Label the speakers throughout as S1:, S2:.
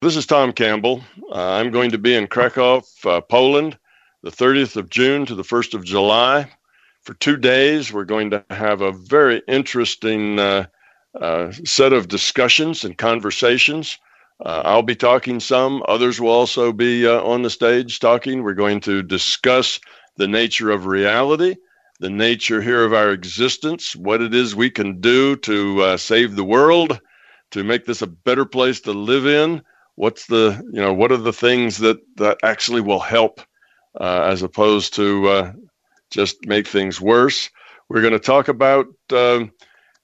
S1: This is Tom Campbell. Uh, I'm going to be in Krakow, uh, Poland, the 30th of June to the 1st of July. For two days, we're going to have a very interesting uh, uh set of discussions and conversations. Uh, I'll be talking some, others will also be uh, on the stage talking. We're going to discuss the nature of reality, the nature here of our existence, what it is we can do to save the world, to make this a better place to live in what's the you know what are the things that that actually will help uh, as opposed to uh, just make things worse? We're going to talk about um,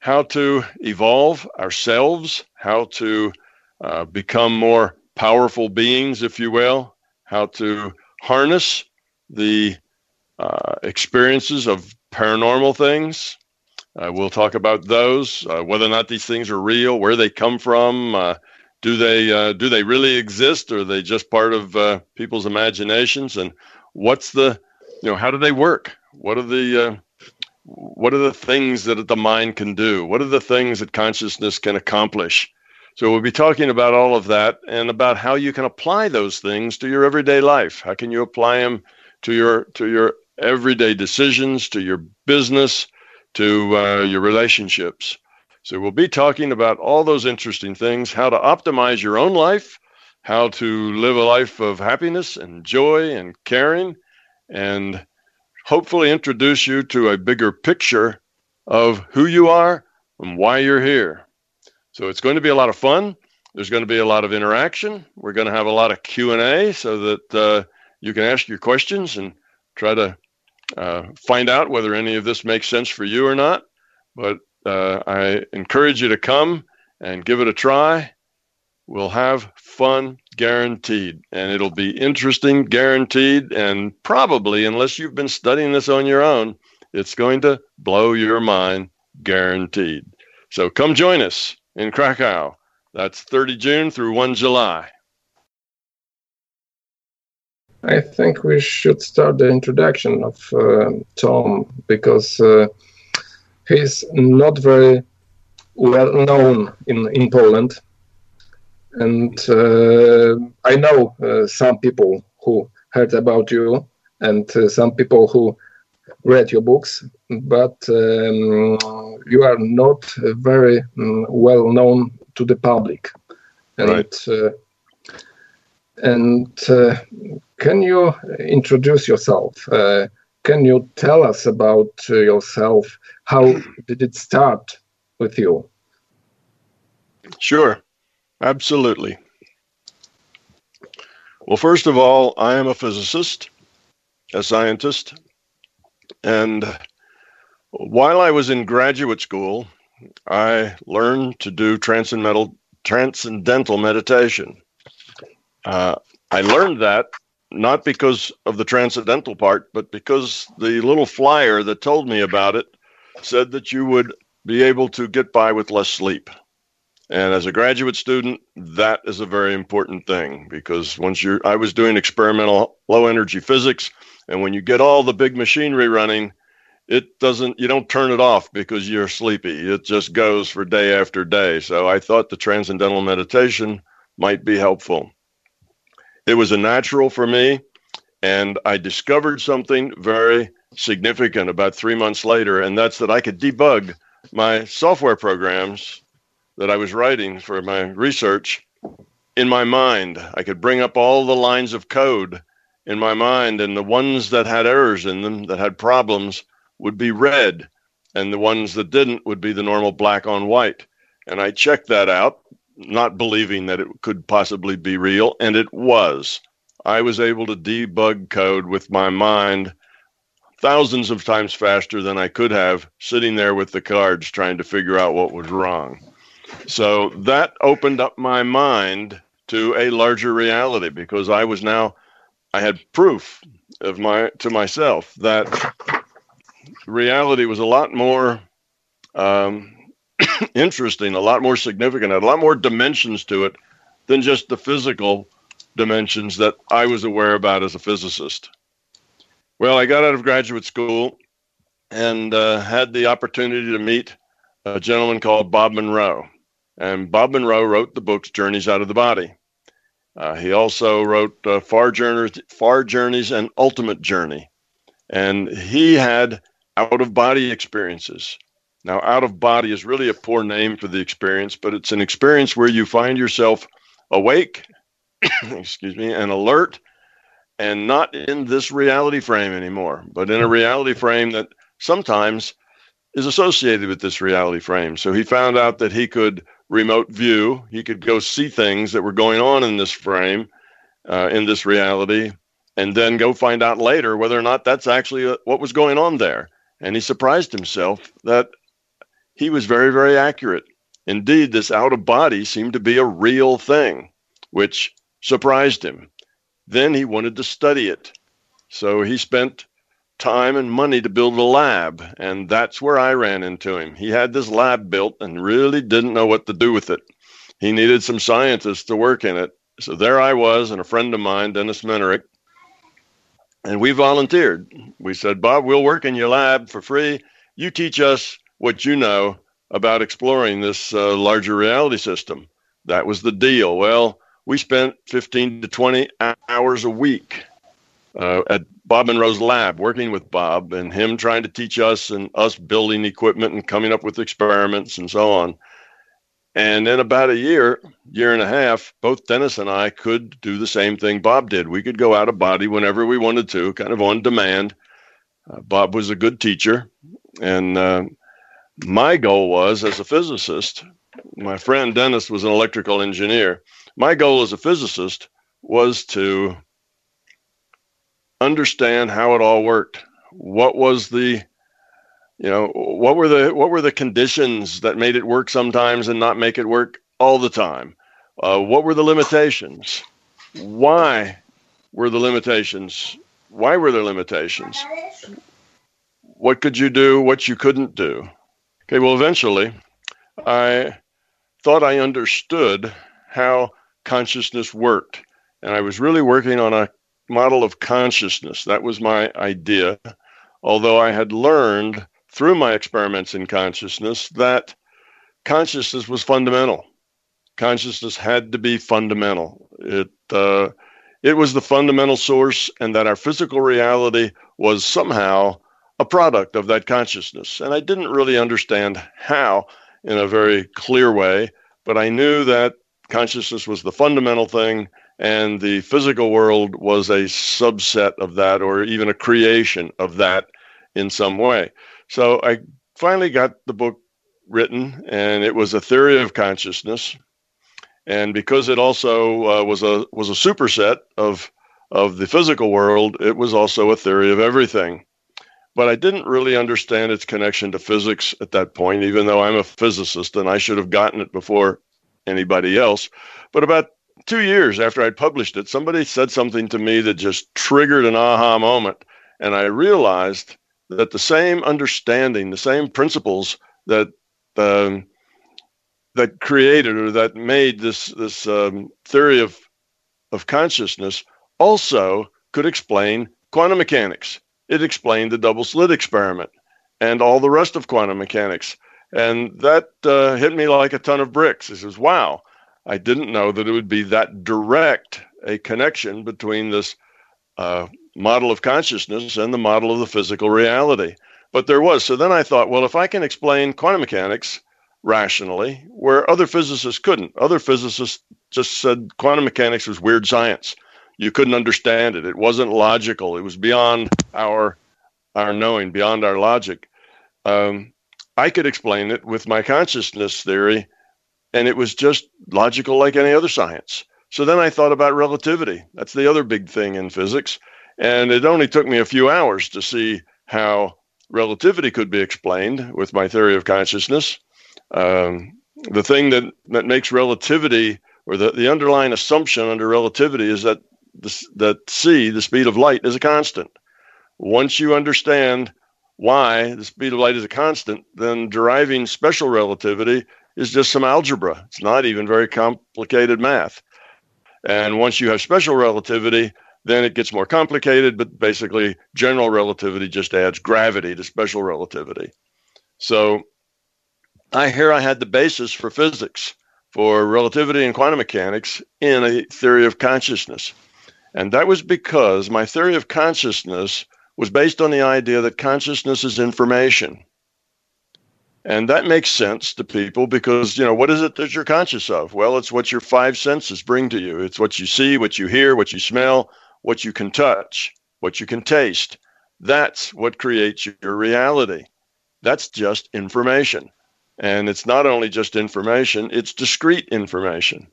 S1: how to evolve ourselves how to uh, become more powerful beings if you will how to harness the uh, experiences of paranormal things. Uh, we'll talk about those uh, whether or not these things are real where they come from do they uh, do they really exist or are they just part of uh, people's imaginations? And what's the you know how do they work? What are the uh, what are the things that the mind can do? What are the things that consciousness can accomplish? So we'll be talking about all of that and about how you can apply those things to your everyday life. How can you apply them to your to your everyday decisions to your business to uh, your relationships so we'll be talking about all those interesting things how to optimize your own life, how to live a life of happiness and joy and caring, and hopefully introduce you to a bigger picture of who you are and why you're here. So it's going to be a lot of fun. There's going to be a lot of interaction. We're going to have a lot of Q&A so that uh, you can ask your questions and try to uh, find out whether any of this makes sense for you or not. But uh, I encourage you to come and give it a try. We'll have fun guaranteed, and it'll be interesting guaranteed, and probably, unless you've been studying this on your own, it's going to blow your mind guaranteed. So come join us in Krakow. That's 30 June through 1 July.
S2: I think we should start the introduction of uh, Tom because uh, he's not very well known in, in Poland. And uh, I know uh, some people who heard about you and uh, some people who read your books, but um, you are not very um, well known to the public. And, right. Uh, and uh, can you introduce yourself? Uh, can you tell us about yourself? How did it start with you?
S1: Sure, absolutely. Well, first of all, I am a physicist, a scientist, and while I was in graduate school, I learned to do transcendental transcendental meditation. Uh, I learned that not because of the transcendental part, but because the little flyer that told me about it said that you would be able to get by with less sleep. And as a graduate student, that is a very important thing because once you're, I was doing experimental low energy physics, and when you get all the big machinery running, it doesn't, you don't turn it off because you're sleepy. It just goes for day after day. So I thought the transcendental meditation might be helpful. It was a natural for me, and I discovered something very significant about three months later, and that's that I could debug my software programs that I was writing for my research in my mind. I could bring up all the lines of code in my mind, and the ones that had errors in them, that had problems, would be red, and the ones that didn't would be the normal black on white. And I checked that out, not believing that it could possibly be real, and it was. I was able to debug code with my mind thousands of times faster than I could have sitting there with the cards trying to figure out what was wrong. So that opened up my mind to a larger reality because I was now I had proof of my to myself that reality was a lot more um, interesting, a lot more significant, a lot more dimensions to it than just the physical dimensions that I was aware about as a physicist. Well, I got out of graduate school and uh, had the opportunity to meet a gentleman called Bob Monroe. And Bob Monroe wrote the books Journeys Out of the Body. Uh, he also wrote uh, Far Journeys, Far Journeys, and Ultimate Journey, and he had out of body experiences. Now, out of body is really a poor name for the experience, but it's an experience where you find yourself awake, excuse me, and alert, and not in this reality frame anymore, but in a reality frame that sometimes is associated with this reality frame. So he found out that he could remote view, he could go see things that were going on in this frame, uh, in this reality, and then go find out later whether or not that's actually uh, what was going on there. And he surprised himself that he was very, very accurate. Indeed, this out of body seemed to be a real thing, which surprised him. Then he wanted to study it. So he spent time and money to build a lab. And that's where I ran into him. He had this lab built and really didn't know what to do with it. He needed some scientists to work in it. So there I was, and a friend of mine, Dennis Mennerick, and we volunteered. We said, Bob, we'll work in your lab for free. You teach us what you know about exploring this uh, larger reality system. That was the deal. Well, we spent 15 to 20 hours a week uh, at Bob Monroe's lab, working with Bob and him trying to teach us and us building equipment and coming up with experiments and so on. And in about a year, year and a half, both Dennis and I could do the same thing Bob did. We could go out of body whenever we wanted to, kind of on demand. Uh, Bob was a good teacher. And uh, my goal was, as a physicist, my friend Dennis was an electrical engineer. My goal as a physicist was to understand how it all worked. What was the you know what were the what were the conditions that made it work sometimes and not make it work all the time? Uh, what were the limitations? Why were the limitations why were there limitations? What could you do? What you couldn't do? Okay well eventually i thought i understood how consciousness worked and i was really working on a model of consciousness. That was my idea. Although I had learned through my experiments in consciousness that consciousness was fundamental. Consciousness had to be fundamental. It uh, it was the fundamental source, and that our physical reality was somehow a product of that consciousness. And I didn't really understand how in a very clear way, but I knew that consciousness was the fundamental thing and the physical world was a subset of that or even a creation of that in some way. So i finally got the book written and it was a theory of consciousness. And because it also uh, was a was a superset of of the physical world it was also a theory of everything. But i didn't really understand its connection to physics at that point even though i'm a physicist and i should have gotten it before anybody else but about two years after I'd published it, somebody said something to me that just triggered an aha moment. And I realized that the same understanding, the same principles that um, that created or that made this this um, theory of of consciousness also could explain quantum mechanics. It explained the double slit experiment and all the rest of quantum mechanics. And that uh, hit me like a ton of bricks. It says, wow, I didn't know that it would be that direct a connection between this uh, model of consciousness and the model of the physical reality. But there was. So then I thought, well, if I can explain quantum mechanics rationally, where other physicists couldn't, other physicists just said quantum mechanics was weird science. You couldn't understand it. It wasn't logical. It was beyond our our knowing, beyond our logic. Um, I could explain it with my consciousness theory and it was just logical like any other science. So then I thought about relativity. That's the other big thing in physics. And it only took me a few hours to see how relativity could be explained with my theory of consciousness. Um, the thing that, that makes relativity, or the, the underlying assumption under relativity, is that the, that c, the speed of light, is a constant. Once you understand why the speed of light is a constant, then deriving special relativity is just some algebra. It's not even very complicated math. And once you have special relativity, then it gets more complicated, but basically, general relativity just adds gravity to special relativity. So I here I had the basis for physics for relativity and quantum mechanics in a theory of consciousness. And that was because my theory of consciousness was based on the idea that consciousness is information. And that makes sense to people because, you know, what is it that you're conscious of? Well, it's what your five senses bring to you. It's what you see, what you hear, what you smell, what you can touch, what you can taste. That's what creates your reality. That's just information. And it's not only just information, it's discrete information.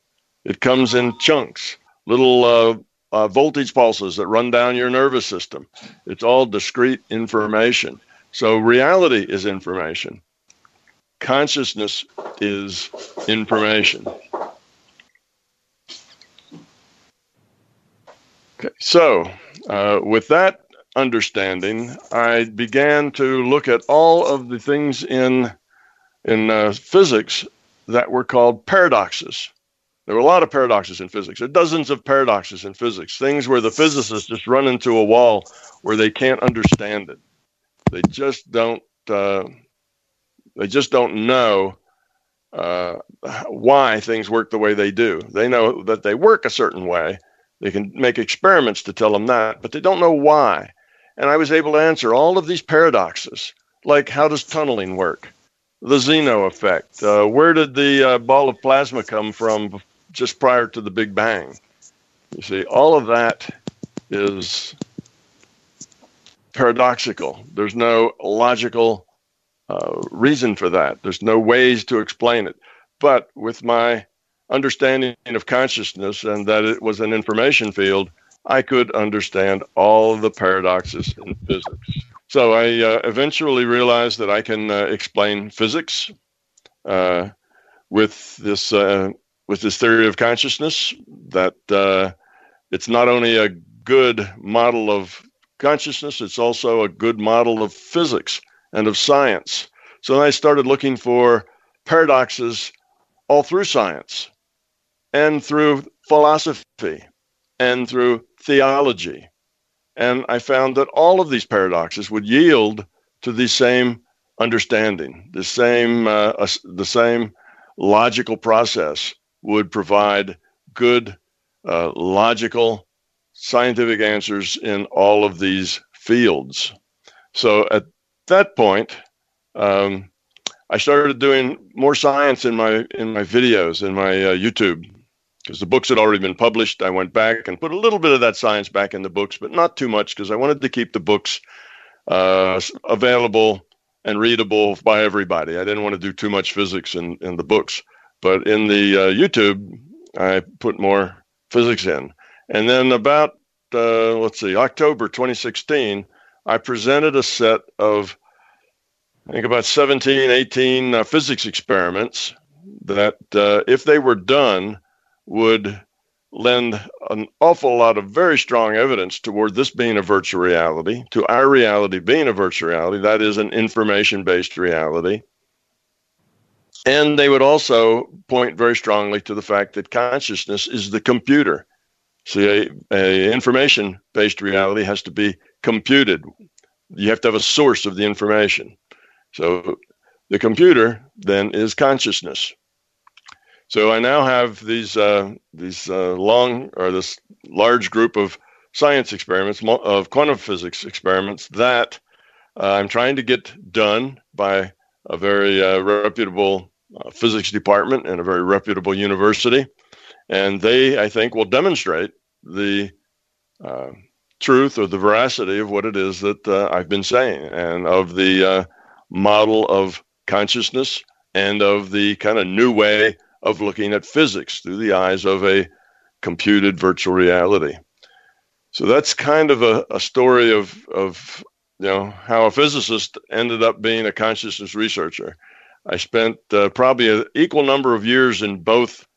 S1: It comes in chunks, little uh, uh, voltage pulses that run down your nervous system. It's all discrete information. So reality is information consciousness is information. Okay, so uh, with that understanding, I began to look at all of the things in in uh, physics that were called paradoxes. There were a lot of paradoxes in physics. There are dozens of paradoxes in physics, things where the physicists just run into a wall where they can't understand it. They just don't uh, they just don't know uh, why things work the way they do. They know that they work a certain way. They can make experiments to tell them that, but they don't know why. And I was able to answer all of these paradoxes, like how does tunneling work? The Zeno effect. Uh, where did the uh, ball of plasma come from just prior to the Big Bang? You see, all of that is paradoxical. There's no logical uh, reason for that. There's no ways to explain it. But with my understanding of consciousness and that it was an information field, I could understand all the paradoxes in physics. So I uh, eventually realized that I can uh, explain physics uh, with this uh, with this theory of consciousness. That uh, it's not only a good model of consciousness; it's also a good model of physics and of science. So I started looking for paradoxes all through science and through philosophy and through theology. And I found that all of these paradoxes would yield to the same understanding, the same, uh, the same logical process would provide good, uh, logical, scientific answers in all of these fields. So at that point, um, I started doing more science in my in my videos in my uh, YouTube because the books had already been published. I went back and put a little bit of that science back in the books, but not too much because I wanted to keep the books uh, available and readable by everybody. I didn't want to do too much physics in, in the books, but in the uh, YouTube, I put more physics in. And then about uh, let's see, October 2016, I presented a set of, I think about 17, 18 uh, physics experiments that, uh, if they were done, would lend an awful lot of very strong evidence toward this being a virtual reality, to our reality being a virtual reality, that is, an information based reality. And they would also point very strongly to the fact that consciousness is the computer. See, a, a information based reality has to be computed. You have to have a source of the information. So the computer then is consciousness. So I now have these uh, these uh, long or this large group of science experiments of quantum physics experiments that uh, I'm trying to get done by a very uh, reputable uh, physics department and a very reputable university, and they I think will demonstrate the uh, truth or the veracity of what it is that uh, I've been saying and of the uh, model of consciousness and of the kind of new way of looking at physics through the eyes of a computed virtual reality. So that's kind of a, a story of, of you know how a physicist ended up being a consciousness researcher. I spent uh, probably an equal number of years in both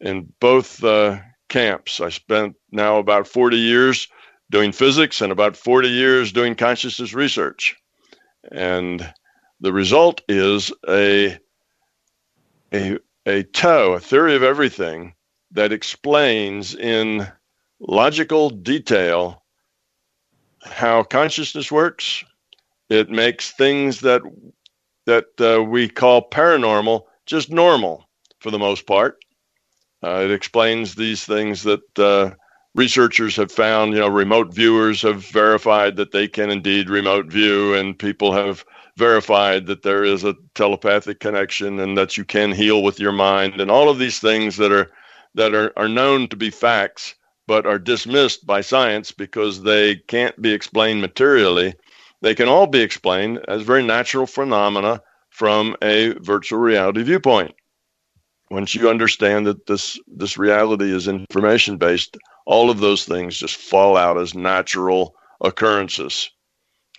S1: in both uh, camps. I spent now about 40 years doing physics and about 40 years doing consciousness research. And the result is a, a, a TOE, a theory of everything, that explains in logical detail how consciousness works. It makes things that that uh, we call paranormal just normal for the most part. Uh, it explains these things that uh, researchers have found. You know, remote viewers have verified that they can indeed remote view, and people have verified that there is a telepathic connection and that you can heal with your mind, and all of these things that are that are, are known to be facts but are dismissed by science because they can't be explained materially. They can all be explained as very natural phenomena from a virtual reality viewpoint. Once you understand that this this reality is information based, all of those things just fall out as natural occurrences.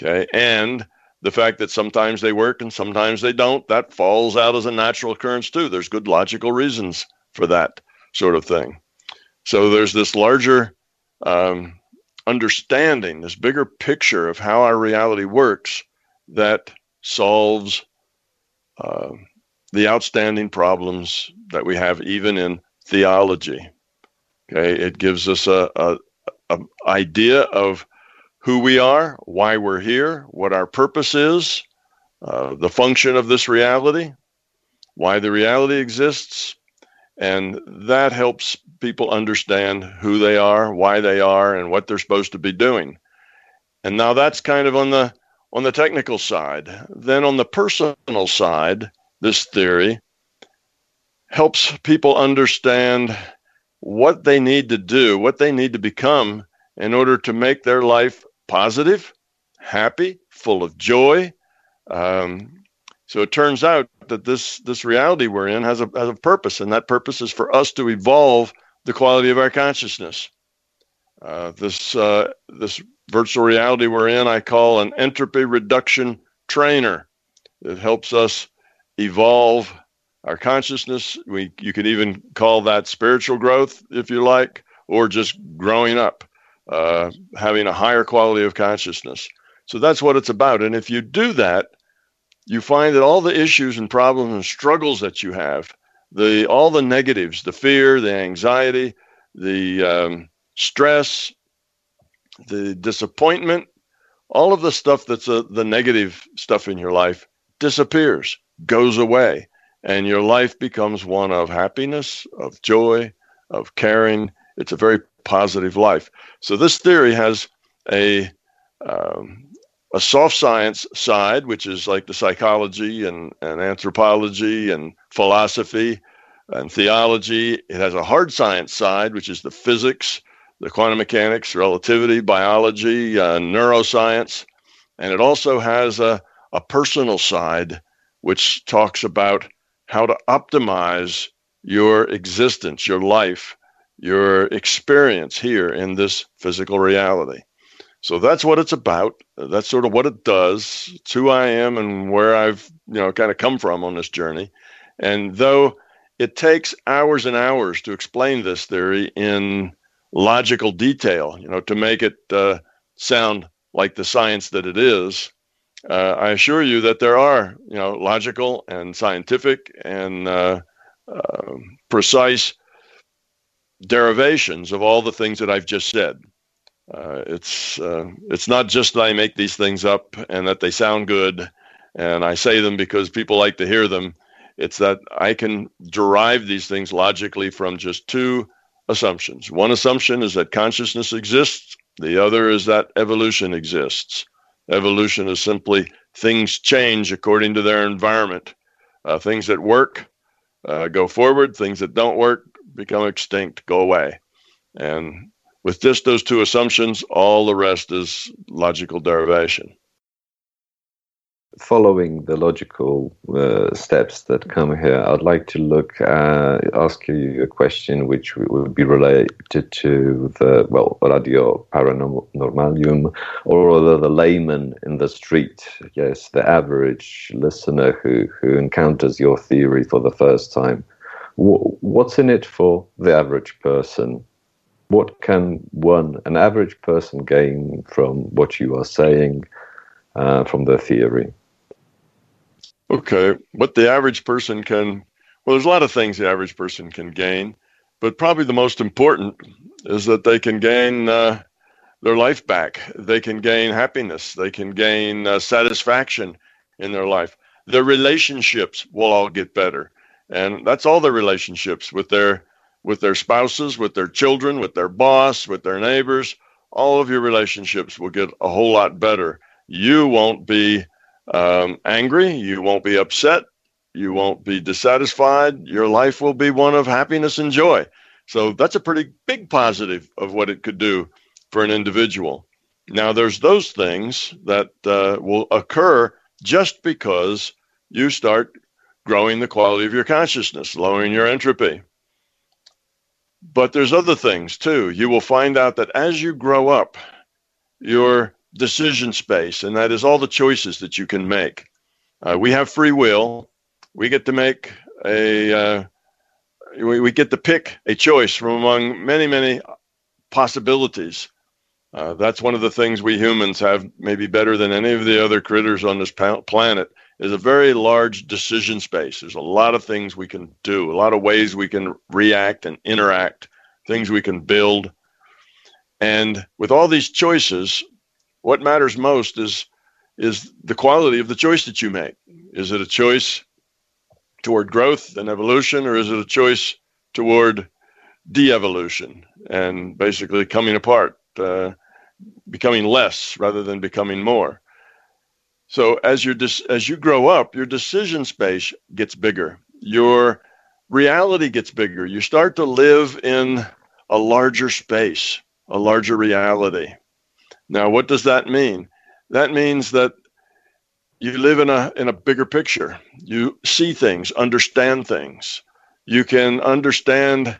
S1: Okay? And the fact that sometimes they work and sometimes they don't, that falls out as a natural occurrence too. There's good logical reasons for that sort of thing. So there's this larger um, understanding, this bigger picture of how our reality works that solves uh, the outstanding problems that we have even in theology. Okay, it gives us a, a, a idea of who we are, why we're here, what our purpose is, uh, the function of this reality, why the reality exists, and that helps people understand who they are, why they are, and what they're supposed to be doing. And now that's kind of on the on the technical side. Then on the personal side, this theory helps people understand what they need to do, what they need to become in order to make their life positive, happy, full of joy. Um, so it turns out that this this reality we're in has a has a purpose, and that purpose is for us to evolve the quality of our consciousness. Uh, this uh, this virtual reality we're in, I call an entropy reduction trainer. It helps us evolve our consciousness. We you could even call that spiritual growth, if you like, or just growing up, uh, having a higher quality of consciousness. So that's what it's about. And if you do that, you find that all the issues and problems and struggles that you have, the all the negatives, the fear, the anxiety, the um, stress, the disappointment, all of the stuff that's a, the negative stuff in your life disappears, goes away, and your life becomes one of happiness, of joy, of caring. It's a very positive life. So this theory has a um, a soft science side, which is like the psychology and, and anthropology and philosophy and theology. It has a hard science side, which is the physics, the quantum mechanics, relativity, biology, uh, neuroscience. And it also has a, a personal side, which talks about how to optimize your existence, your life, your experience here in this physical reality. So that's what it's about. That's sort of what it does. It's who I am and where I've, you know, kind of come from on this journey. And though it takes hours and hours to explain this theory in logical detail, you know, to make it uh, sound like the science that it is, uh, I assure you that there are, you know, logical and scientific and uh, um, precise derivations of all the things that I've just said. Uh, it's uh, it's not just that I make these things up and that they sound good, and I say them because people like to hear them. It's that I can derive these things logically from just two assumptions. One assumption is that consciousness exists. The other is that evolution exists. Evolution is simply things change according to their environment. Uh, things that work uh, go forward. Things that don't work become extinct, go away. And with just those two assumptions, all the rest is logical derivation.
S3: Following the logical uh, steps that come here, I'd like to look at, ask you a question which would be related to the, well, radio paranormalium, or rather the layman in the street. Yes, the average listener who, who encounters your theory for the first time. What's in it for the average person? What can one, an average person, gain from what you are saying, uh, from the theory?
S1: Okay, what the average person can, well, there's a lot of things the average person can gain, but probably the most important is that they can gain uh, their life back. They can gain happiness. They can gain uh, satisfaction in their life. Their relationships will all get better. And that's all their relationships with their with their spouses, with their children, with their boss, with their neighbors. All of your relationships will get a whole lot better. You won't be um, angry. You won't be upset. You won't be dissatisfied. Your life will be one of happiness and joy. So that's a pretty big positive of what it could do for an individual. Now, there's those things that uh, will occur just because you start growing the quality of your consciousness, lowering your entropy. But there's other things too. You will find out that as you grow up, your decision space, and that is all the choices that you can make. Uh, we have free will. We get to make a, uh, we, we get to pick a choice from among many, many possibilities. Uh, that's one of the things we humans have maybe better than any of the other critters on this planet is a very large decision space. There's a lot of things we can do, a lot of ways we can react and interact, things we can build. And with all these choices, what matters most is is the quality of the choice that you make. Is it a choice toward growth and evolution, or is it a choice toward de-evolution and basically coming apart, uh, becoming less rather than becoming more? So as you as you grow up, your decision space gets bigger. Your reality gets bigger. You start to live in a larger space, a larger reality. Now, what does that mean? That means that you live in a in a bigger picture. You see things, understand things. You can understand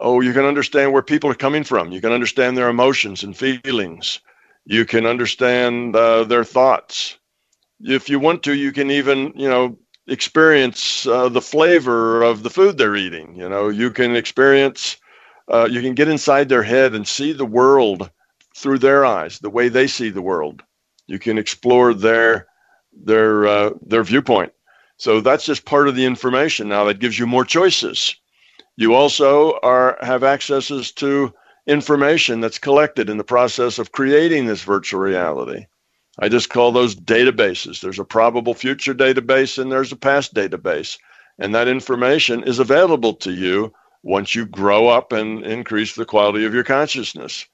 S1: oh, you can understand where people are coming from. You can understand their emotions and feelings. You can understand uh, their thoughts. If you want to, you can even, you know, experience uh, the flavor of the food they're eating. You know, you can experience, uh, you can get inside their head and see the world through their eyes, the way they see the world. You can explore their their uh, their viewpoint. So that's just part of the information. Now that gives you more choices. You also are have accesses to information that's collected in the process of creating this virtual reality. I just call those databases. There's a probable future database and there's a past database. And that information is available to you once you grow up and increase the quality of your consciousness.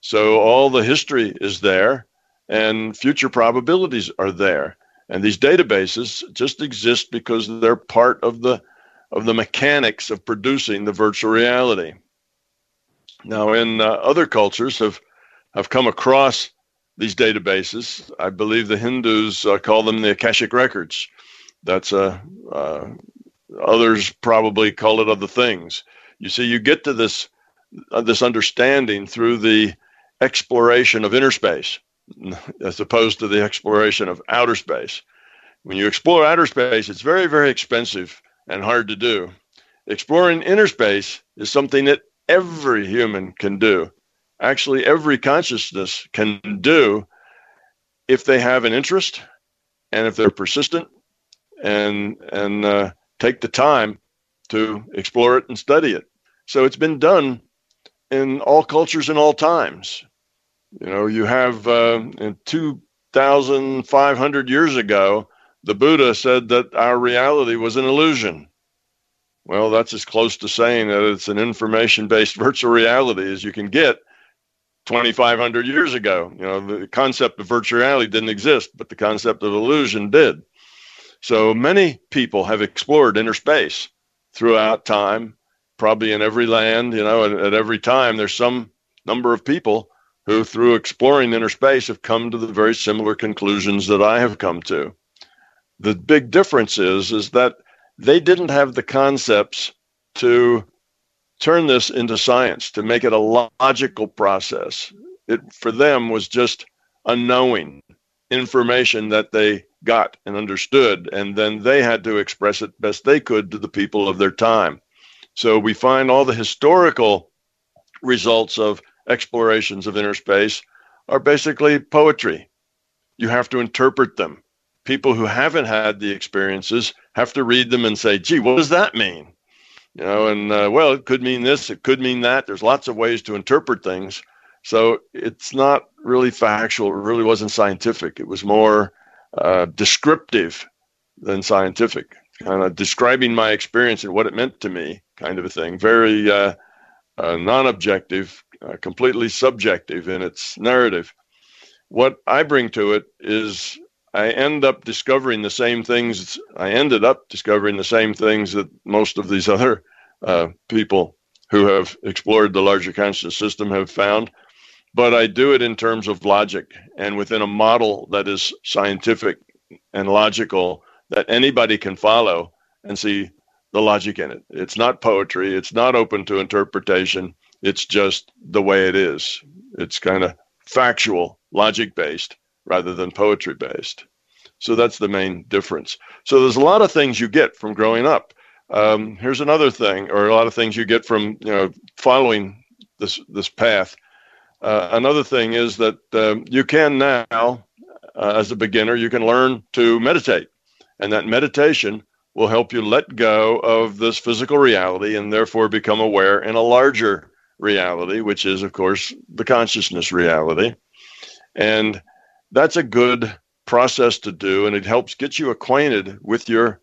S1: So all the history is there and future probabilities are there. And these databases just exist because they're part of the of the mechanics of producing the virtual reality. Now, in uh, other cultures have have come across these databases. I believe the Hindus uh, call them the Akashic records. That's a uh, uh, others probably call it other things. You see, you get to this uh, this understanding through the exploration of inner space as opposed to the exploration of outer space. When you explore outer space, it's very, very expensive and hard to do. Exploring inner space is something that every human can do. Actually, every consciousness can do if they have an interest and if they're persistent and and uh, take the time to explore it and study it. So it's been done in all cultures and all times. You know, you have uh, in 2,500 years ago, the Buddha said that our reality was an illusion. Well, that's as close to saying that it's an information based virtual reality as you can get 2,500 years ago. You know, the concept of virtual reality didn't exist, but the concept of illusion did. So many people have explored inner space throughout time, probably in every land, you know, at, at every time there's some number of people who, through exploring inner space, have come to the very similar conclusions that I have come to. The big difference is, is that they didn't have the concepts to turn this into science, to make it a logical process. It for them was just unknowing information that they got and understood, and then they had to express it best they could to the people of their time. So we find all the historical results of explorations of inner space are basically poetry. You have to interpret them. People who haven't had the experiences have to read them and say, gee, what does that mean? You know, and uh, well, it could mean this, it could mean that. There's lots of ways to interpret things. So it's not really factual. It really wasn't scientific. It was more uh, descriptive than scientific, kind of describing my experience and what it meant to me, kind of a thing, very uh, uh, non objective, uh, completely subjective in its narrative. What I bring to it is I end up discovering the same things. I ended up discovering the same things that most of these other uh, people who have explored the larger consciousness system have found. But I do it in terms of logic and within a model that is scientific and logical that anybody can follow and see the logic in it. It's not poetry, it's not open to interpretation, it's just the way it is. It's kind of factual, logic based rather than poetry based. So that's the main difference. So there's a lot of things you get from growing up. Um, here's another thing, or a lot of things you get from you know following this this path. Uh, another thing is that um, you can now, uh, as a beginner, you can learn to meditate, and that meditation will help you let go of this physical reality and therefore become aware in a larger reality, which is, of course, the consciousness reality. And that's a good process to do, and it helps get you acquainted with your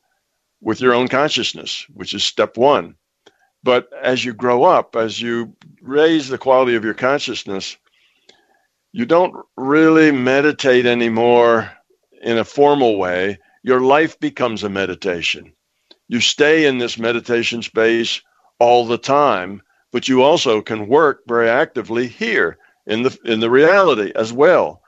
S1: with your own consciousness, which is step one. But as you grow up, as you raise the quality of your consciousness, you don't really meditate anymore in a formal way your life becomes a meditation. You stay in this meditation space all the time, but you also can work very actively here in the in the reality as well.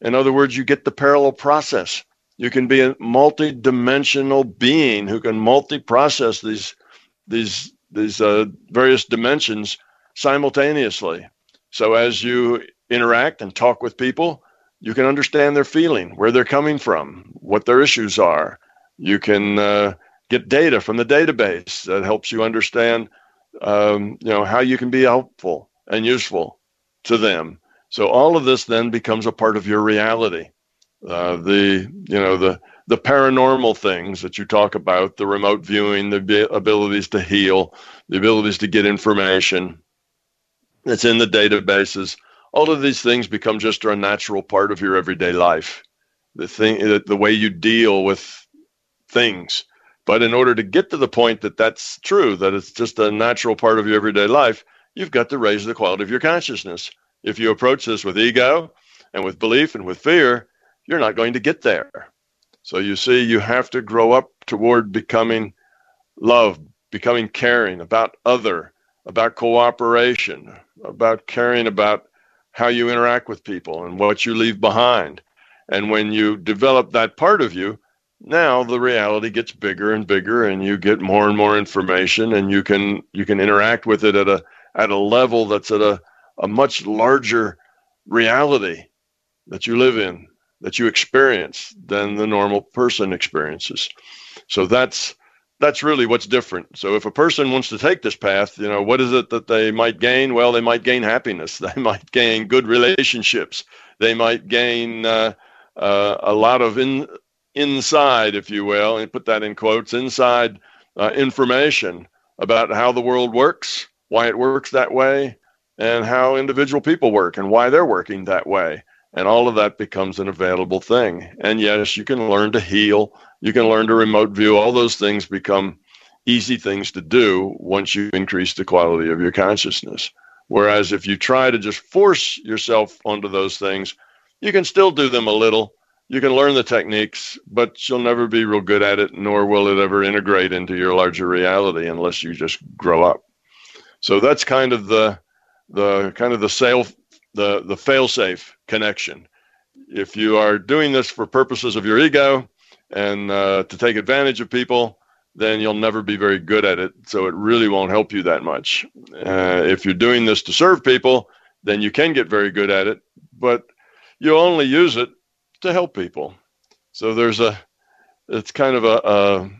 S1: In other words, you get the parallel process. You can be a multi-dimensional being who can multi-process these these these uh, various dimensions simultaneously. So as you interact and talk with people, you can understand their feeling, where they're coming from, what their issues are. You can uh, get data from the database that helps you understand, um, you know, how you can be helpful and useful to them. So all of this then becomes a part of your reality. Uh, the you know the the paranormal things that you talk about, the remote viewing, the abilities to heal, the abilities to get information that's in the databases all of these things become just a natural part of your everyday life. The thing, the way you deal with things. But in order to get to the point that that's true, that it's just a natural part of your everyday life, you've got to raise the quality of your consciousness. If you approach this with ego and with belief and with fear, you're not going to get there. So you see, you have to grow up toward becoming love, becoming caring about other, about cooperation, about caring about how you interact with people and what you leave behind. And when you develop that part of you, now the reality gets bigger and bigger and you get more and more information and you can you can interact with it at a at a level that's at a, a much larger reality that you live in, that you experience than the normal person experiences. So that's that's really what's different. So if a person wants to take this path, you know, what is it that they might gain? Well, they might gain happiness. They might gain good relationships. They might gain uh, uh, a lot of in, inside, if you will, and put that in quotes, inside uh, information about how the world works, why it works that way, and how individual people work and why they're working that way. And all of that becomes an available thing. And yes, you can learn to heal you can learn to remote view. All those things become easy things to do once you increase the quality of your consciousness. Whereas if you try to just force yourself onto those things, you can still do them a little. You can learn the techniques, but you'll never be real good at it, nor will it ever integrate into your larger reality unless you just grow up. So that's kind of the the kind of the sail the the fail safe connection. If you are doing this for purposes of your ego, and uh, to take advantage of people, then you'll never be very good at it. So it really won't help you that much. Uh, if you're doing this to serve people, then you can get very good at it, but you only use it to help people. So there's a, it's kind of a, a,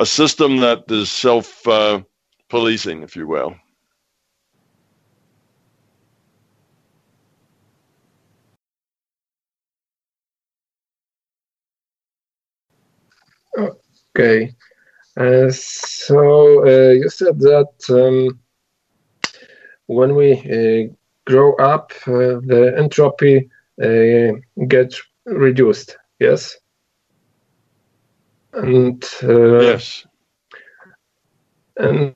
S1: a system that is self uh, policing, if you will.
S2: Okay. Uh, so uh, you said that um, when we uh, grow up, uh, the entropy uh, gets reduced. Yes. And
S1: uh, yes.
S2: And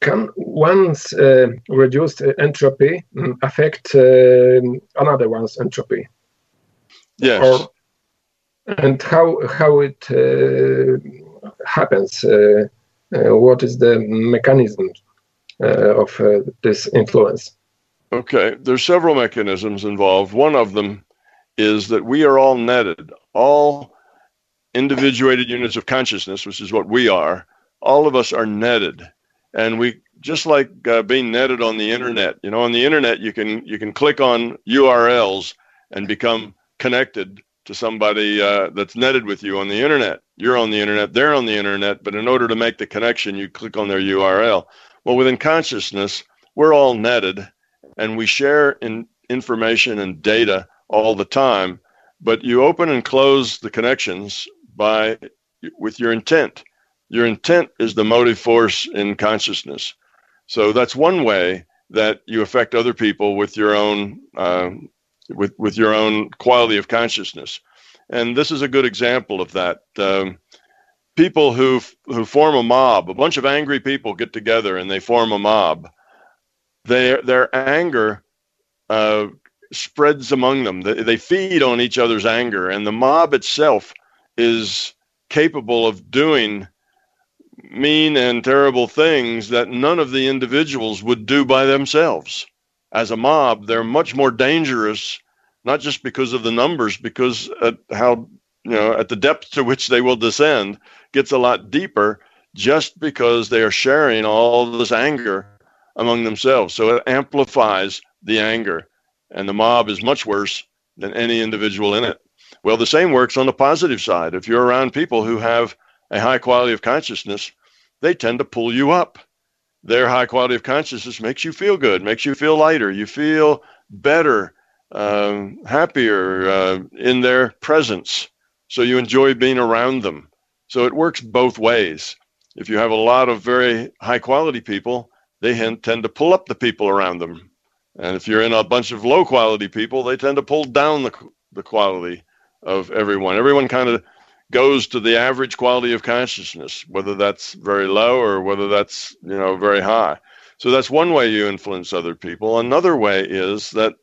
S2: can one's uh, reduced entropy mm, affect uh, another one's entropy?
S1: Yes.
S2: Or, and how how it uh, happens? Uh, uh, what is the mechanism of this influence?
S1: Okay, there's several mechanisms involved. One of them is that we are all netted, all individuated units of consciousness, which is what we are. All of us are netted, and we just like uh, being netted on the internet. You know, on the internet, you can you can click on URLs and become connected to somebody uh, that's netted with you on the internet. You're on the internet, they're on the internet, but in order to make the connection, you click on their URL. Well, within consciousness, we're all netted and we share in information and data all the time, but you open and close the connections by with your intent. Your intent is the motive force in consciousness. So that's one way that you affect other people with your own uh, with with your own quality of consciousness. And this is a good example of that. Um, people who who form a mob, a bunch of angry people get together and they form a mob. Their their anger uh, spreads among them. They, they feed on each other's anger, and the mob itself is capable of doing mean and terrible things that none of the individuals would do by themselves as a mob, they're much more dangerous, not just because of the numbers, because at how you know at the depth to which they will descend gets a lot deeper, just because they are sharing all this anger among themselves. So it amplifies the anger, and the mob is much worse than any individual in it. Well, the same works on the positive side. If you're around people who have a high quality of consciousness, they tend to pull you up their high quality of consciousness makes you feel good, makes you feel lighter, you feel better, um, happier uh, in their presence. So you enjoy being around them. So it works both ways. If you have a lot of very high quality people, they tend to pull up the people around them. And if you're in a bunch of low quality people, they tend to pull down the, the quality of everyone. Everyone kind of goes to the average quality of consciousness, whether that's very low or whether that's you know very high. So that's one way you influence other people. Another way is that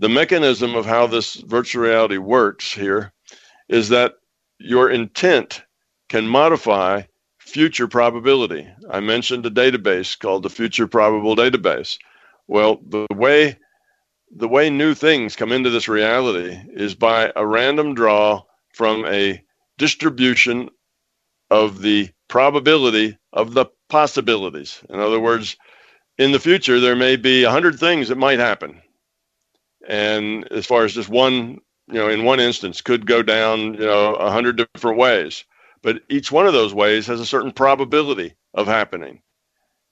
S1: the mechanism of how this virtual reality works here is that your intent can modify future probability. I mentioned a database called the Future Probable Database. Well, the way the way new things come into this reality is by a random draw from a distribution of the probability of the possibilities. In other words, in the future, there may be a 100 things that might happen. And as far as just one, you know, in one instance, could go down, you know, a 100 different ways. But each one of those ways has a certain probability of happening.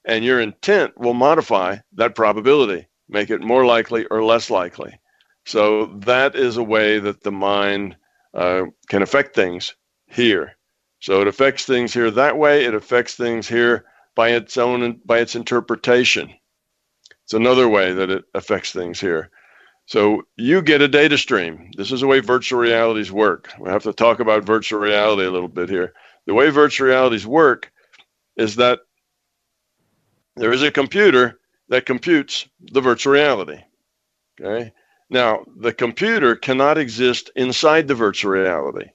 S1: And your intent will modify that probability, make it more likely or less likely. So that is a way that the mind uh, can affect things here. So it affects things here that way. It affects things here by its own by its interpretation. It's another way that it affects things here. So you get a data stream. This is the way virtual realities work. We have to talk about virtual reality a little bit here. The way virtual realities work is that there is a computer that computes the virtual reality. Okay. Now, the computer cannot exist inside the virtual reality.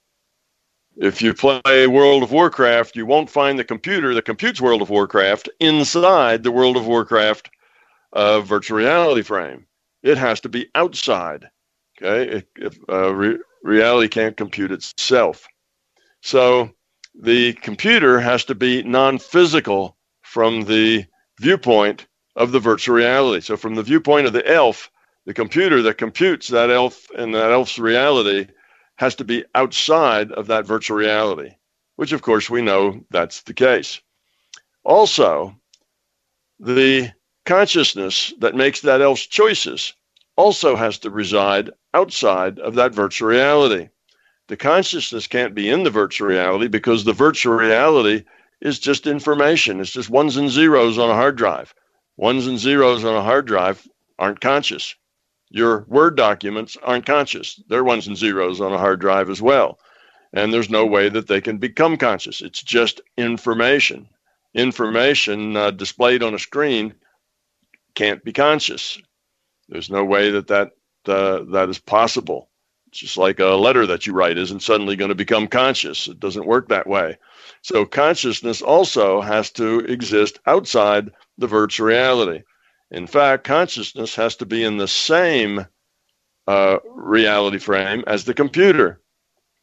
S1: If you play World of Warcraft, you won't find the computer that computes World of Warcraft inside the World of Warcraft uh, virtual reality frame. It has to be outside. Okay, if, uh, re- reality can't compute itself, so the computer has to be non-physical from the viewpoint of the virtual reality. So, from the viewpoint of the elf, the computer that computes that elf and that elf's reality has to be outside of that virtual reality, which of course we know that's the case. Also, the consciousness that makes that elf's choices also has to reside outside of that virtual reality. The consciousness can't be in the virtual reality because the virtual reality is just information. It's just ones and zeros on a hard drive. Ones and zeros on a hard drive aren't conscious. Your Word documents aren't conscious. They're ones and zeros on a hard drive as well. and there's no way that they can become conscious. It's just information. Information uh, displayed on a screen can't be conscious. There's no way that that uh, that is possible. It's just like a letter that you write isn't suddenly going to become conscious. It doesn't work that way. So consciousness also has to exist outside the virtual reality. In fact, consciousness has to be in the same uh, reality frame as the computer,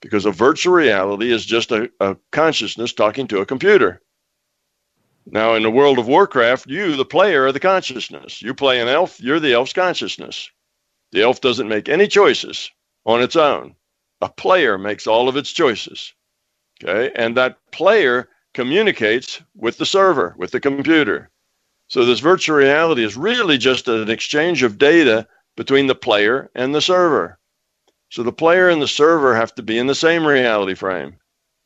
S1: because a virtual reality is just a, a consciousness talking to a computer. Now, in the world of Warcraft, you, the player, are the consciousness. You play an elf, you're the elf's consciousness. The elf doesn't make any choices on its own. A player makes all of its choices. Okay. And that player communicates with the server, with the computer. So this virtual reality is really just an exchange of data between the player and the server. So the player and the server have to be in the same reality frame.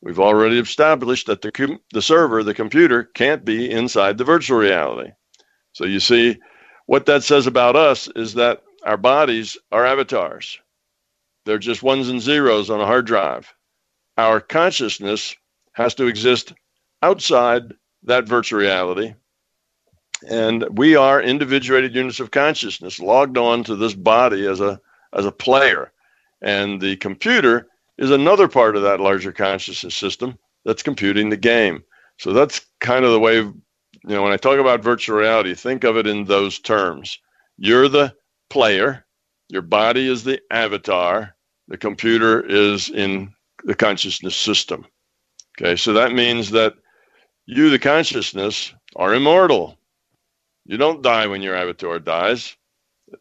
S1: We've already established that the, com- the server, the computer, can't be inside the virtual reality. So you see, what that says about us is that our bodies are avatars. They're just ones and zeros on a hard drive. Our consciousness has to exist outside that virtual reality. And we are individuated units of consciousness logged on to this body as a, as a player. And the computer is another part of that larger consciousness system that's computing the game. So that's kind of the way, you know, when I talk about virtual reality, think of it in those terms. You're the player, your body is the avatar, the computer is in the consciousness system. Okay, so that means that you, the consciousness, are immortal. You don't die when your avatar dies,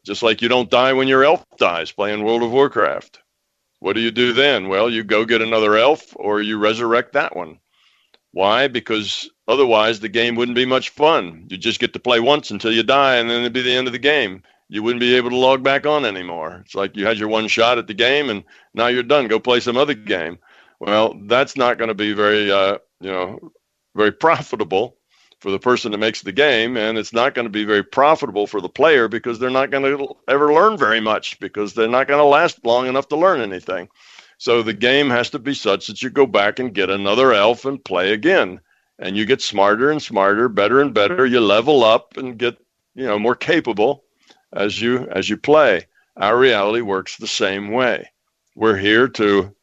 S1: just like you don't die when your elf dies playing World of Warcraft. What do you do then? Well, you go get another elf or you resurrect that one. Why? Because otherwise the game wouldn't be much fun. You just get to play once until you die and then it'd be the end of the game. You wouldn't be able to log back on anymore. It's like you had your one shot at the game and now you're done. Go play some other game. Well, that's not going to be very, uh, you know, very profitable for the person that makes the game, and it's not going to be very profitable for the player because they're not going to ever learn very much because they're not going to last long enough to learn anything. So the game has to be such that you go back and get another elf and play again, and you get smarter and smarter, better and better. You level up and get you know more capable as you as you play. Our reality works the same way. We're here to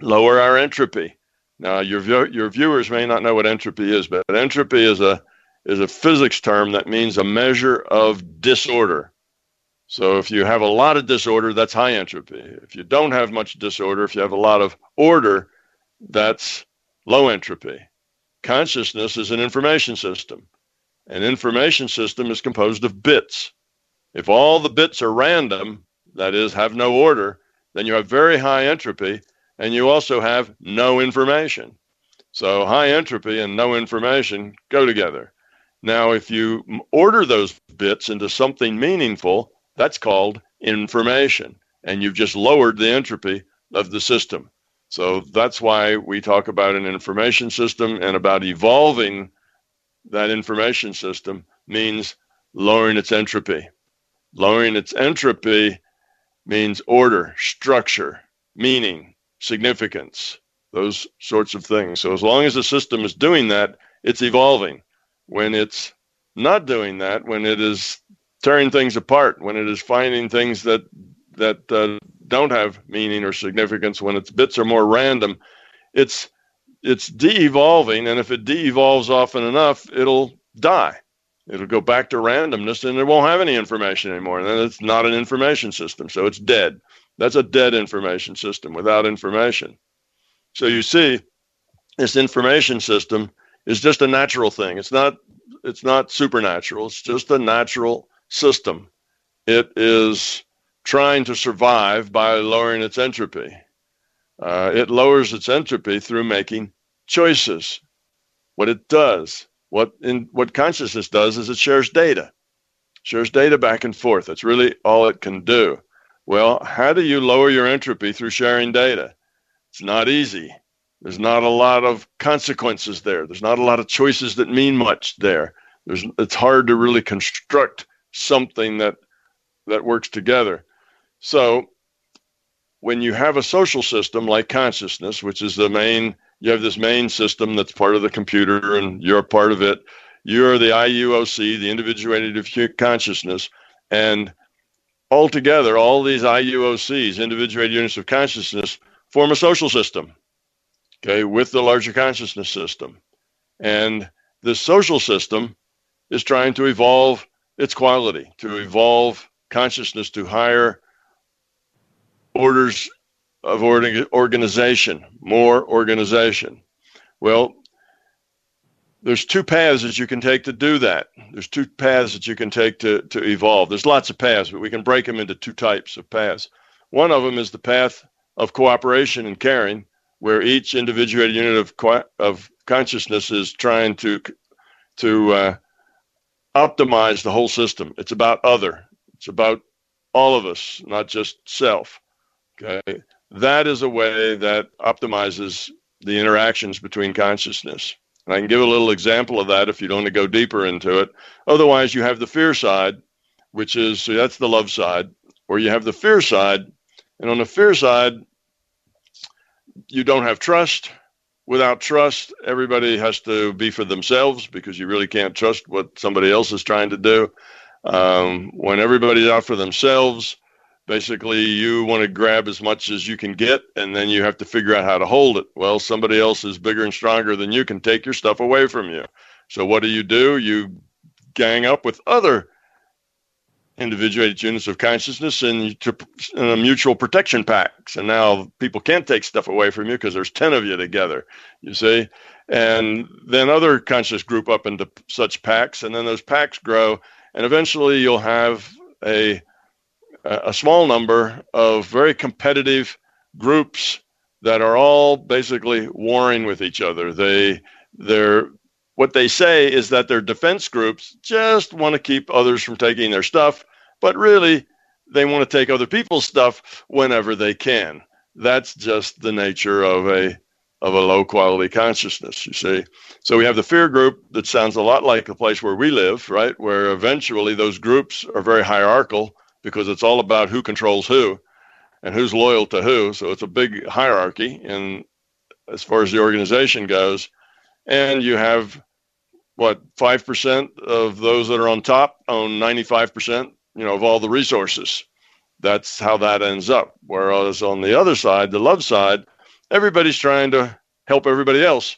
S1: lower our entropy now, your your viewers may not know what entropy is, but entropy is a is a physics term that means a measure of disorder. So if you have a lot of disorder, that's high entropy. If you don't have much disorder, if you have a lot of order, that's low entropy. Consciousness is an information system. An information system is composed of bits. If all the bits are random, that is, have no order, then you have very high entropy and you also have no information. So high entropy and no information go together. Now, if you order those bits into something meaningful, that's called information, and you've just lowered the entropy of the system. So that's why we talk about an information system and about evolving that information system means lowering its entropy. Lowering its entropy means order, structure, meaning, significance, those sorts of things. So as long as the system is doing that, it's evolving. When it's not doing that, when it is tearing things apart, when it is finding things that that uh, don't have meaning or significance, when its bits are more random, it's it's de-evolving, and if it de-evolves often enough, it'll die. It'll go back to randomness, and it won't have any information anymore. And then it's not an information system, so it's dead. That's a dead information system without information. So you see, this information system is just a natural thing. It's not it's not supernatural. It's just a natural system. It is trying to survive by lowering its entropy. Uh, it lowers its entropy through making choices. What it does, what in what consciousness does, is it shares data, shares data back and forth. That's really all it can do. Well, how do you lower your entropy through sharing data? It's not easy. There's not a lot of consequences there. There's not a lot of choices that mean much there. There's, it's hard to really construct something that that works together. So when you have a social system like consciousness, which is the main, you have this main system that's part of the computer and you're a part of it. You're the IUOC, the individuated consciousness. And altogether, all these IUOCs, individuated units of consciousness, form a social system, okay, with the larger consciousness system. And the social system is trying to evolve its quality, to evolve consciousness to higher orders of organization, more organization. Well, there's two paths that you can take to do that. There's two paths that you can take to, to evolve. There's lots of paths, but we can break them into two types of paths. One of them is the path of cooperation and caring, where each individuated unit of, of consciousness is trying to, to uh, optimize the whole system. It's about other, it's about all of us, not just self. Okay. That is a way that optimizes the interactions between consciousness. And I can give a little example of that if you don't want to go deeper into it. Otherwise, you have the fear side, which is so that's the love side, or you have the fear side. And on the fear side, you don't have trust. Without trust, everybody has to be for themselves because you really can't trust what somebody else is trying to do. Um, when everybody's out for themselves, basically you want to grab as much as you can get and then you have to figure out how to hold it. Well somebody else is bigger and stronger than you can take your stuff away from you. So what do you do? You gang up with other individuated units of consciousness and to in a mutual protection packs. And now people can't take stuff away from you because there's 10 of you together you see? And then other conscious group up into such packs and then those packs grow and eventually you'll have a a small number of very competitive groups that are all basically warring with each other. They they're what they say is that their defense groups just want to keep others from taking their stuff, but really they want to take other people's stuff whenever they can. That's just the nature of a of a low quality consciousness, you see. So we have the fear group that sounds a lot like the place where we live, right? Where eventually those groups are very hierarchical because it's all about who controls who and who's loyal to who. So it's a big hierarchy and as far as the organization goes. And you have what five percent of those that are on top own 95 percent, you know, of all the resources. That's how that ends up. Whereas on the other side, the love side, everybody's trying to help everybody else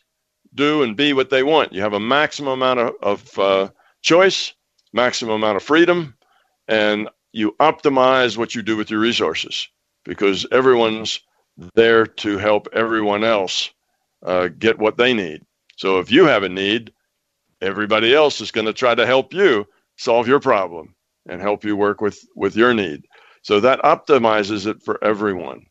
S1: do and be what they want. You have a maximum amount of, of uh, choice, maximum amount of freedom, and you optimize what you do with your resources because everyone's there to help everyone else uh, get what they need. So if you have a need, everybody else is going to try to help you solve your problem and help you work with with your need. So that optimizes it for everyone.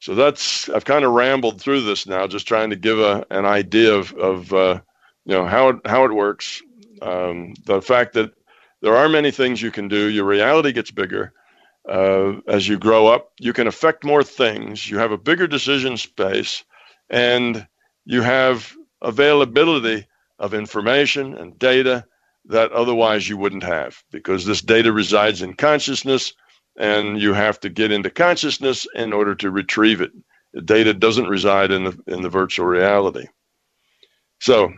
S1: So that's I've kind of rambled through this now, just trying to give a an idea of of uh, you know how it, how it works. Um, the fact that there are many things you can do. Your reality gets bigger uh, as you grow up. You can affect more things. You have a bigger decision space, and you have availability of information and data that otherwise you wouldn't have because this data resides in consciousness and you have to get into consciousness in order to retrieve it. The data doesn't reside in the in the virtual reality. So,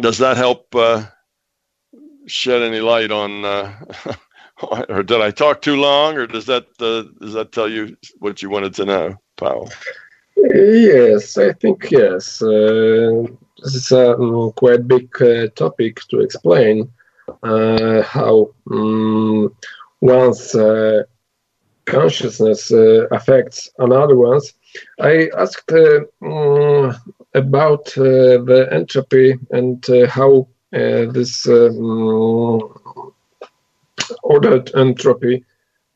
S1: does that help uh, shed any light on, uh, or did I talk too long, or does that uh, does that tell you what you wanted to know, Paul?
S2: Yes, I think yes. Uh, this is a um, quite big uh, topic to explain uh, how um, one's uh, consciousness affects another one's. I asked um, about the entropy and how this um, ordered entropy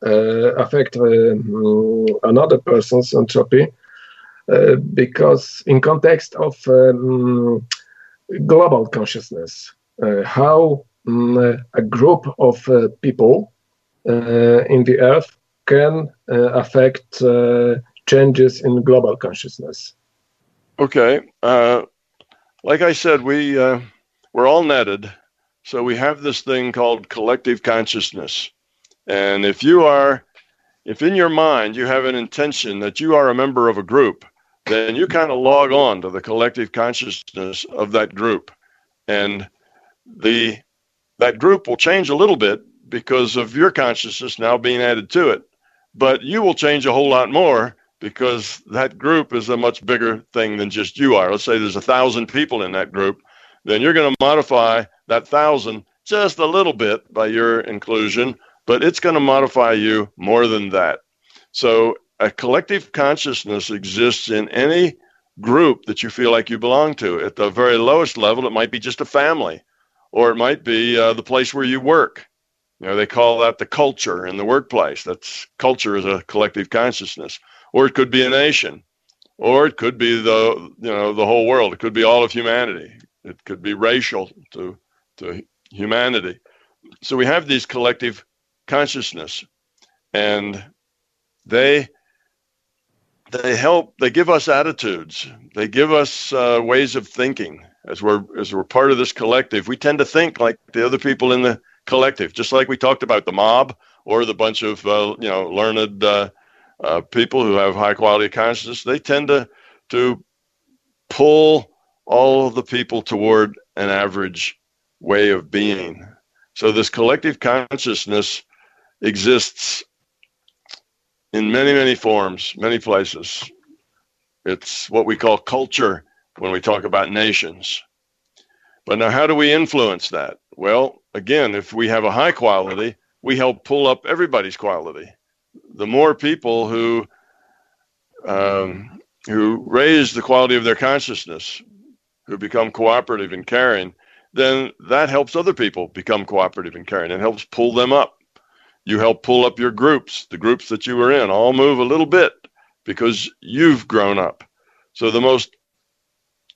S2: uh, affect um, another person's entropy because in context of um, global consciousness, how um, a group of people in the earth can affect changes in global consciousness.
S1: Okay. Uh, like I said, we uh, we're all netted. So we have this thing called collective consciousness. And if you are if in your mind you have an intention that you are a member of a group, then you kind of log on to the collective consciousness of that group. And the that group will change a little bit because of your consciousness now being added to it. But you will change a whole lot more because that group is a much bigger thing than just you are. Let's say there's a thousand people in that group, then you're going to modify that thousand just a little bit by your inclusion, but it's going to modify you more than that. So a collective consciousness exists in any group that you feel like you belong to. At the very lowest level, it might be just a family, or it might be uh, the place where you work. You know, they call that the culture in the workplace. That's culture is a collective consciousness, or it could be a nation, or it could be the you know the whole world. It could be all of humanity. It could be racial to to humanity. So we have these collective consciousness, and they they help. They give us attitudes. They give us uh, ways of thinking. As we're as we're part of this collective, we tend to think like the other people in the collective, just like we talked about the mob or the bunch of uh, you know learned uh, uh, people who have high quality consciousness. They tend to to pull all the people toward an average way of being. So this collective consciousness exists in many many forms, many places. It's what we call culture when we talk about nations. But now, how do we influence that? Well, again, if we have a high quality, we help pull up everybody's quality. The more people who um, who raise the quality of their consciousness, who become cooperative and caring, then that helps other people become cooperative and caring. It helps pull them up. You help pull up your groups, the groups that you were in, all move a little bit because you've grown up. So the most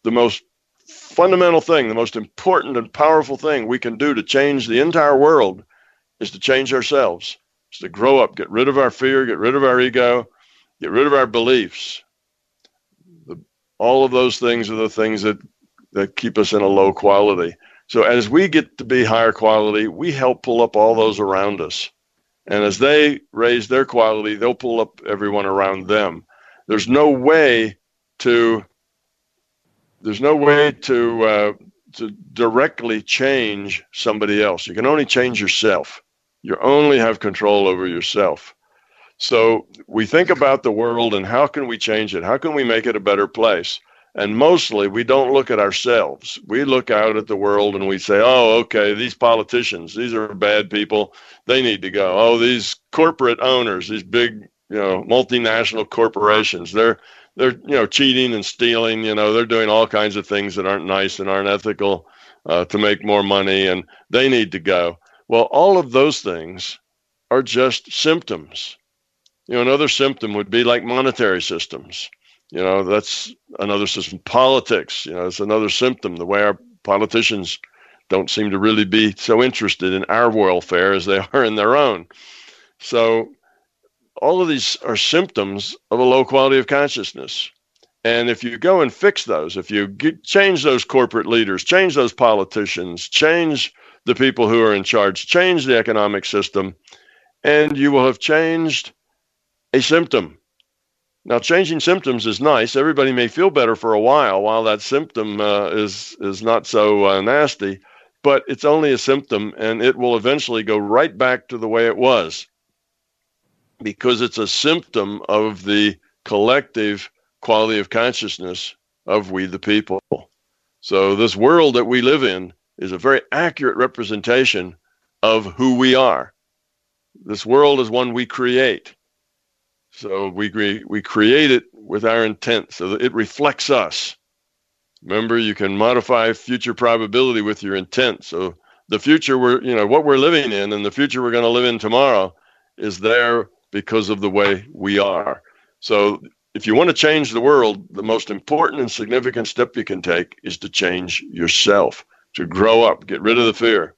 S1: the most fundamental thing, the most important and powerful thing we can do to change the entire world is to change ourselves, is to grow up, get rid of our fear, get rid of our ego, get rid of our beliefs. The, all of those things are the things that, that keep us in a low quality. So as we get to be higher quality, we help pull up all those around us. And as they raise their quality, they'll pull up everyone around them. There's no way to there's no way to uh, to directly change somebody else. You can only change yourself. You only have control over yourself. So we think about the world and how can we change it? How can we make it a better place? And mostly we don't look at ourselves. We look out at the world and we say, oh, okay, these politicians, these are bad people. They need to go. Oh, these corporate owners, these big, you know, multinational corporations, they're they're you know cheating and stealing. You know they're doing all kinds of things that aren't nice and aren't ethical uh, to make more money, and they need to go. Well, all of those things are just symptoms. You know, another symptom would be like monetary systems. You know, that's another system. Politics, you know, it's another symptom. The way our politicians don't seem to really be so interested in our welfare as they are in their own. So all of these are symptoms of a low quality of consciousness. And if you go and fix those, if you get, change those corporate leaders, change those politicians, change the people who are in charge, change the economic system, and you will have changed a symptom. Now, changing symptoms is nice. Everybody may feel better for a while while that symptom uh, is is not so uh, nasty, but it's only a symptom, and it will eventually go right back to the way it was because it's a symptom of the collective quality of consciousness of we the people. So, this world that we live in is a very accurate representation of who we are. This world is one we create. So, we, we create it with our intent so that it reflects us. Remember, you can modify future probability with your intent. So, the future we're, you know, what we're living in and the future we're going to live in tomorrow is there because of the way we are. So, if you want to change the world, the most important and significant step you can take is to change yourself, to grow up, get rid of the fear,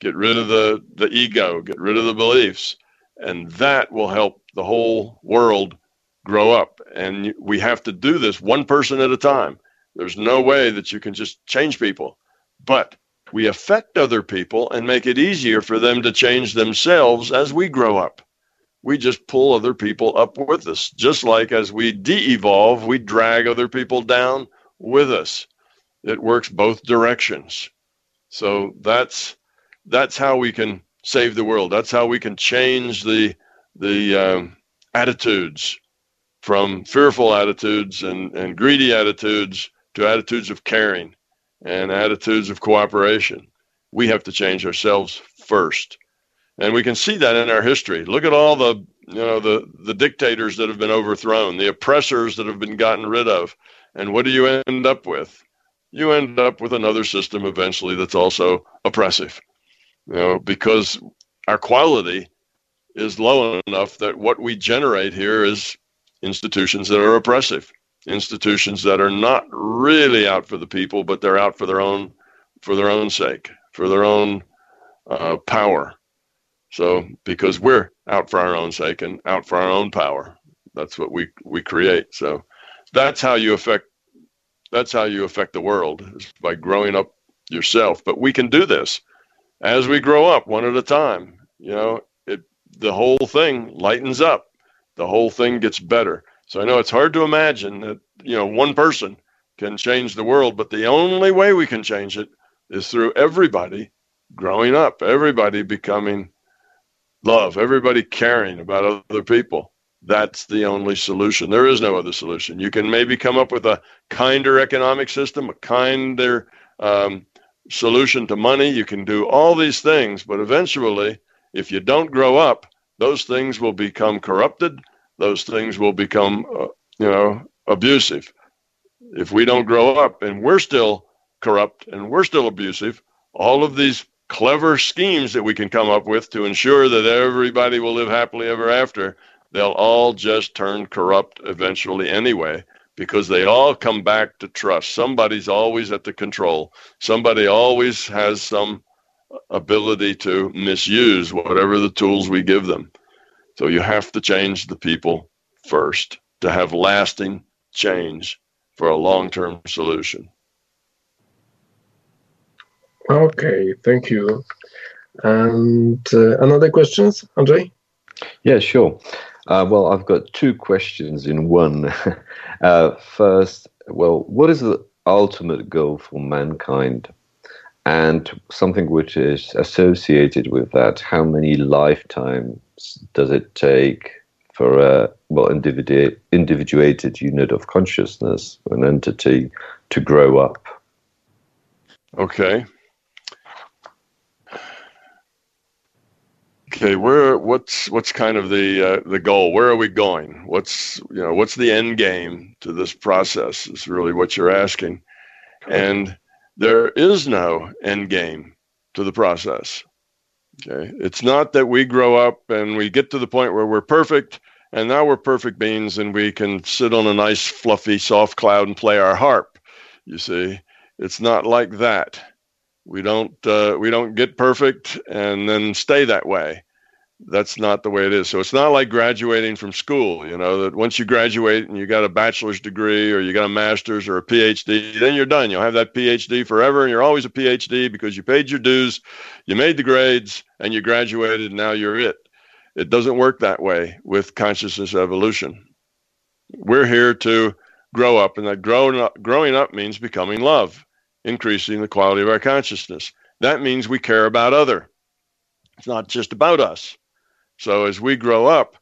S1: get rid of the, the ego, get rid of the beliefs. And that will help the whole world grow up. And we have to do this one person at a time. There's no way that you can just change people. But we affect other people and make it easier for them to change themselves as we grow up we just pull other people up with us. Just like as we de evolve, we drag other people down with us. It works both directions. So that's that's how we can save the world. That's how we can change the the um, attitudes from fearful attitudes and, and greedy attitudes to attitudes of caring and attitudes of cooperation. We have to change ourselves first. And we can see that in our history. Look at all the you know the the dictators that have been overthrown, the oppressors that have been gotten rid of. And what do you end up with? You end up with another system eventually that's also oppressive. You know, because our quality is low enough that what we generate here is institutions that are oppressive, institutions that are not really out for the people, but they're out for their own for their own sake, for their own uh, power. So because we're out for our own sake and out for our own power, that's what we we create. So that's how you affect that's how you affect the world is by growing up yourself. But we can do this as we grow up one at a time. You know, the whole thing lightens up. The whole thing gets better. So I know it's hard to imagine that, you know, one person can change the world, but the only way we can change it is through everybody growing up, everybody becoming love, everybody caring about other people. That's the only solution. There is no other solution. You can maybe come up with a kinder economic system, a kinder um, solution to money. You can do all these things, but eventually, if you don't grow up, those things will become corrupted. Those things will become, uh, you know, abusive. If we don't grow up and we're still corrupt and we're still abusive, all of these clever schemes that we can come up with to ensure that everybody will live happily ever after, they'll all just turn corrupt eventually anyway because they all come back to trust. Somebody's always at the control. Somebody always has some ability to misuse whatever the tools we give them. So you have to change the people first to have lasting change for a long term solution.
S2: Okay, thank you. And uh, another questions, Andre?
S3: Yeah, sure. Uh, well, I've got two questions in one. uh, first, well, what is the ultimate goal for mankind? And something which is associated with that, how many lifetimes does it take for a well individu- individuated unit of consciousness, an entity, to grow up?
S1: Okay. okay where what's what's kind of the uh, the goal where are we going what's you know what's the end game to this process is really what you're asking and there is no end game to the process. Okay? It's not that we grow up and we get to the point where we're perfect and now we're perfect beings and we can sit on a nice fluffy soft cloud and play our harp you see? It's not like that. We don't uh, we don't get perfect and then stay that way. That's not the way it is. So it's not like graduating from school. You know that once you graduate and you got a bachelor's degree or you got a master's or a PhD, then you're done. You'll have that PhD forever, and you're always a PhD because you paid your dues, you made the grades, and you graduated. And now you're it. It doesn't work that way with consciousness evolution. We're here to grow up, and that growing up, growing up means becoming love increasing the quality of our consciousness. That means we care about other. It's not just about us. So as we grow up,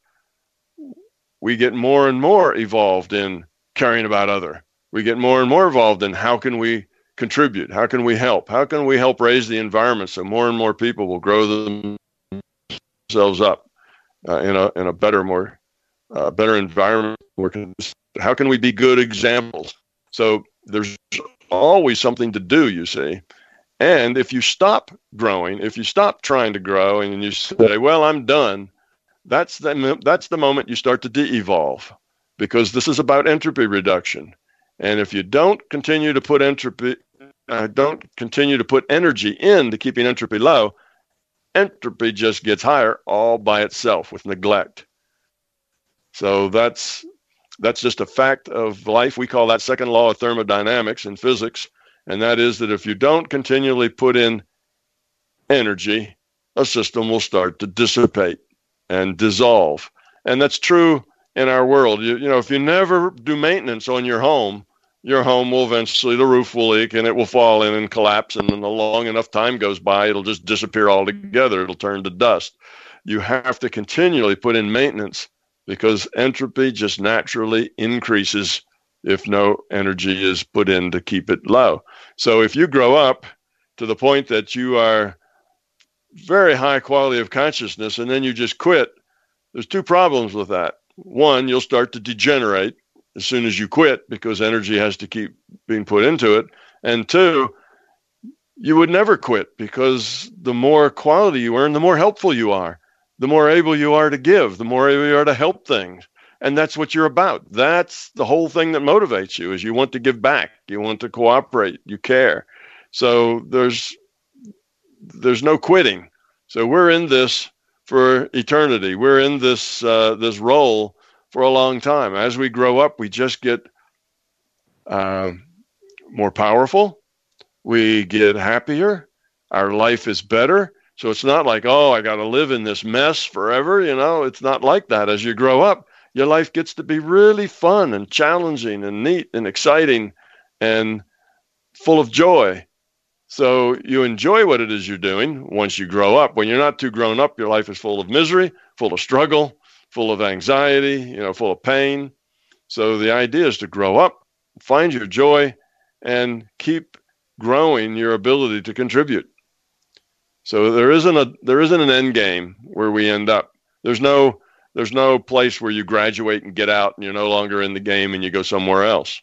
S1: we get more and more evolved in caring about other. We get more and more involved in how can we contribute? How can we help? How can we help raise the environment so more and more people will grow themselves up uh, in a in a better, more uh, better environment? How can we be good examples? So there's always something to do, you see. And if you stop growing, if you stop trying to grow and you say, well, I'm done, that's the, that's the moment you start to de evolve because this is about entropy reduction. And if you don't continue to put entropy, uh, don't continue to put energy into keeping entropy low, entropy just gets higher all by itself with neglect. So that's that's just a fact of life. We call that second law of thermodynamics in physics. And that is that if you don't continually put in energy, a system will start to dissipate and dissolve. And that's true in our world. You, you know, if you never do maintenance on your home, your home will eventually, the roof will leak and it will fall in and collapse. And then a long enough time goes by, it'll just disappear altogether. It'll turn to dust. You have to continually put in maintenance because entropy just naturally increases if no energy is put in to keep it low. So if you grow up to the point that you are very high quality of consciousness and then you just quit, there's two problems with that. One, you'll start to degenerate as soon as you quit because energy has to keep being put into it. And two, you would never quit because the more quality you earn, the more helpful you are, the more able you are to give, the more able you are to help things. And that's what you're about. That's the whole thing that motivates you is you want to give back, you want to cooperate, you care. So there's there's no quitting. So we're in this for eternity. We're in this uh, this role for a long time. As we grow up, we just get uh, more powerful. We get happier. Our life is better. So it's not like, oh, I got to live in this mess forever. You know, it's not like that. As you grow up, your life gets to be really fun and challenging and neat and exciting and full of joy. So you enjoy what it is you're doing once you grow up. When you're not too grown up, your life is full of misery, full of struggle, full of anxiety, you know, full of pain. So the idea is to grow up, find your joy, and keep growing your ability to contribute. So there isn't a there isn't an end game where we end up. There's no there's no place where you graduate and get out and you're no longer in the game and you go somewhere else.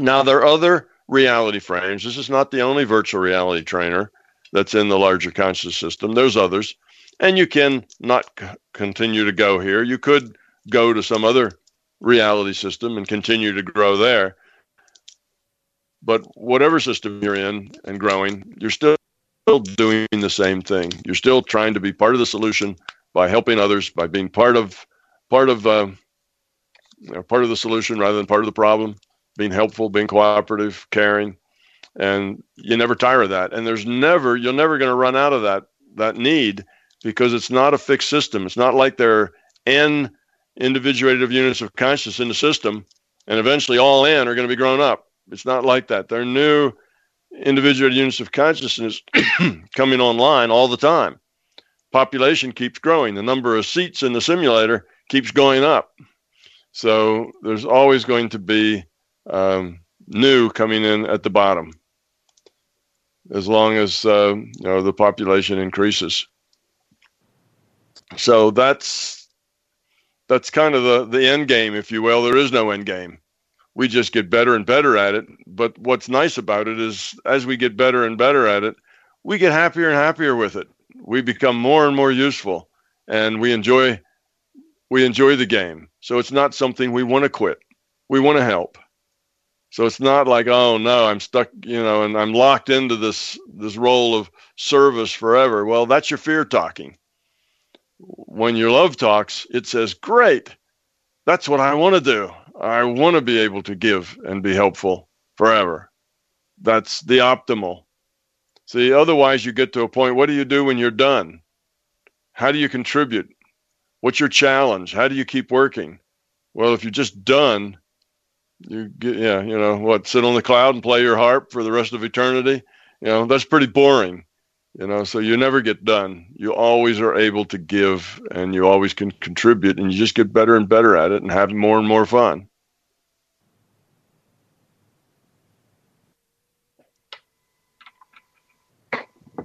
S1: Now there are other reality frames. This is not the only virtual reality trainer that's in the larger conscious system. There's others and you can not c- continue to go here. You could go to some other reality system and continue to grow there. But whatever system you're in and growing, you're still doing the same thing. You're still trying to be part of the solution by helping others, by being part of part of uh, part of the solution rather than part of the problem. Being helpful, being cooperative, caring, and you never tire of that. And there's never you're never going to run out of that that need because it's not a fixed system. It's not like there are n individuated units of consciousness in the system, and eventually all n are going to be grown up. It's not like that. There are new individual units of consciousness coming online all the time. Population keeps growing. The number of seats in the simulator keeps going up. So there's always going to be um, new coming in at the bottom, as long as uh, you know the population increases so that's that's kind of the the end game, if you will. There is no end game. We just get better and better at it. But what's nice about it is, as we get better and better at it, we get happier and happier with it. We become more and more useful, and we enjoy we enjoy the game. So it's not something we want to quit. We want to help. So it's not like, oh no, I'm stuck, you know, and I'm locked into this this role of service forever. Well, that's your fear talking when your love talks, it says, Great, that's what I want to do. I want to be able to give and be helpful forever. That's the optimal. See, otherwise, you get to a point what do you do when you're done? How do you contribute? What's your challenge? How do you keep working? Well, if you're just done, you get, yeah, you know, what, sit on the cloud and play your harp for the rest of eternity? You know, that's pretty boring you know so you never get done you always are able to give and you always can contribute and you just get better and better at it and have more and more fun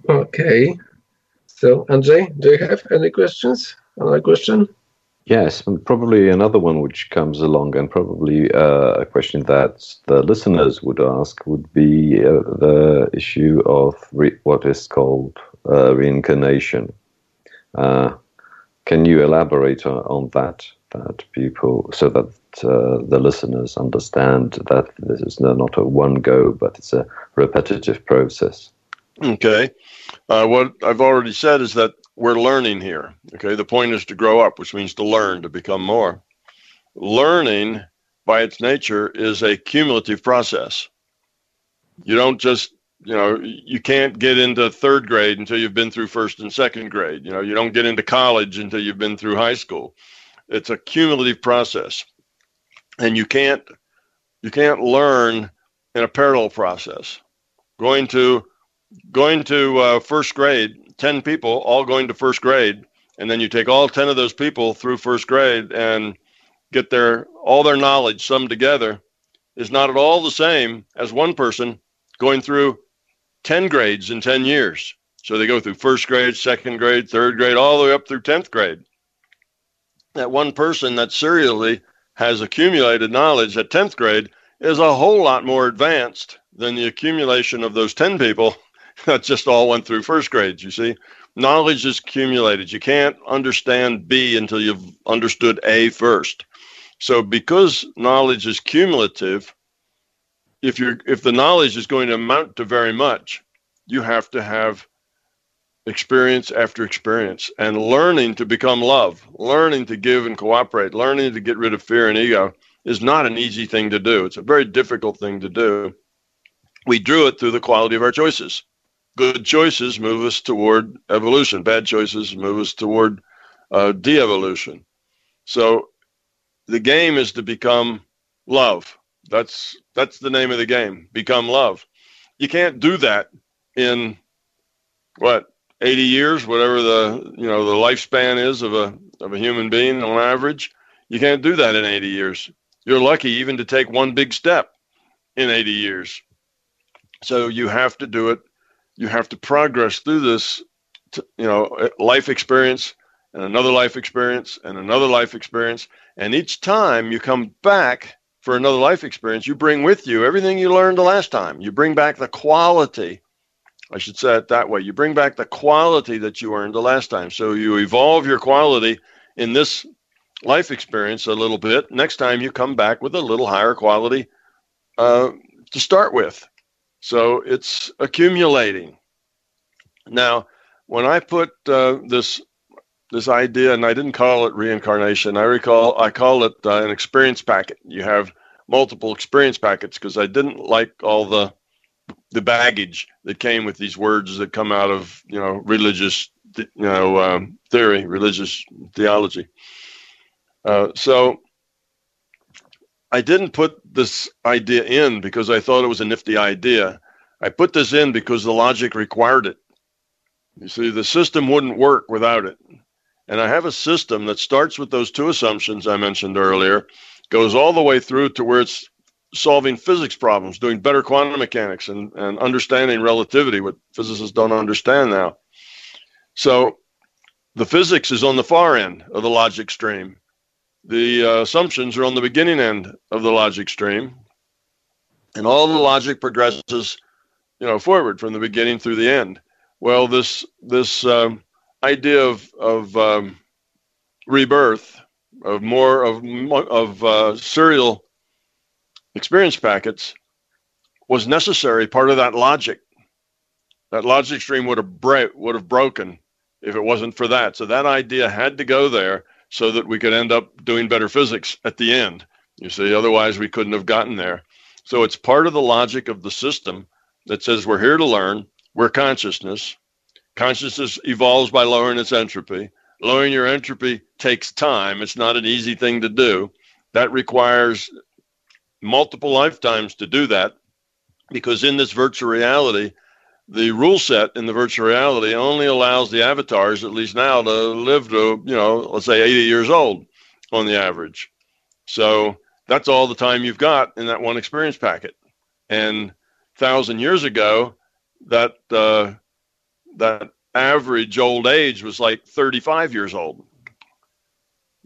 S2: okay so Andrzej, do you have any questions another question
S3: Yes, and probably another one which comes along, and probably uh, a question that the listeners would ask would be uh, the issue of re- what is called uh, reincarnation. Uh, can you elaborate on, on, that? That people, so that uh, the listeners understand that this is not a one go, but it's a repetitive process.
S1: Okay. Uh, what I've already said is that we're learning here. Okay, the point is to grow up, which means to learn, to become more. Learning, by its nature, is a cumulative process. You don't just, you know, you can't get into third grade until you've been through first and second grade. You know, you don't get into college until you've been through high school. it's a cumulative process, and you can't you can't learn in a parallel process. Going to going to uh, first grade, ten people all going to first grade, and then you take all ten of those people through first grade and get their all their knowledge summed together is not at all the same as one person going through 10 grades in 10 years. So they go through first grade, second grade, third grade, all the way up through 10th grade. That one person that serially has accumulated knowledge at 10th grade is a whole lot more advanced than the accumulation of those 10 people that just all went through first grades. You see, knowledge is accumulated. You can't understand B until you've understood A first. So because knowledge is cumulative, if you're if the knowledge is going to amount to very much, you have to have experience after experience and learning to become love, learning to give and cooperate, learning to get rid of fear and ego is not an easy thing to do. It's a very difficult thing to do. We drew it through the quality of our choices. Good choices move us toward evolution. Bad choices move us toward uh, de-evolution. So the game is to become love. That's that's the name of the game. Become love. You can't do that in what 80 years, whatever the you know the lifespan is of a of a human being on average. You can't do that in 80 years. You're lucky even to take one big step in 80 years. So you have to do it. You have to progress through this, you know, life experience and another life experience and another life experience. And each time you come back for another life experience, you bring with you everything you learned the last time. You bring back the quality. I should say it that way. You bring back the quality that you earned the last time. So you evolve your quality in this life experience a little bit. Next time you come back with a little higher quality uh, to start with. So it's accumulating. Now, when I put uh, this this idea, and I didn't call it reincarnation. I recall I call it uh, an experience packet. You have multiple experience packets because I didn't like all the the baggage that came with these words that come out of you know religious you know um, theory, religious theology. Uh, so I didn't put this idea in because I thought it was a nifty idea. I put this in because the logic required it. You see, the system wouldn't work without it. And I have a system that starts with those two assumptions I mentioned earlier, goes all the way through to where it's solving physics problems, doing better quantum mechanics, and, and understanding relativity, what physicists don't understand now. So the physics is on the far end of the logic stream. The uh, assumptions are on the beginning end of the logic stream. And all the logic progresses, you know, forward from the beginning through the end. Well, this this um, idea of of um, rebirth, of more of of uh, serial experience packets, was necessary. Part of that logic, that logic stream would have bra- would have broken if it wasn't for that. So that idea had to go there so that we could end up doing better physics at the end. You see, otherwise we couldn't have gotten there. So it's part of the logic of the system that says we're here to learn. We're consciousness. Consciousness evolves by lowering its entropy. Lowering your entropy takes time. It's not an easy thing to do. That requires multiple lifetimes to do that because in this virtual reality, the rule set in the virtual reality only allows the avatars, at least now, to live to, you know, let's say 80 years old on the average. So that's all the time you've got in that one experience packet. And thousand years ago, that uh, that average old age was like 35 years old.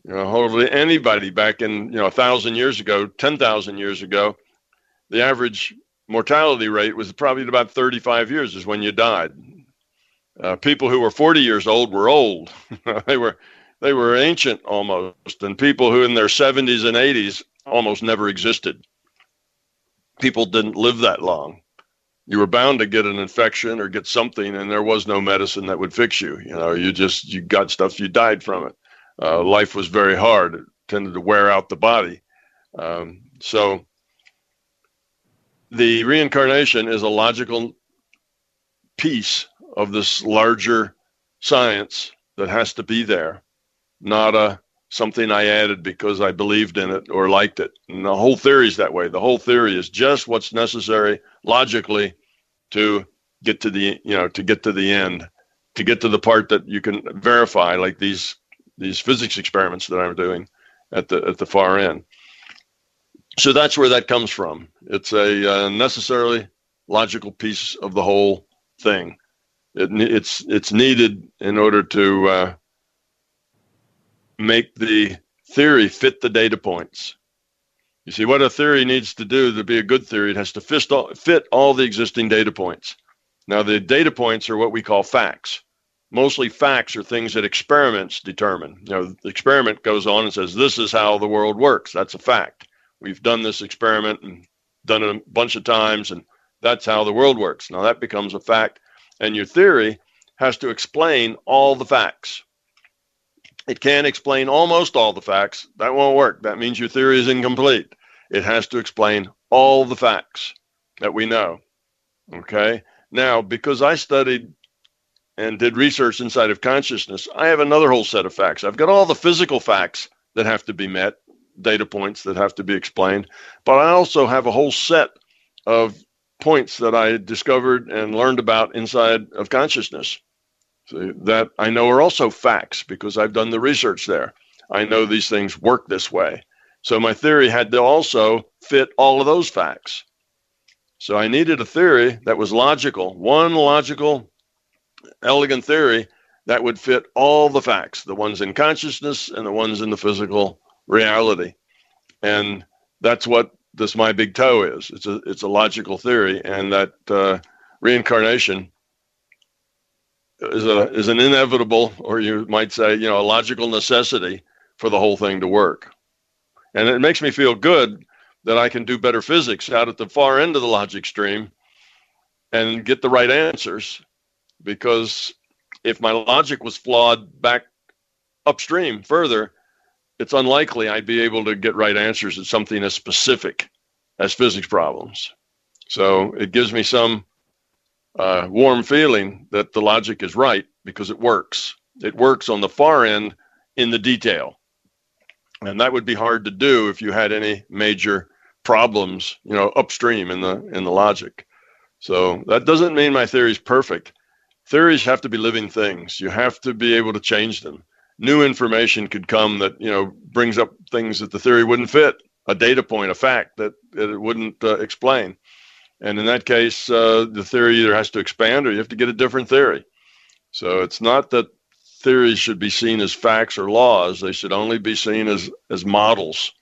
S1: You know, hardly anybody back in, you know, a thousand years ago, 10,000 years ago, the average mortality rate was probably about 35 years is when you died. Uh, people who were 40 years old were old. they were they were ancient almost, and people who in their 70s and 80s almost never existed. People didn't live that long you were bound to get an infection or get something, and there was no medicine that would fix you. You know, you just you got stuff, you died from it. Uh, life was very hard; it tended to wear out the body. Um, so, the reincarnation is a logical piece of this larger science that has to be there, not a something I added because I believed in it or liked it. And the whole theory is that way. The whole theory is just what's necessary logically to get to the you know to get to the end, to get to the part that you can verify, like these these physics experiments that I'm doing at the at the far end. So that's where that comes from. It's a uh, necessarily logical piece of the whole thing. It, it's it's needed in order to uh, make the theory fit the data points. You see, what a theory needs to do to be a good theory, it has to fit all, fit all the existing data points. Now, the data points are what we call facts. Mostly facts are things that experiments determine. You know, the experiment goes on and says, this is how the world works. That's a fact. We've done this experiment and done it a bunch of times, and that's how the world works. Now, that becomes a fact. And your theory has to explain all the facts. It can't explain almost all the facts. That won't work. That means your theory is incomplete. It has to explain all the facts that we know. Okay. Now, because I studied and did research inside of consciousness, I have another whole set of facts. I've got all the physical facts that have to be met, data points that have to be explained, but I also have a whole set of points that I discovered and learned about inside of consciousness. So that I know are also facts because I've done the research there. I know these things work this way. So my theory had to also fit all of those facts. So I needed a theory that was logical, one logical, elegant theory that would fit all the facts, the ones in consciousness and the ones in the physical reality. And that's what this my big toe is. It's a it's a logical theory, and that uh, reincarnation is a is an inevitable, or you might say, you know, a logical necessity for the whole thing to work. And it makes me feel good that I can do better physics out at the far end of the logic stream and get the right answers. Because if my logic was flawed back upstream further, it's unlikely I'd be able to get right answers at something as specific as physics problems. So it gives me some uh, warm feeling that the logic is right because it works. It works on the far end in the detail. And that would be hard to do if you had any major problems, you know, upstream in the in the logic. So that doesn't mean my theory is perfect. Theories have to be living things. You have to be able to change them. New information could come that, you know, brings up things that the theory wouldn't fit, a data point, a fact that, it wouldn't uh, explain. And in that case, uh, the theory either has to expand or you have to get a different theory. So it's not that theories should be seen as facts or laws. They should only be seen as, as models.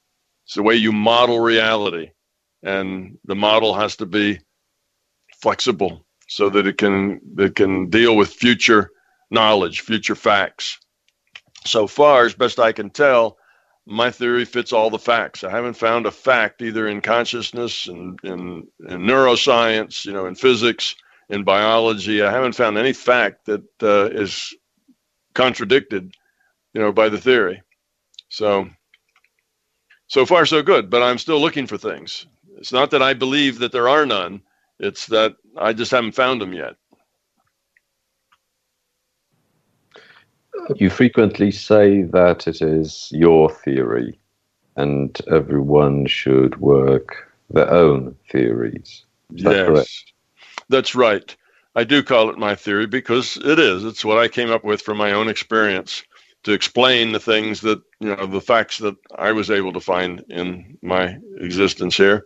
S1: It's the way you model reality. And the model has to be flexible so that it can it can deal with future knowledge, future facts. So far, as best I can tell, my theory fits all the facts. I haven't found a fact either in consciousness and in, in, neuroscience, you know, in physics, in biology. I haven't found any fact that uh, is contradicted, you know, by the theory. So, so far so good. But I'm still looking for things. It's not that I believe that there are none. It's that I just haven't found them yet.
S3: You frequently say that it is your theory and everyone should work their own theories. Is that
S1: yes,
S3: correct?
S1: that's right. I do call it my theory because it is. It's what I came up with from my own experience to explain the things that, you know, the facts that I was able to find in my existence here,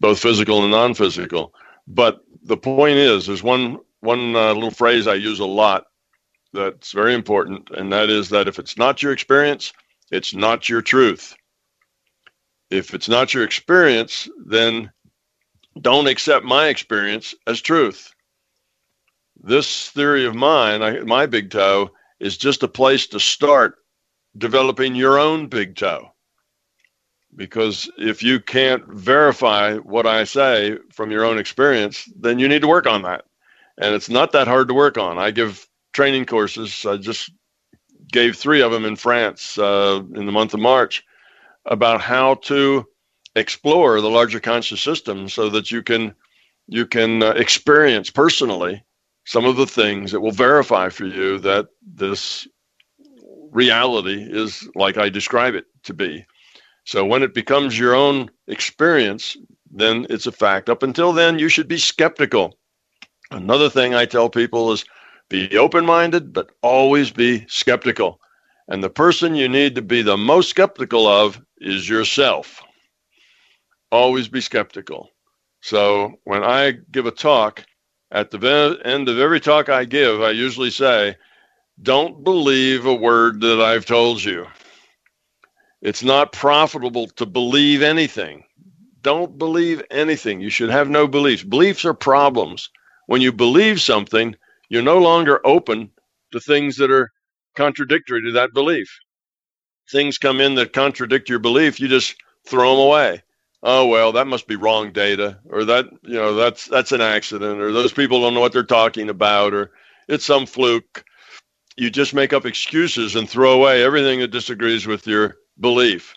S1: both physical and non physical. But the point is, there's one, one uh, little phrase I use a lot that's very important, and that is that if it's not your experience, it's not your truth. If it's not your experience, then don't accept my experience as truth. This theory of mine, I, my big toe, is just a place to start developing your own big toe. Because if you can't verify what I say from your own experience, then you need to work on that. And it's not that hard to work on. I give training courses. I just gave three of them in France uh, in the month of March about how to explore the larger conscious system so that you can you can uh, experience personally some of the things that will verify for you that this reality is like I describe it to be. So when it becomes your own experience, then it's a fact. Up until then, you should be skeptical. Another thing I tell people is be open minded, but always be skeptical. And the person you need to be the most skeptical of is yourself. Always be skeptical. So when I give a talk, at the end of every talk I give, I usually say, don't believe a word that I've told you. It's not profitable to believe anything. Don't believe anything. You should have no beliefs. Beliefs are problems. When you believe something, you're no longer open to things that are contradictory to that belief. Things come in that contradict your belief, you just throw them away. Oh well, that must be wrong data, or that you know that's that's an accident, or those people don't know what they're talking about, or it's some fluke you just make up excuses and throw away everything that disagrees with your belief.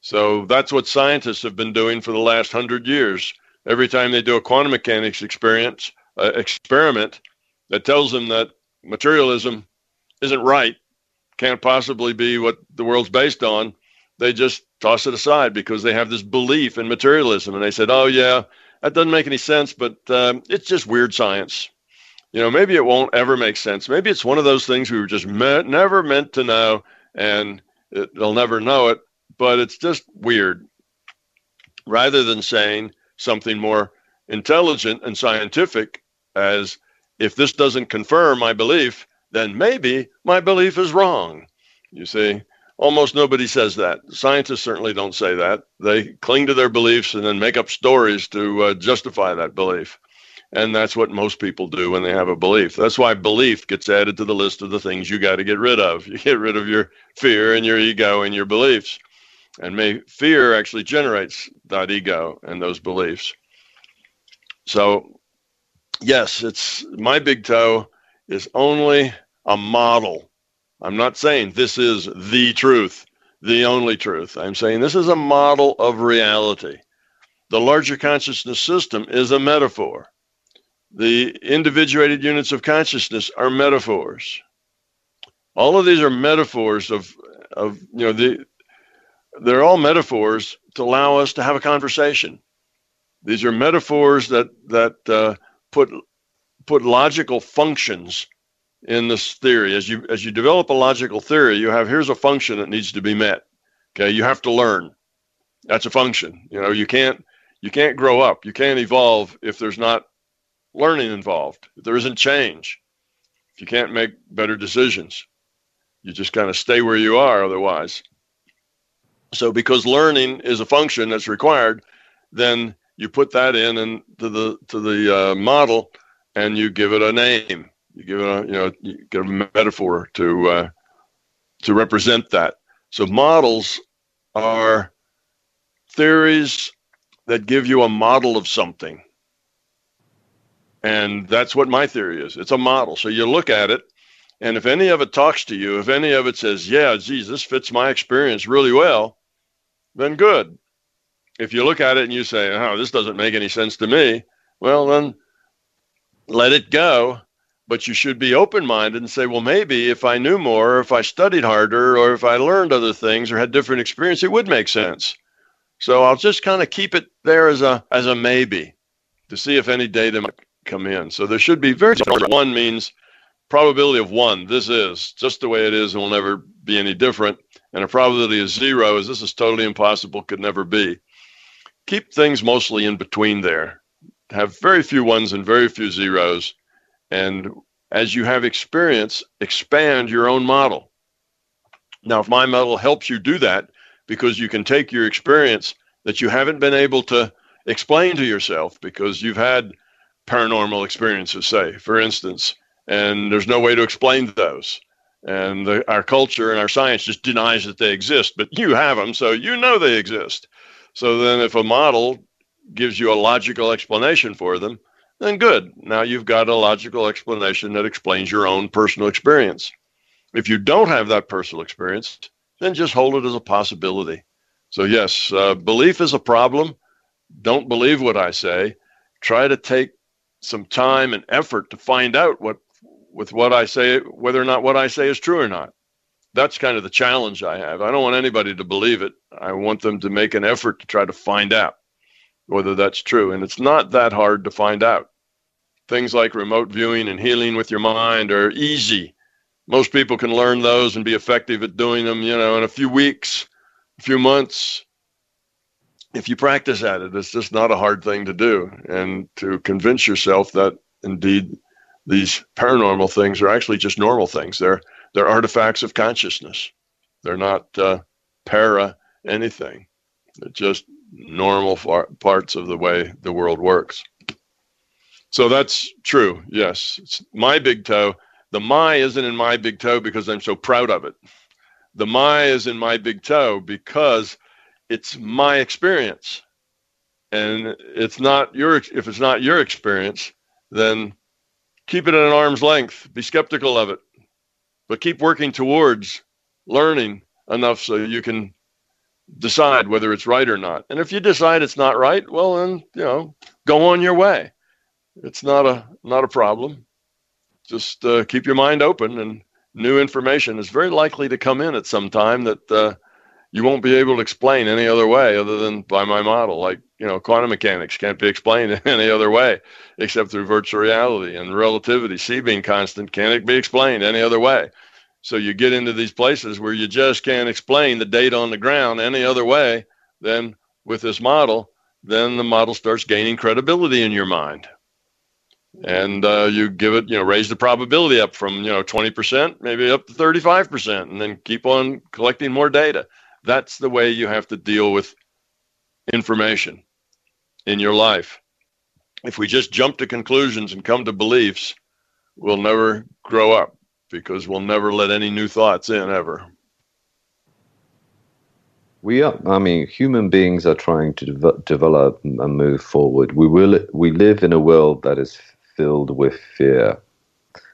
S1: So that's what scientists have been doing for the last hundred years. Every time they do a quantum mechanics experience uh, experiment that tells them that materialism isn't right, can't possibly be what the world's based on, they just toss it aside because they have this belief in materialism. And they said, "Oh yeah, that doesn't make any sense, but um, it's just weird science." you know, maybe it won't ever make sense. Maybe it's one of those things we were just meant, never meant to know, and it, they'll never know it. But it's just weird. Rather than saying something more intelligent and scientific, as if this doesn't confirm my belief, then maybe my belief is wrong. You see, almost nobody says that. Scientists certainly don't say that. They cling to their beliefs and then make up stories to uh, justify that belief. And that's what most people do when they have a belief. That's why belief gets added to the list of the things you got to get rid of. You get rid of your fear and your ego and your beliefs. And may fear actually generates that ego and those beliefs. So, yes, it's my big toe is only a model. I'm not saying this is the truth, the only truth. I'm saying this is a model of reality. The larger consciousness system is a metaphor. The individuated units of consciousness are metaphors. All of these are metaphors of, of you know, the, they're all metaphors to allow us to have a conversation. These are metaphors that that uh, put put logical functions in this theory. As you as you develop a logical theory, you have here's a function that needs to be met. Okay, you have to learn. That's a function. You know, you can't you can't grow up. You can't evolve if there's not learning involved. If there isn't change, if you can't make better decisions, you just kind of stay where you are otherwise. So, because learning is a function that's required, then you put that in and to the to the uh, model, and you give it a name. You give it a you know you give a metaphor to uh, to represent that. So models are theories that give you a model of something. And that's what my theory is. It's a model. So you look at it, and if any of it talks to you, if any of it says, yeah, geez, this fits my experience really well, then good. If you look at it and you say, oh, this doesn't make any sense to me, well, then let it go. But you should be open minded and say, well, maybe if I knew more, or if I studied harder, or if I learned other things or had different experience, it would make sense. So I'll just kind of keep it there as a as a maybe to see if any data come in. So there should be very one means probability of one. This is just the way it is and will never be any different. And a probability of zero is this is totally impossible, could never be. Keep things mostly in between there. Have very few ones and very few zeros. And as you have experience, expand your own model. Now, if my model helps you do that, because you can take your experience that you haven't been able to explain to yourself because you've had paranormal experiences, say, for instance, and there's no way to explain those. And the, our culture and our science just denies that they exist, but you have them, so you know they exist. So then, if a model gives you a logical explanation for them, then good. Now you've got a logical explanation that explains your own personal experience. If you don't have that personal experience, then just hold it as a possibility. So, yes, uh, belief is a problem. Don't believe what I say. Try to take some time and effort to find out what with what I say whether or not what I say is true or not. That's kind of the challenge I have. I don't want anybody to believe it. I want them to make an effort to try to find out whether that's true. And it's not that hard to find out. Things like remote viewing and healing with your mind are easy. Most people can learn those and be effective at doing them, you know, in a few weeks, a few months. If you practice at it, it's just not a hard thing to do. And to convince yourself that indeed these paranormal things are actually just normal things. They're they're artifacts of consciousness. They're not uh, para anything. They're just normal far- parts of the way the world works. So that's true. Yes, it's my big toe. The my isn't in my big toe because I'm so proud of it. The my is in my big toe because it's my experience. And it's not your if it's not your experience, then keep it at an arm's length. Be skeptical of it but keep working towards learning enough so you can decide whether it's right or not. And if you decide it's not right, well then, you know, go on your way. It's not a not a problem. Just uh, keep your mind open and new information is very likely to come in at some time that uh, you won't be able to explain any other way other than by my model. Like, you know, quantum mechanics can't be explained in any other way except through virtual reality and relativity, C being constant, can't be explained any other way. So you get into these places where you just can't explain the data on the ground any other way than with this model, then the model starts gaining credibility in your mind. And uh, you give it, you know, raise the probability up from, you know, 20%, maybe up to 35%, and then keep on collecting more data. That's the way you have to deal with information in your life. If we just jump to conclusions and come to beliefs, we'll never grow up because we'll never let any new thoughts in ever.
S3: We are, I mean, human beings are trying to de- develop and move forward. We will, we live in a world that is filled with fear.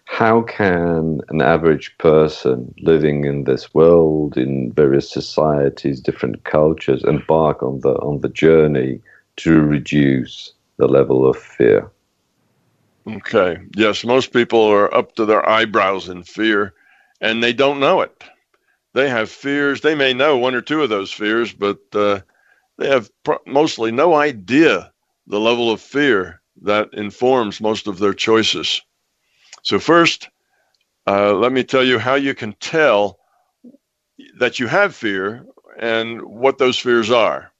S3: How can an average person living in this world, in various societies, different cultures, embark on the on the journey to reduce the level of fear?
S1: Okay. Yes, most people are up to their eyebrows in fear and they don't know it. They have fears. They may know one or two of those fears, but uh, they have mostly no idea the level of fear that informs most of their choices. So, first, uh, let me tell you how you can tell that you have fear and what those fears are.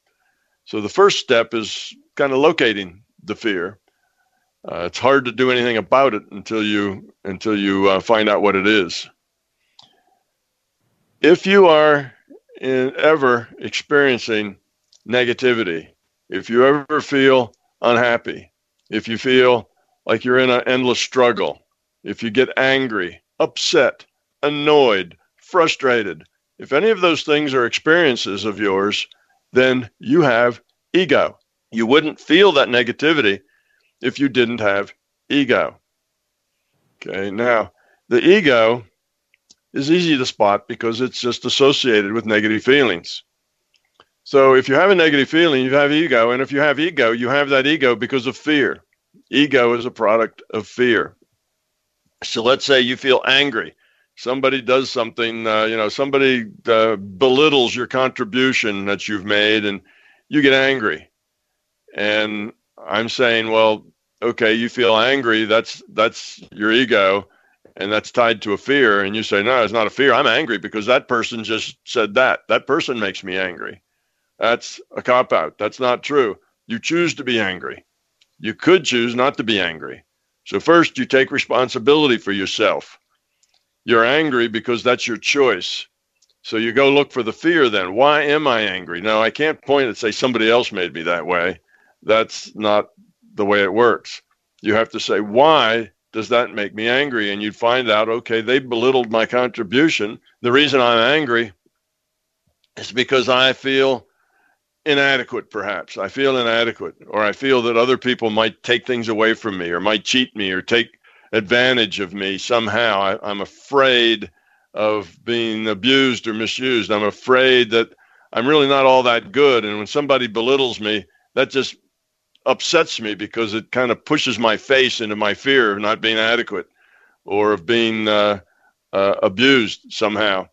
S1: So, the first step is kind of locating the fear. Uh, it's hard to do anything about it until you until you uh, find out what it is. If you are in, ever experiencing negativity, if you ever feel unhappy, if you feel like you're in an endless struggle, if you get angry, upset, annoyed, frustrated, if any of those things are experiences of yours, then you have ego. You wouldn't feel that negativity if you didn't have ego. Okay, now the ego is easy to spot because it's just associated with negative feelings. So if you have a negative feeling, you have ego. And if you have ego, you have that ego because of fear. Ego is a product of fear. So let's say you feel angry. Somebody does something, uh, you know, somebody uh, belittles your contribution that you've made and you get angry. And I'm saying, well, okay, you feel angry. That's that's your ego, and that's tied to a fear. And you say, no, it's not a fear. I'm angry because that person just said that. That person makes me angry. That's a cop out. That's not true. You choose to be angry. You could choose not to be angry. So first, you take responsibility for yourself. You're angry because that's your choice. So you go look for the fear then. Why am I angry? No, I can't point and say somebody else made me that way. That's not the way it works. You have to say, why does that make me angry? And you'd find out, okay, they belittled my contribution. The reason I'm angry is because I feel inadequate, perhaps. I feel inadequate, or I feel that other people might take things away from me, or might cheat me, or take advantage of me somehow. I, am afraid of being abused or misused. I'm afraid that I'm really not all that good. And when somebody belittles me, that just upsets me because it kind of pushes my face into my fear of not being adequate or of being uh, uh, abused somehow.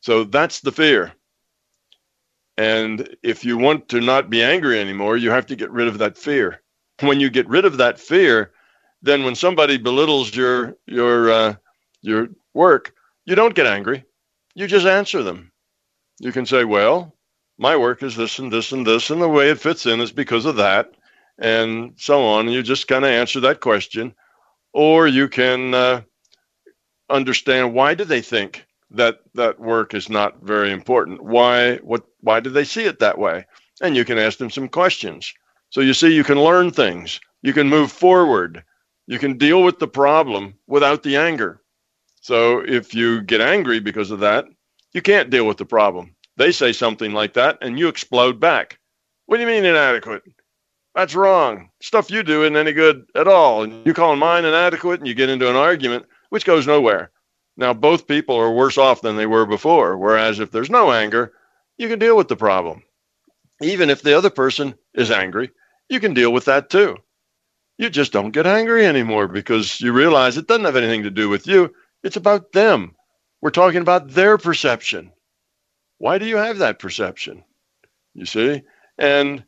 S1: So that's the fear. And if you want to not be angry anymore, you have to get rid of that fear. When you get rid of that fear, then when somebody belittles your your uh, your work, you don't get angry. You just answer them. You can say, "Well, my work is this and this and this, and the way it fits in is because of that, and so on." And you just kind of answer that question, or you can uh, understand why do they think that that work is not very important. Why what why do they see it that way? And you can ask them some questions. So you see you can learn things. You can move forward. You can deal with the problem without the anger. So if you get angry because of that, you can't deal with the problem. They say something like that and you explode back. What do you mean inadequate? That's wrong. Stuff you do isn't any good at all. And you call mine inadequate and you get into an argument, which goes nowhere. Now, both people are worse off than they were before. Whereas if there's no anger, you can deal with the problem. Even if the other person is angry, you can deal with that too. You just don't get angry anymore because you realize it doesn't have anything to do with you. It's about them. We're talking about their perception. Why do you have that perception? You see? And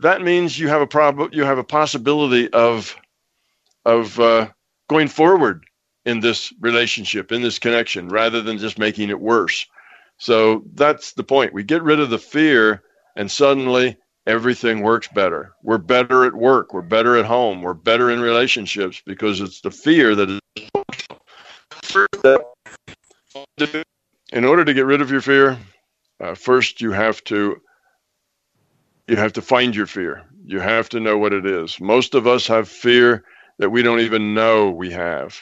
S1: that means you have a problem you have a possibility of of uh, going forward in this relationship, in this connection, rather than just making it worse. So that's the point. We get rid of the fear, and suddenly everything works better. We're better at work. We're better at home. We're better in relationships because it's the fear that is. In order to get rid of your fear, uh, first you have to you have to find your fear. You have to know what it is. Most of us have fear that we don't even know we have.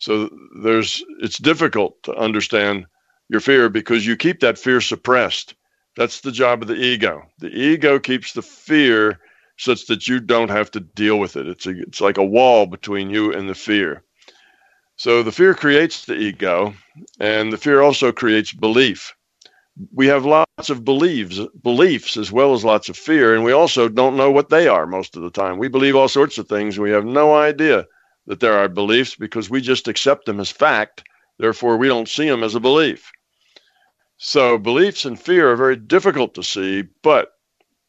S1: So there's it's difficult to understand your fear because you keep that fear suppressed. That's the job of the ego. The ego keeps the fear such that you don't have to deal with it. It's a, it's like a wall between you and the fear. So the fear creates the ego, and the fear also creates belief. We have lots of beliefs, beliefs as well as lots of fear, and we also don't know what they are most of the time. We believe all sorts of things, and we have no idea that there are beliefs because we just accept them as fact. Therefore, we don't see them as a belief. So, beliefs and fear are very difficult to see, but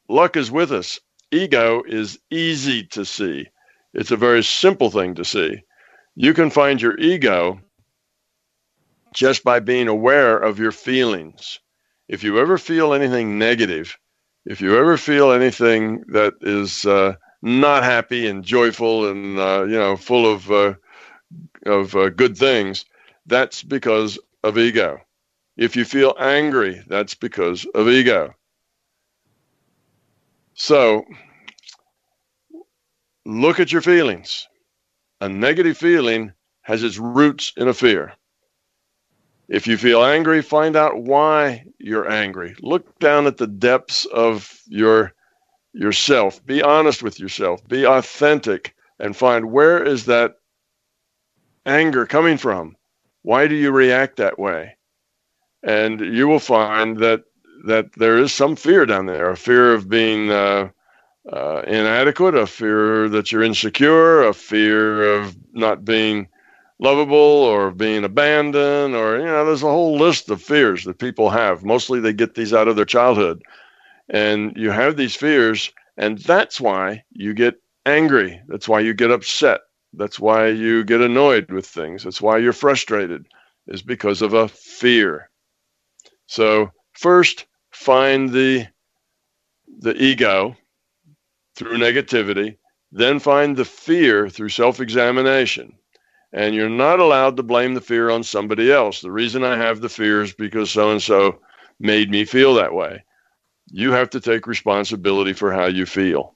S1: luck is with us. Ego is easy to see. It's a very simple thing to see. You can find your ego just by being aware of your feelings. If you ever feel anything negative, if you ever feel anything that is uh, not happy and joyful and uh, you know full of uh, of uh, good things, that's because of ego. If you feel angry, that's because of ego. So look at your feelings. A negative feeling has its roots in a fear. If you feel angry, find out why you're angry. Look down at the depths of your yourself. Be honest with yourself. Be authentic and find where is that anger coming from? Why do you react that way? And you will find that that there is some fear down there, a fear of being uh, uh, inadequate, a fear that you're insecure, a fear of not being lovable or being abandoned, or you know, there's a whole list of fears that people have. Mostly, they get these out of their childhood and you have these fears, and that's why you get angry. That's why you get upset. That's why you get annoyed with things. That's why you're frustrated, is because of a fear. So, first, find the, the ego through negativity, then find the fear through self examination. And you're not allowed to blame the fear on somebody else. The reason I have the fear is because so and so made me feel that way you have to take responsibility for how you feel.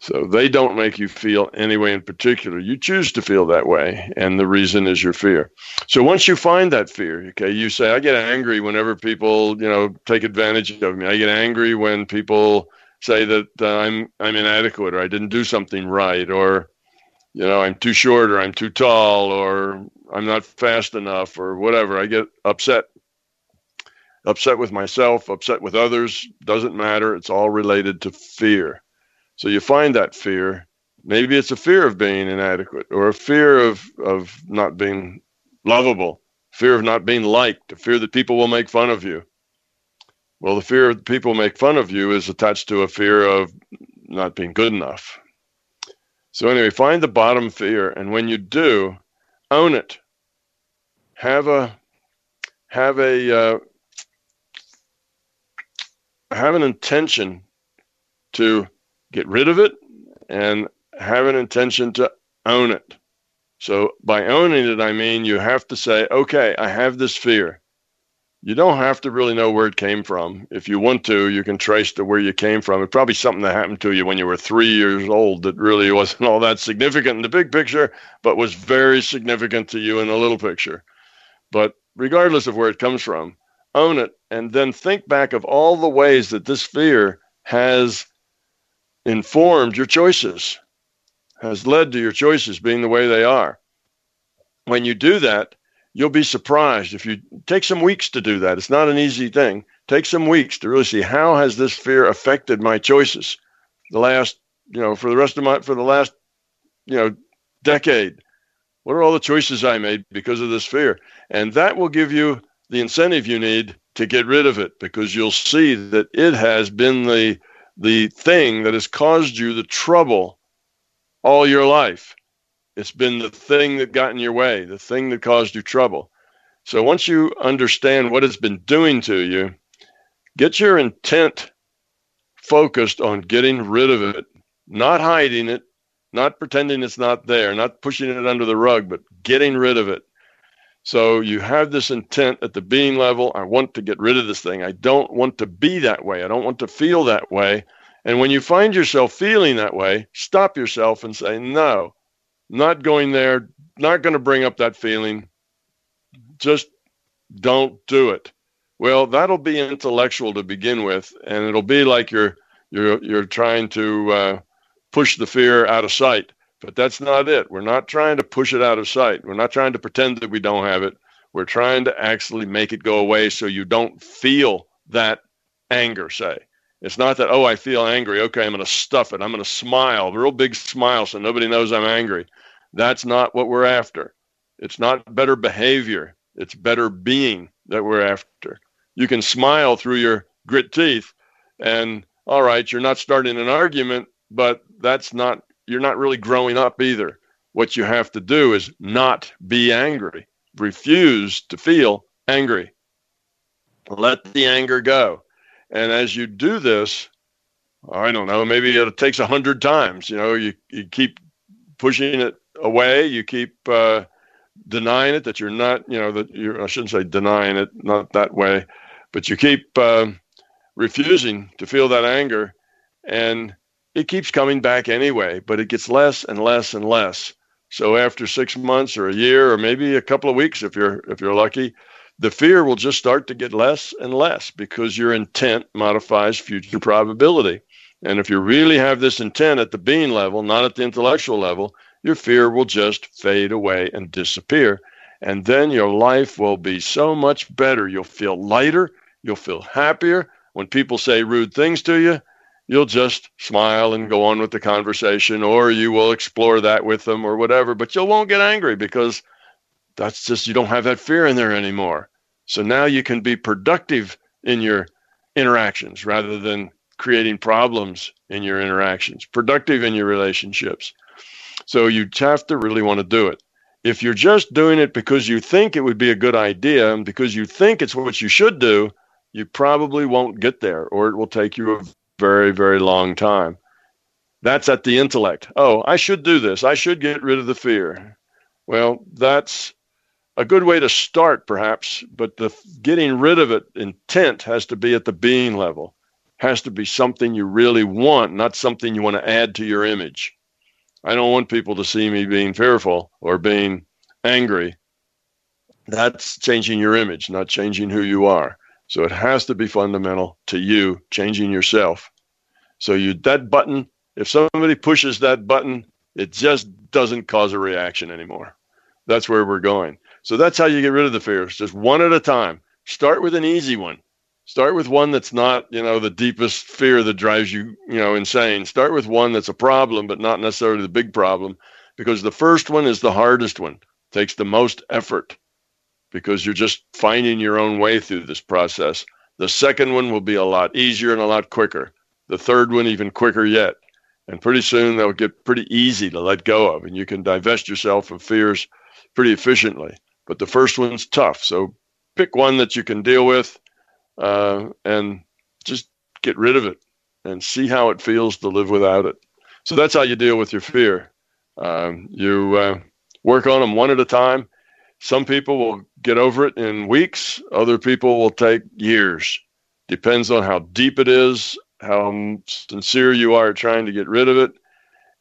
S1: So they don't make you feel any way in particular. You choose to feel that way, and the reason is your fear. So once you find that fear, okay, you say, I get angry whenever people, you know, take advantage of me. I get angry when people say that uh, I'm I'm inadequate or I didn't do something right or you know, I'm too short or I'm too tall or I'm not fast enough or whatever. I get upset upset with myself, upset with others, doesn't matter. It's all related to fear. So you find that fear. Maybe it's a fear of being inadequate or a fear of, of not being lovable, fear of not being liked, a fear that people will make fun of you. Well, the fear that people make fun of you is attached to a fear of not being good enough. So, anyway, find the bottom fear, and when you do, own it. Have a have a uh, have an intention to get rid of it and have an intention to own it. So by owning it, I mean you have to say, okay, I have this fear. You don't have to really know where it came from. If you want to, you can trace to where you came from. It's probably something that happened to you when you were three years old that really wasn't all that significant in the big picture, but was very significant to you in the little picture. But regardless of where it comes from, own it and then think back of all the ways that this fear has informed your choices, has led to your choices being the way they are. When you do that, you'll be surprised if you take some weeks to do that. It's not an easy thing. Take some weeks to really see how has this fear affected my choices the last, you know, for the rest of my for the last, you know, decade. What are all the choices I made because of this fear? And that will give you the incentive you need to get rid of it because you'll see that it has been the the thing that has caused you the trouble all your life. It's been the thing that got in your way, the thing that caused you trouble. So once you understand what it's been doing to you, get your intent focused on getting rid of it, not hiding it, not pretending it's not there, not pushing it under the rug, but getting rid of it. So you have this intent at the being level. I want to get rid of this thing. I don't want to be that way. I don't want to feel that way. And when you find yourself feeling that way, stop yourself and say, no, not going there, not going to bring up that feeling. Just don't do it. Well, that'll be intellectual to begin with, and it'll be like you're you're you're trying to uh, push the fear out of sight. But that's not it. We're not trying to push it out of sight. We're not trying to pretend that we don't have it. We're trying to actually make it go away so you don't feel that anger, say. It's not that, oh, I feel angry. Okay, I'm going to stuff it. I'm going to smile, a real big smile so nobody knows I'm angry. That's not what we're after. It's not better behavior, it's better being that we're after. You can smile through your grit teeth, and all right, you're not starting an argument, but that's not you're not really growing up either. What you have to do is not be angry. Refuse to feel angry. Let the anger go. And as you do this, I don't know, maybe it takes a hundred times. You know, you, you keep pushing it away, you keep uh, denying it that you're not, you know, that you're, I shouldn't say denying it, not that way, but you keep uh, refusing to feel that anger. And it keeps coming back anyway, but it gets less and less and less. So after six months or a year or maybe a couple of weeks, if you're if you're lucky, the fear will just start to get less and less because your intent modifies future probability. And if you really have this intent at the being level, not at the intellectual level, your fear will just fade away and disappear. And then your life will be so much better. You'll feel lighter. You'll feel happier. When people say rude things to you, you'll just smile and go on with the conversation, or you will explore that with them or whatever, but you won't get angry because that's just, you don't have that fear in there anymore. So now you can be productive in your interactions rather than creating problems in your interactions, productive in your relationships. So you have to really want to do it. If you're just doing it because you think it would be a good idea and because you think it's what you should do, you probably won't get there or it will take you a very, very long time. That's at the intellect. Oh, I should do this. I should get rid of the fear. Well, that's a good way to start, perhaps, but the getting rid of it intent has to be at the being level, has to be something you really want, not something you want to add to your image. I don't want people to see me being fearful or being angry. That's changing your image, not changing who you are. So it has to be fundamental to you changing yourself. So you that button, if somebody pushes that button, it just doesn't cause a reaction anymore. That's where we're going. So that's how you get rid of the fears, just one at a time. Start with an easy one. Start with one that's not, you know, the deepest fear that drives you, you know, insane. Start with one that's a problem, but not necessarily the big problem, because the first one is the hardest one. Takes the most effort. Because you're just finding your own way through this process. The second one will be a lot easier and a lot quicker. The third one, even quicker yet. And pretty soon they'll get pretty easy to let go of, and you can divest yourself of fears pretty efficiently. But the first one's tough. So pick one that you can deal with uh, and just get rid of it and see how it feels to live without it. So that's how you deal with your fear. Um, you uh, work on them one at a time. Some people will get over it in weeks, other people will take years. Depends on how deep it is, how sincere you are trying to get rid of it,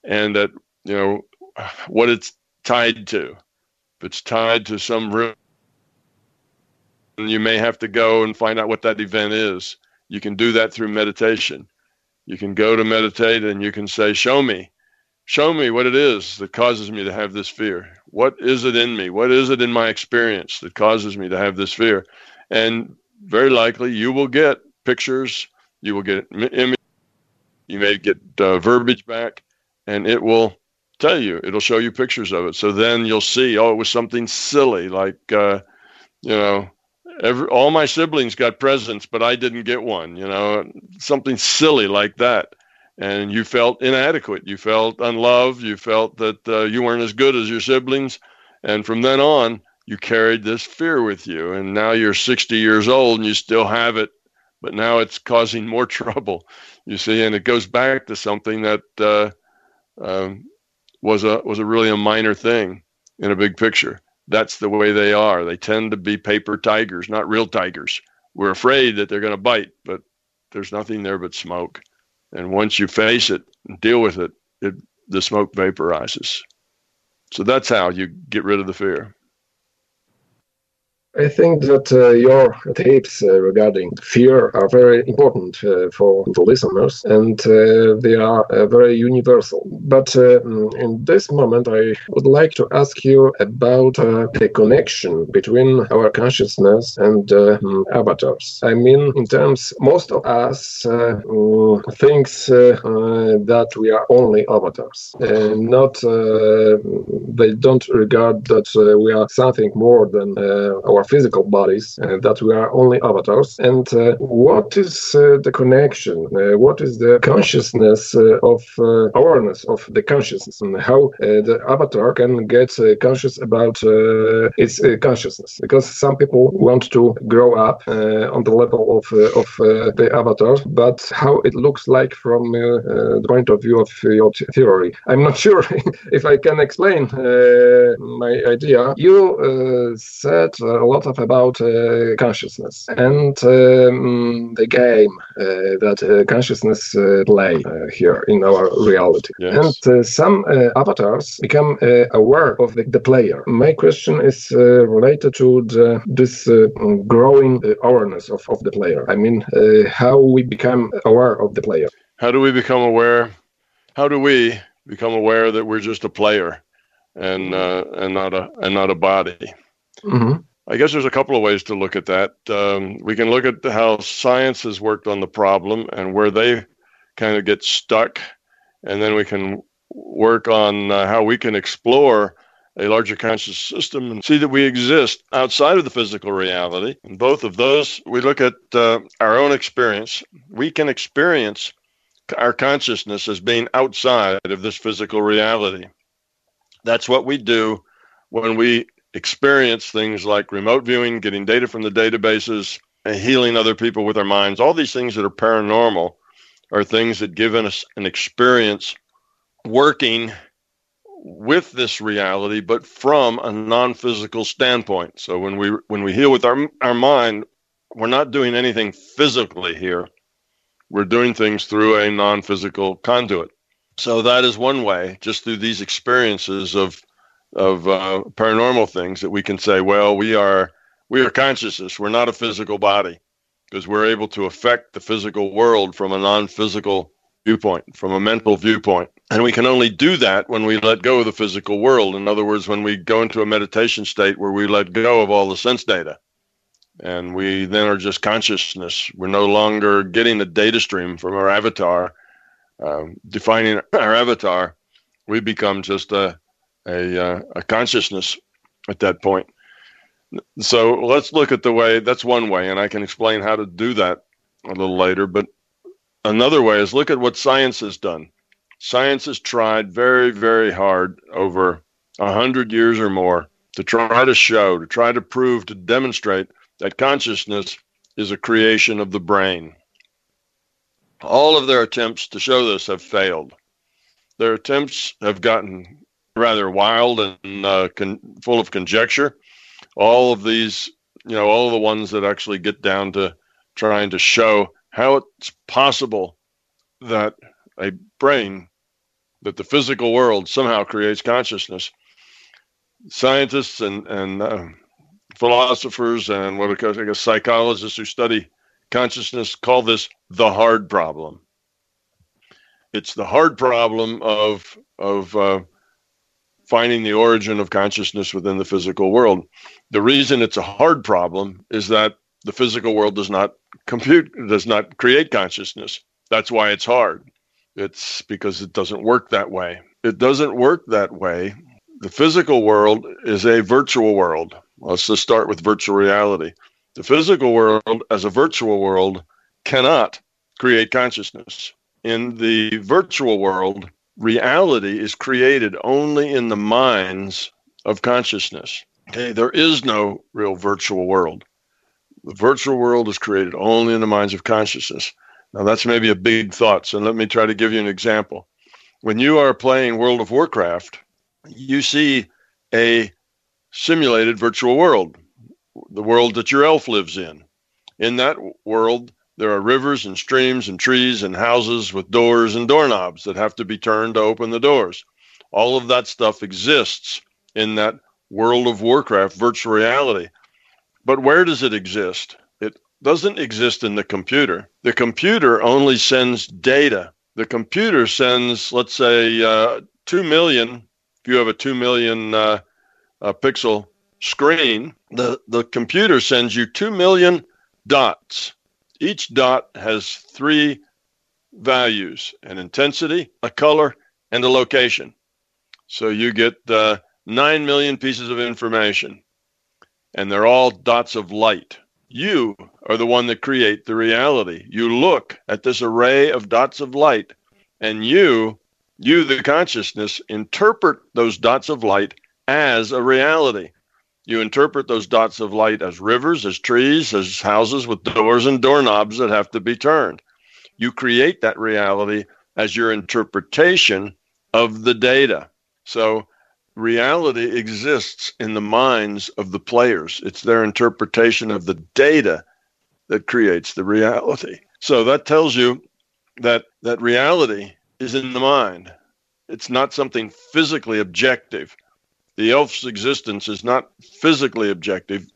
S1: and that, you know, what it's tied to. If it's tied to some real, you may have to go and find out what that event is. You can do that through meditation. You can go to meditate and you can say, Show me, show me what it is that causes me to have this fear. What is it in me? What is it in my experience that causes me to have this fear? And very likely you will get pictures, you will get images, you may get uh, verbiage back, and it will tell you, it'll show you pictures of it. So then you'll see, oh, it was something silly like, uh, you know, every, all my siblings got presents, but I didn't get one, you know, something silly like that and you felt inadequate. You felt unloved. You felt that uh, you weren't as good as your siblings. And from then on, you carried this fear with you. And now you're 60 years old and you still have it, but now it's causing more trouble, you see. And it goes back to something that uh, um, was a was a really a minor thing in a big picture. That's the way they are. They tend to be paper tigers, not real tigers. We're afraid that they're going to bite, but there's nothing there but smoke. And once you face it and deal with it, it the smoke vaporizes. So that's how you get rid of the fear.
S2: I think that uh, your tapes uh, regarding fear are very important uh, for the listeners and uh, they are uh, very universal. But uh, in this moment, I would like to ask you about the connection between our consciousness and avatars. I mean, in terms, most of us mm, thinks that we are only avatars, not they don't regard that we are something more than our our physical bodies, uh, that we are only avatars. And uh, what is uh, the connection? Uh, what is the consciousness uh, of uh, awareness of the consciousness and how the avatar can get conscious about its consciousness? Because some people want to grow up on the level of, of the avatar, but how it looks like from the point of view of your theory. I'm not sure if I can explain my idea. You said lot of about uh, consciousness and um, the game uh, that uh, consciousness play here in our reality. Yes. And some avatars become aware of the, the, player. My question is related to the, this growing awareness of, of the player. I mean, how we become aware of the player.
S1: How do we become aware? How do we become aware that we're just a player and uh, and not a and not a body? Mm-hmm. I guess there's a couple of ways to look at that. Um, we can look at how science has worked on the problem and where they kind of get stuck, and then we can work on uh, how we can explore a larger conscious system and see that we exist outside of the physical reality. And both of those, we look at uh, our own experience. We can experience our consciousness as being outside of this physical reality. That's what we do when we experience things like remote viewing, getting data from the databases, and healing other people with our minds. All these things that are paranormal are things that give us an experience working with this reality, but from a non-physical standpoint. So when we when we heal with our our mind, we're not doing anything physically here. We're doing things through a non-physical conduit. So that is one way, just through these experiences of of uh, paranormal things that we can say, well, we are we are consciousness. We're not a physical body because we're able to affect the physical world from a non-physical viewpoint, from a mental viewpoint. And we can only do that when we let go of the physical world. In other words, when we go into a meditation state where we let go of all the sense data. And we then are just consciousness. We're no longer getting the data stream from our avatar, um, defining our avatar. We become just a, a, uh, a consciousness at that point. So let's look at the way that's one way, and I can explain how to do that a little later. But another way is look at what science has done. Science has tried very, very hard over a hundred years or more to try to show, to try to prove, to demonstrate that consciousness is a creation of the brain. All of their attempts to show this have failed. Their attempts have gotten rather wild and uh, con- full of conjecture. All of these, you know, all the ones that actually get down to trying to show how it's possible that a brain, that the physical world somehow creates consciousness. Scientists and, and uh, philosophers and what I guess psychologists who study consciousness call this the hard problem. It's the hard problem of of uh, finding the origin of consciousness within the physical world. The reason it's a hard problem is that the physical world does not compute, does not create consciousness. That's why it's hard. It's because it doesn't work that way. It doesn't work that way. The physical world is a virtual world. Let's just start with virtual reality. The physical world, as a virtual world, cannot create consciousness. In the virtual world, reality is created only in the minds of consciousness. Okay, there is no real virtual world. The virtual world is created only in the minds of consciousness. Now, that's maybe a big thought, so let me try to give you an example. When you are playing World of Warcraft, you see a simulated virtual world, the world that your elf lives in. In that world, there are rivers and streams and trees and houses with doors and doorknobs that have to be turned to open the doors. All of that stuff exists in that World of Warcraft virtual reality. But where does it exist? It doesn't exist in the computer. The computer only sends data. The computer sends, let's say, uh, 2 million, if you have a 2 million uh, uh, pixel screen, the, the computer sends you 2 million dots each dot has three values an intensity, a color, and a location. So you get uh, 9 million pieces of information, and they're all dots of light. You are the one that create the reality. You look at this array of dots of light, and you, you the consciousness, interpret those dots of light as a reality. You interpret those dots of light as rivers, as trees, as houses with doors and doorknobs that have to be turned. You create that reality as your interpretation of the data. So reality exists in the minds of the players. It's their interpretation of the data that creates the reality. So that tells you that that reality is in the mind. It's not something physically objective the elf's existence is not physically objective,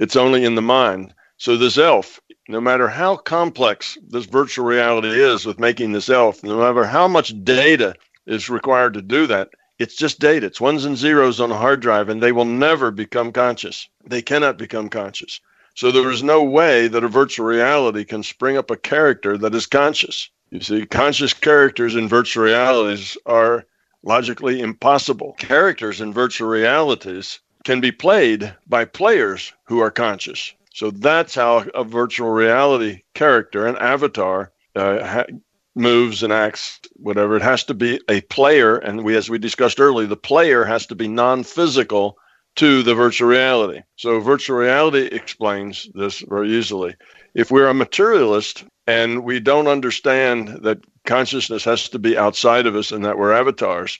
S1: it's only in the mind. So, this elf, no matter how complex this virtual reality is with making this elf, no matter how much data is required to do that, it's just data. It's ones and zeros on a hard drive, and they will never become conscious. They cannot become conscious. So, there is no way that a virtual reality can spring up a character that is conscious. You see, conscious characters in virtual realities are logically impossible. Characters in virtual realities can be played by players who are conscious. So that's how a virtual reality character, an avatar, uh, ha- moves and acts, whatever. It has to be a player, and we, as we discussed earlier, the player has to be non-physical to the virtual reality. So virtual reality explains this very easily. If we're a materialist and we don't understand that consciousness has to be outside of us and that we're avatars.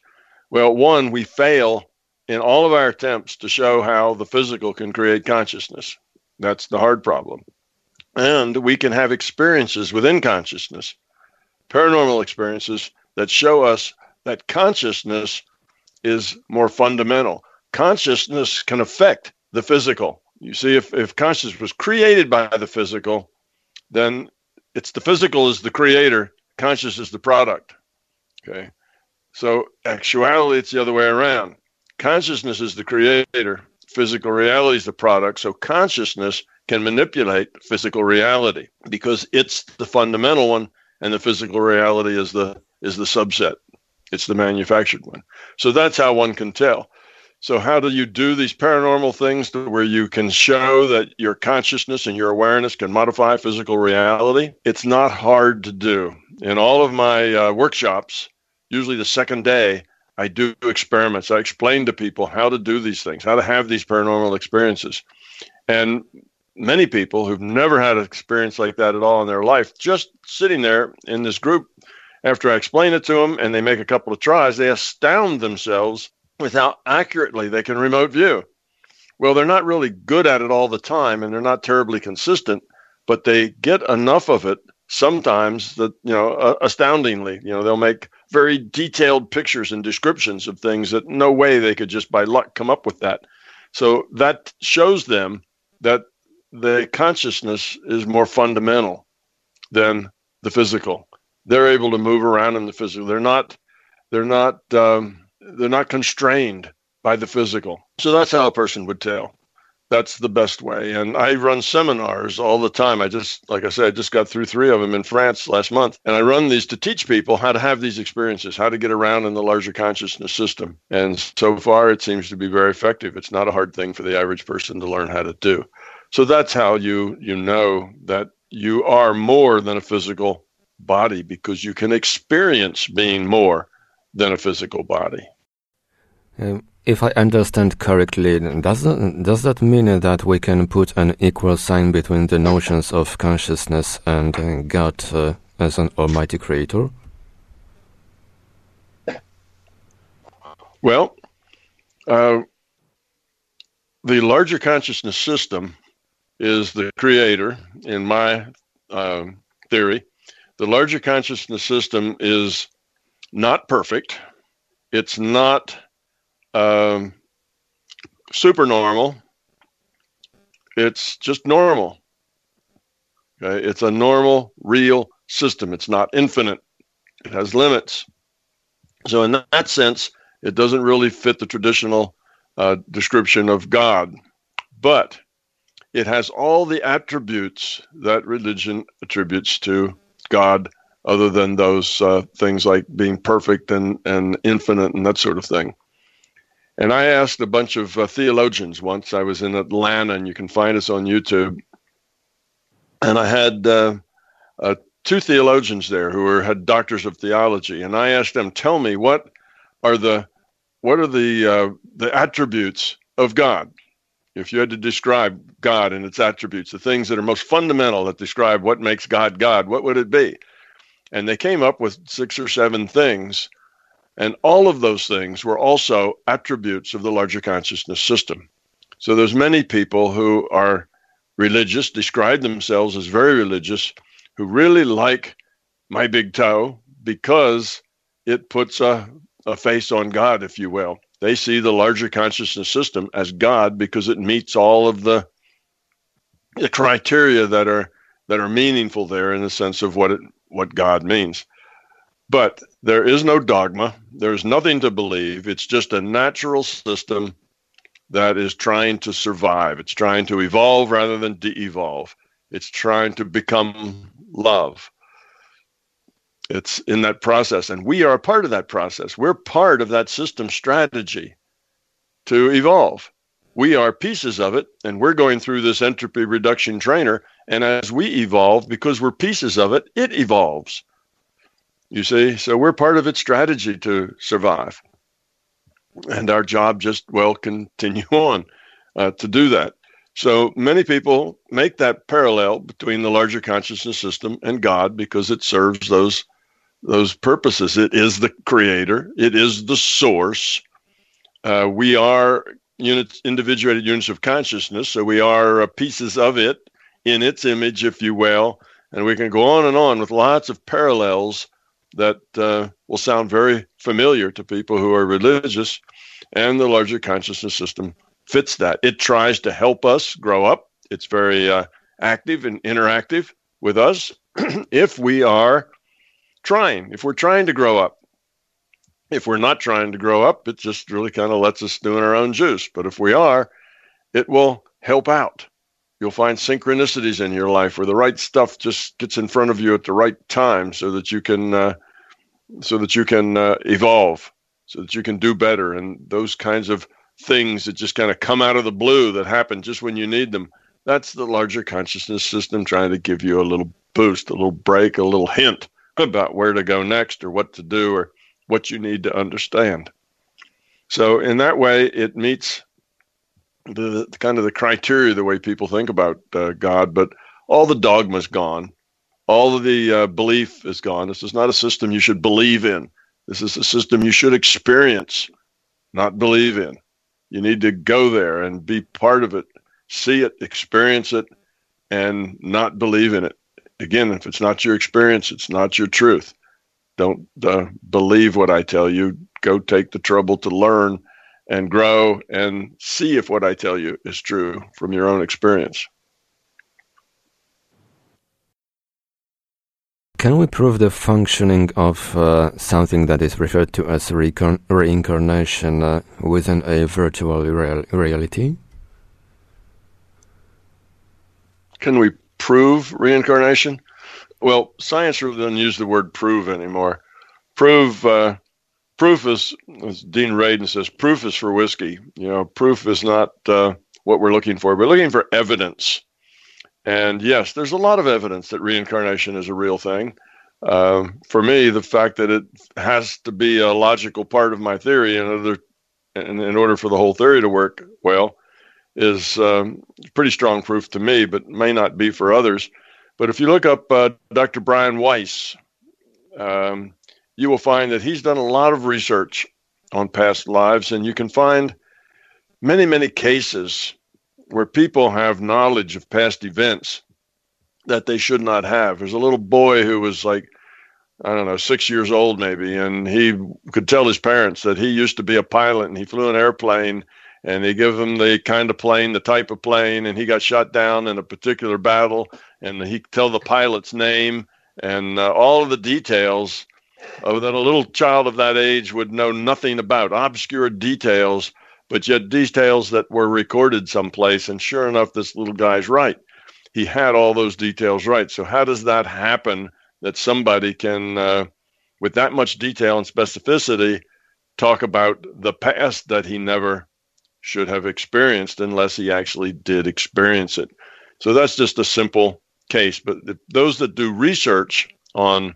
S1: Well, one, we fail in all of our attempts to show how the physical can create consciousness. That's the hard problem. And we can have experiences within consciousness, paranormal experiences that show us that consciousness is more fundamental. Consciousness can affect the physical. You see, if, if consciousness was created by the physical, then it's the physical is the creator conscious is the product. Okay. So actuality, it's the other way around. Consciousness is the creator, physical reality is the product. So consciousness can manipulate physical reality because it's the fundamental one and the physical reality is the is the subset. It's the manufactured one. So that's how one can tell. So, how do you do these paranormal things where you can show that your consciousness and your awareness can modify physical reality? It's not hard to do. In all of my uh, workshops, usually the second day, I do experiments. I explain to people how to do these things, how to have these paranormal experiences. And many people who've never had an experience like that at all in their life, just sitting there in this group, after I explain it to them and they make a couple of tries, they astound themselves with how accurately they can remote view. Well, they're not really good at it all the time and they're not terribly consistent, but they get enough of it sometimes that, you know, uh, astoundingly, you know, they'll make very detailed pictures and descriptions of things that no way they could just by luck come up with that. So that shows them that the consciousness is more fundamental than the physical. They're able to move around in the physical. They're not. They're not. Um, they're not constrained by the physical. So that's how a person would tell. That's the best way. And I run seminars all the time. I just, like I said, I just got through three of them in France last month. And I run these to teach people how to have these experiences, how to get around in the larger consciousness system. And so far, it seems to be very effective. It's not a hard thing for the average person to learn how to do. So that's how you you know that you are more than a physical body because you can experience being more than a physical body.
S4: Um, if I understand correctly, does that, does that mean that we can put an equal sign between the notions of consciousness and uh, God uh, as an almighty creator?
S1: Well, uh, the larger consciousness system is the creator, in my um, theory. The larger consciousness system is not perfect. It's not um, super normal. It's just normal. Okay, it's a normal, real system. It's not infinite. It has limits. So in that sense, it doesn't really fit the traditional uh, description of God, but it has all the attributes that religion attributes to God, other than those uh, things like being perfect and, and infinite and that sort of thing. And I asked a bunch of uh, theologians once. I was in Atlanta, and you can find us on YouTube. And I had uh, uh, two theologians there who were had doctors of theology, and I asked them, "Tell me what are the what are the uh, the attributes of God? If you had to describe God and its attributes, the things that are most fundamental that describe what makes God God, what would it be?" And they came up with six or seven things and all of those things were also attributes of the larger consciousness system. So there's many people who are religious, describe themselves as very religious, who really like my big toe because it puts a, a face on God, if you will. They see the larger consciousness system as God because it meets all of the the criteria that are that are meaningful there in the sense of what it what God means. But there is no dogma. There's nothing to believe. It's just a natural system that is trying to survive. It's trying to evolve rather than de evolve. It's trying to become love. It's in that process. And we are part of that process. We're part of that system strategy to evolve. We are pieces of it, and we're going through this entropy reduction trainer. And as we evolve, because we're pieces of it, it evolves. You see, so we're part of its strategy to survive. And our job just, well, continue on uh, to do that. So many people make that parallel between the larger consciousness system and God because it serves those those purposes. It is the creator. It is the source. Uh, we are units, individuated units of consciousness, so we are uh, pieces of it in its image, if you will. And we can go on and on with lots of parallels that uh, will sound very familiar to people who are religious, and the larger consciousness system fits that. It tries to help us grow up. It's very uh, active and interactive with us if we are trying, if we're trying to grow up. If we're not trying to grow up, it just really kind of lets us do in our own juice. But if we are, it will help out. You'll find synchronicities in your life where the right stuff just gets in front of you at the right time so that you can uh, so that you can uh, evolve, so that you can do better. And those kinds of things that just kind of come out of the blue that happen just when you need them. That's the larger consciousness system trying to give you a little boost, a little break, a little hint about where to go next or what to do or what you need to understand. So in that way, it meets the, the kind of the criteria the way people think about uh, God, but all the dogma's gone, all of the uh, belief is gone. This is not a system you should believe in. This is a system you should experience, not believe in. You need to go there and be part of it, see it, experience it, and not believe in it. Again, if it's not your experience, it's not your truth. Don't uh, believe what I tell you. Go take the trouble to learn and grow and see if what I tell you is true from your own experience.
S4: Can we prove the functioning of uh, something that is referred to as reincarnation uh, within a virtual real reality?
S1: Can we prove reincarnation? Well, science really doesn't use the word prove anymore. Prove uh, proof is, as Dean Radin says, proof is for whiskey. You know, proof is not uh, what we're looking for. We're looking for evidence. And yes, there's a lot of evidence that reincarnation is a real thing. Um, for me, the fact that it has to be a logical part of my theory in order, in, in order for the whole theory to work well is um, pretty strong proof to me, but may not be for others. But if you look up uh, Dr. Brian Weiss, um, you will find that he's done a lot of research on past lives, and you can find many, many cases where people have knowledge of past events that they should not have. There's a little boy who was like, I don't know, six years old maybe, and he could tell his parents that he used to be a pilot and he flew an airplane and they give him the kind of plane, the type of plane, and he got shot down in a particular battle, and he could tell the pilot's name and uh, all of the details uh, that a little child of that age would know nothing about, obscure details, but yet details that were recorded someplace. And sure enough, this little guy's right. He had all those details right. So, how does that happen that somebody can, uh, with that much detail and specificity, talk about the past that he never should have experienced unless he actually did experience it? So, that's just a simple case. But those that do research on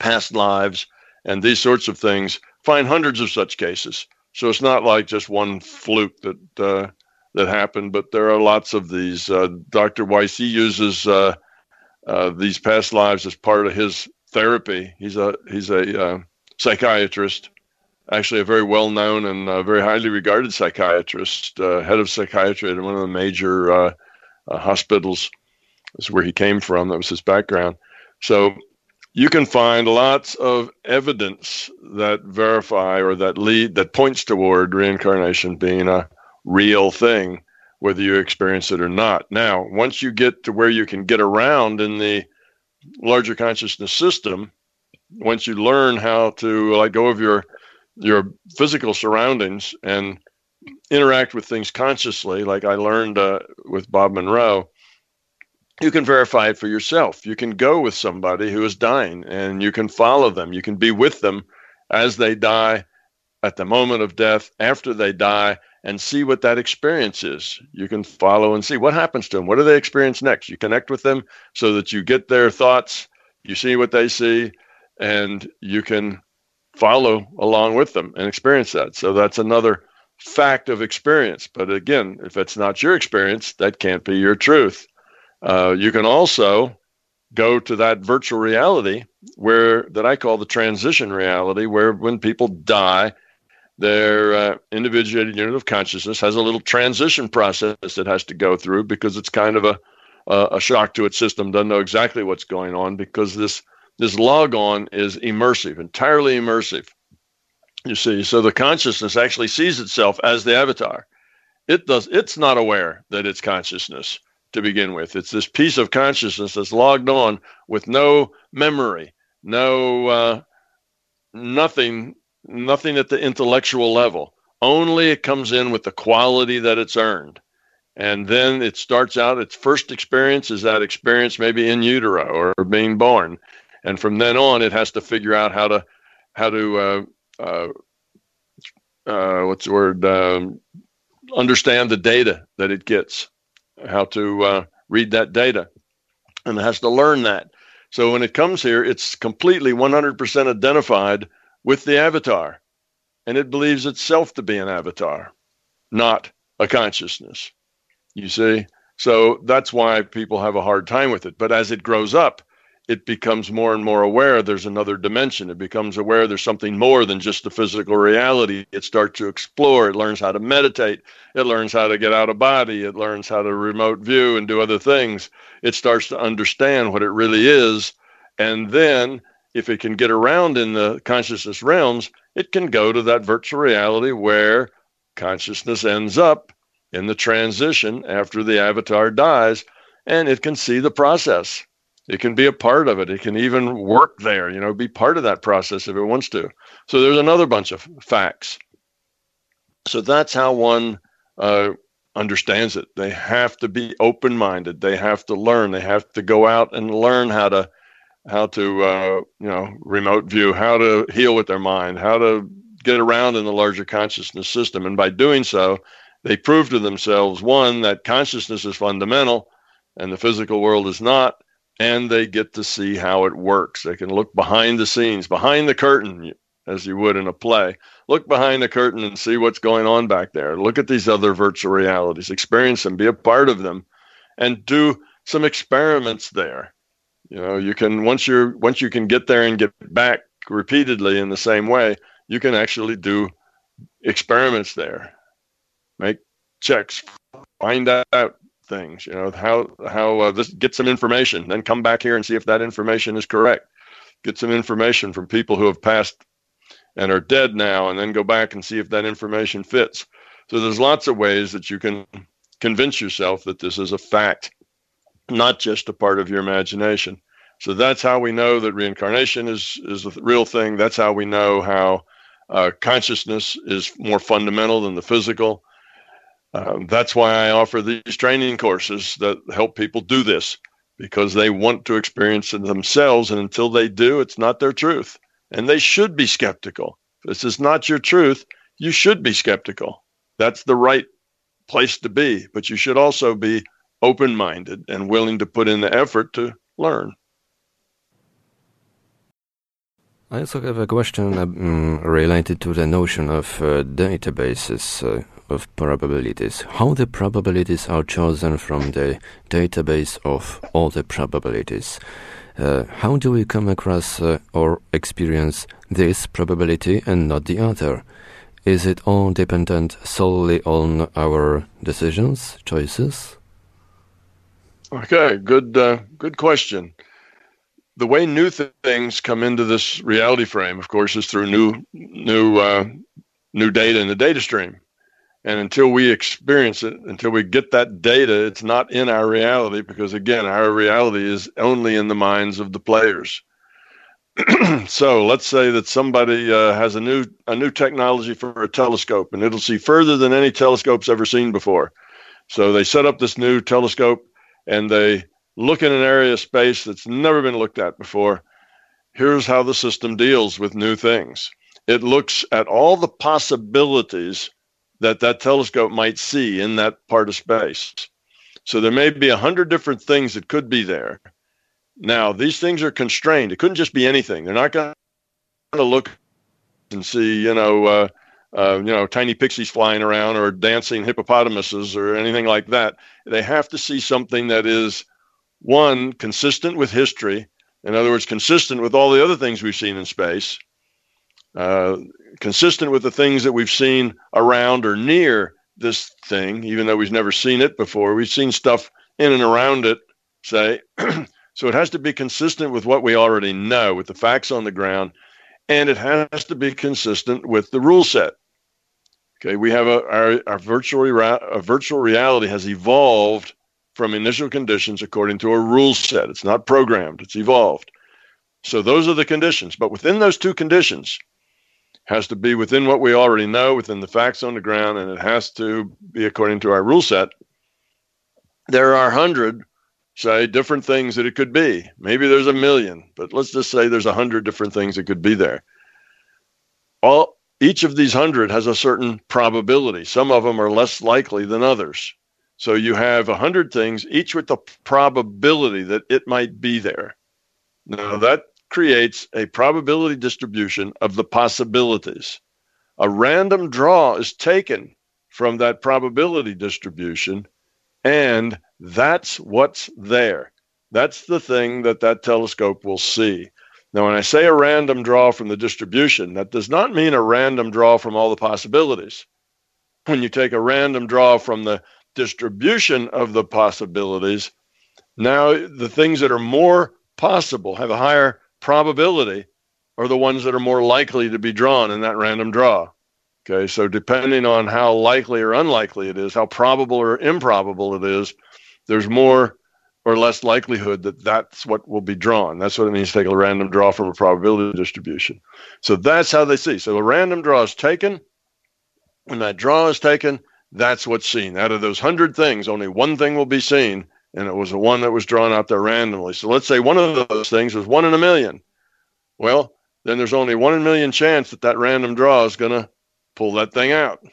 S1: past lives, and these sorts of things, find hundreds of such cases. So it's not like just one fluke that uh, that happened, but there are lots of these. Uh, Dr. Weiss he uses uh, uh, these past lives as part of his therapy. He's a he's a uh, psychiatrist, actually a very well known and very highly regarded psychiatrist, head of psychiatry at one of the major hospitals. Is where he came from. That was his background. So you can find lots of evidence that verify or that lead that points toward reincarnation being a real thing whether you experience it or not. Now once you get to where you can get around in the larger consciousness system once you learn how to let go of your your physical surroundings and interact with things consciously like i learned uh, with bob monroe you can verify it for yourself. You can go with somebody who is dying and you can follow them. You can be with them as they die, at the moment of death, after they die, and see what that experience is. You can follow and see what happens to them. What do they experience next? You connect with them so that you get their thoughts, you see what they see, and you can follow along with them and experience that. So that's another fact of experience. But again, if it's not your experience, that can't be your truth. Uh, you can also go to that virtual reality where that I call the transition reality, where when people die, their uh, individuated unit of consciousness has a little transition process it has to go through because it's kind of a a shock to its system, doesn't know exactly what's going on because this this log on is immersive, entirely immersive. You see, so the consciousness actually sees itself as the avatar. It does. It's not aware that it's consciousness to begin with. It's this piece of consciousness that's logged on with no memory, no uh, nothing, nothing at the intellectual level. Only it comes in with the quality that it's earned. And then it starts out, its first experience is that experience maybe in utero or being born. And from then on, it has to figure out how to, how to uh, uh, uh, what's the word? Um, understand the data that it gets, how to uh, read that data, and has to learn that. So when it comes here, it's completely 100% identified with the avatar, and it believes itself to be an avatar, not a consciousness. You see? So that's why people have a hard time with it. But as it grows up, it becomes more and more aware there's another dimension. It becomes aware there's something more than just the physical reality. It starts to explore. It learns how to meditate. It learns how to get out of body. It learns how to remote view and do other things. It starts to understand what it really is. And then, if it can get around in the consciousness realms, it can go to that virtual reality where consciousness ends up in the transition after the avatar dies, and it can see the process it can be a part of it. It can even work there, you know, be part of that process if it wants to. So there's another bunch of facts. So that's how one uh, understands it. They have to be open-minded. They have to learn. They have to go out and learn how to how to uh, you know remote view, how to heal with their mind, how to get around in the larger consciousness system. And by doing so, they prove to themselves one that consciousness is fundamental and the physical world is not and they get to see how it works. They can look behind the scenes, behind the curtain, as you would in a play. Look behind the curtain and see what's going on back there. Look at these other virtual realities, experience them, be a part of them, and do some experiments there. You know, you can once you're once you can get there and get back repeatedly in the same way, you can actually do experiments there. Make checks, find out things. You know how how uh, this get some information, then come back here and see if that information is correct. Get some information from people who have passed and are dead now, and then go back and see if that information fits. So there's lots of ways that you can convince yourself that this is a fact, not just a part of your imagination. So that's how we know that reincarnation is is a real thing. That's how we know how uh, consciousness is more fundamental than the physical um, that's why I offer these training courses that help people do this because they want to experience it themselves. And until they do, it's not their truth. And they should be skeptical. If this is not your truth, you should be skeptical. That's the right place to be. But you should also be open minded and willing to put in the effort to learn.
S4: I also have a question um, related to the notion of uh, databases. Uh, of probabilities, how the probabilities are chosen from the database of all the probabilities. Uh, how do we come across uh, or experience this probability and not the other? Is it all dependent solely on our decisions, choices?
S1: Okay, good, uh, good question. The way new th- things come into this reality frame, of course, is through new, new, uh, new data in the data stream. And until we experience it, until we get that data, it's not in our reality because, again, our reality is only in the minds of the players. so let's say that somebody uh, has a new a new technology for a telescope, and it'll see further than any telescope's ever seen before. So they set up this new telescope, and they look in an area of space that's never been looked at before. Here's how the system deals with new things. It looks at all the possibilities that that telescope might see in that part of space. So there may be a hundred different things that could be there. Now these things are constrained. It couldn't just be anything. They're not going to look and see, you know, uh, uh, you know, tiny pixies flying around or dancing hippopotamuses or anything like that. They have to see something that is one consistent with history. In other words, consistent with all the other things we've seen in space. Uh, consistent with the things that we've seen around or near this thing, even though we've never seen it before. We've seen stuff in and around it, say. so it has to be consistent with what we already know, with the facts on the ground, and it has to be consistent with the rule set. Okay, we have a our, our virtual a virtual reality has evolved from initial conditions according to a rule set. It's not programmed; it's evolved. So those are the conditions. But within those two conditions, has to be within what we already know, within the facts on the ground, and it has to be according to our rule set. There are a hundred, say, different things that it could be. Maybe there's a million, but let's just say there's a hundred different things that could be there. All each of these hundred has a certain probability. Some of them are less likely than others. So you have a hundred things, each with the probability that it might be there. Now that creates a probability distribution of the possibilities. A random draw is taken from that probability distribution, and that's what's there. That's the thing that that telescope will see. Now, when I say a random draw from the distribution, that does not mean a random draw from all the possibilities. When you take a random draw from the distribution of the possibilities, now the things that are more possible, have a higher probability, are the ones that are more likely to be drawn in that random draw. Okay, so depending on how likely or unlikely it is, how probable or improbable it is, there's more or less likelihood that that's what will be drawn. That's what it means to take a random draw from a probability distribution. So that's how they see. So a random draw is taken. When that draw is taken, that's what's seen. Out of those hundred things, only one thing will be seen, and it was the one that was drawn out there randomly. So let's say one of those things was one in a million. Well, then there's only one in a million chance that that random draw is going to pull that thing out.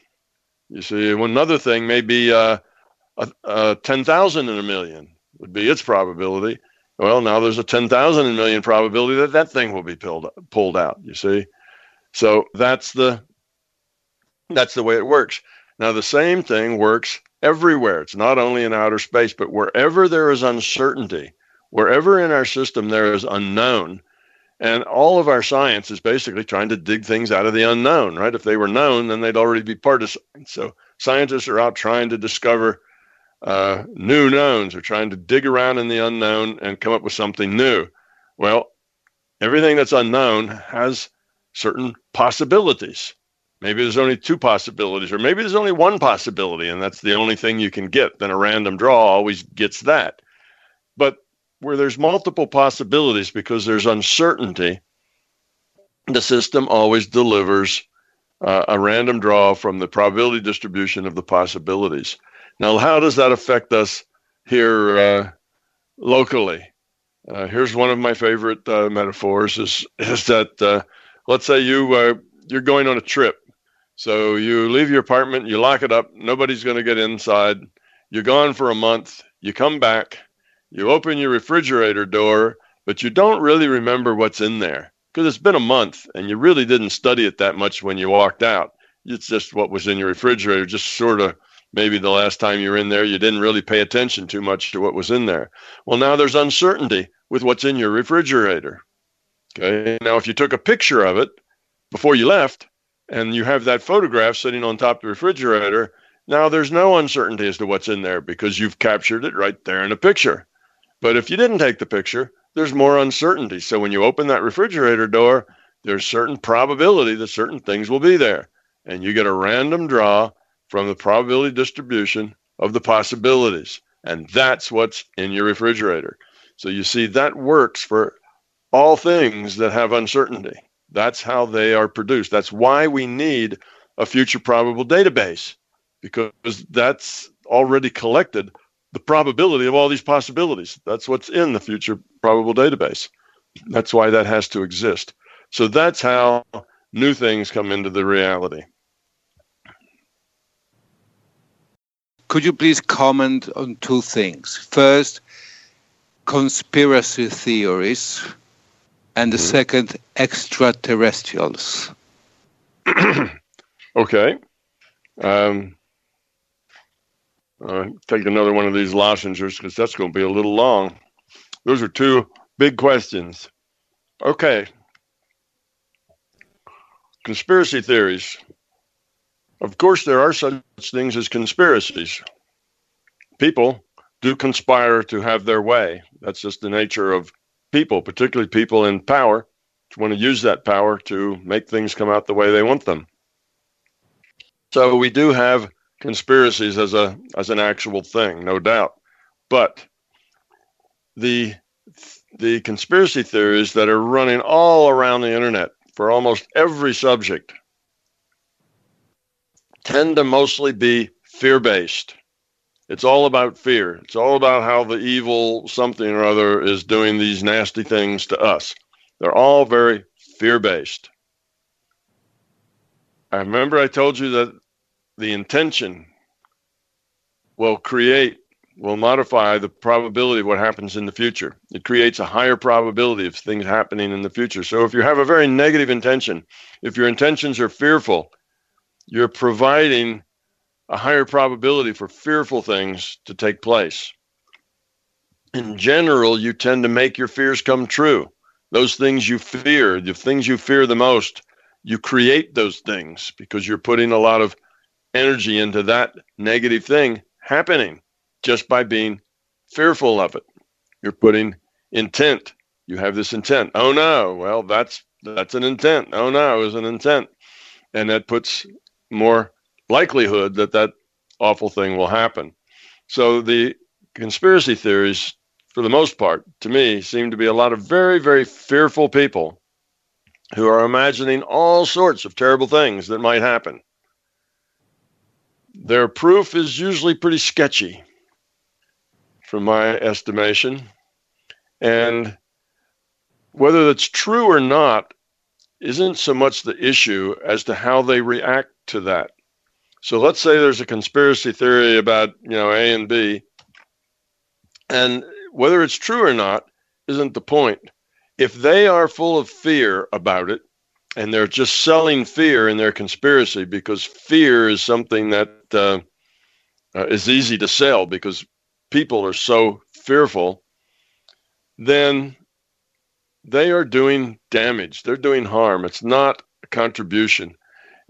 S1: You see, one another thing may be uh, a, a 10,000 in a million would be its probability. Well, now there's a 10,000 in a million probability that that thing will be pulled pulled out. You see, so that's the that's the way it works. Now, the same thing works everywhere. It's not only in outer space, but wherever there is uncertainty, wherever in our system there is unknown, and all of our science is basically trying to dig things out of the unknown, right? If they were known, then they'd already be part of science. So scientists are out trying to discover uh, new knowns, are trying to dig around in the unknown and come up with something new. Well, everything that's unknown has certain possibilities. Maybe there's only two possibilities, or maybe there's only one possibility, and that's the only thing you can get. Then a random draw always gets that. But where there's multiple possibilities because there's uncertainty, the system always delivers uh, a random draw from the probability distribution of the possibilities. Now, how does that affect us here uh, locally? Uh, here's one of my favorite uh, metaphors: is is that uh, let's say you uh, you're going on a trip so you leave your apartment, you lock it up, nobody's going to get inside. You're gone for a month. You come back, you open your refrigerator door, but you don't really remember what's in there because it's been a month and you really didn't study it that much when you walked out. It's just what was in your refrigerator, just sort of maybe the last time you were in there, you didn't really pay attention too much to what was in there. Well, now there's uncertainty with what's in your refrigerator. Okay. Now, if you took a picture of it before you left, and you have that photograph sitting on top of the refrigerator, now there's no uncertainty as to what's in there because you've captured it right there in a picture. But if you didn't take the picture, there's more uncertainty. So when you open that refrigerator door, there's certain probability that certain things will be there. And you get a random draw from the probability distribution of the possibilities. And that's what's in your refrigerator. So you see, that works for all things that have uncertainty. That's how they are produced. That's why we need a future probable database because that's already collected the probability of all these possibilities. That's what's in the future probable database. That's why that has to exist. So that's how new things come into the reality.
S5: Could you please comment on two things? First, conspiracy theories and the mm-hmm. second extraterrestrials.
S1: okay. Um, uh, take another one of these lozenges because that's going to be a little long. Those are two big questions. Okay. Conspiracy theories. Of course, there are such things as conspiracies. People do conspire to have their way. That's just the nature of people, particularly people in power, want to use that power to make things come out the way they want them. So we do have conspiracies as a as an actual thing, no doubt. But the the conspiracy theories that are running all around the internet for almost every subject tend to mostly be fear based. It's all about fear. It's all about how the evil something or other is doing these nasty things to us. They're all very fear based. I remember I told you that the intention will create, will modify the probability of what happens in the future. It creates a higher probability of things happening in the future. So if you have a very negative intention, if your intentions are fearful, you're providing a higher probability for fearful things to take place. In general, you tend to make your fears come true. Those things you fear, the things you fear the most, you create those things because you're putting a lot of energy into that negative thing happening just by being fearful of it. You're putting intent. You have this intent. Oh no, well that's that's an intent. Oh no, it was an intent. And that puts more likelihood that that awful thing will happen. So the conspiracy theories, for the most part, to me, seem to be a lot of very, very fearful people who are imagining all sorts of terrible things that might happen. Their proof is usually pretty sketchy, from my estimation. And whether that's true or not isn't so much the issue as to how they react to that. So let's say there's a conspiracy theory about, you know, A and B, and whether it's true or not isn't the point. If they are full of fear about it, and they're just selling fear in their conspiracy because fear is something that uh, uh, is easy to sell because people are so fearful, then they are doing damage. They're doing harm. It's not a contribution.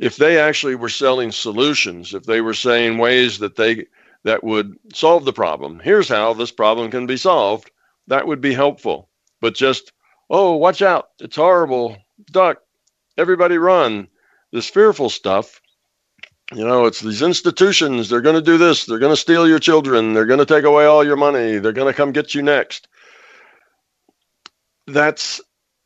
S1: If they actually were selling solutions, if they were saying ways that they that would solve the problem, here's how this problem can be solved, that would be helpful. But just, oh, watch out, it's horrible, duck, everybody run. This fearful stuff, you know, it's these institutions, they're going to do this, they're going to steal your children, they're going to take away all your money, they're going to come get you next that's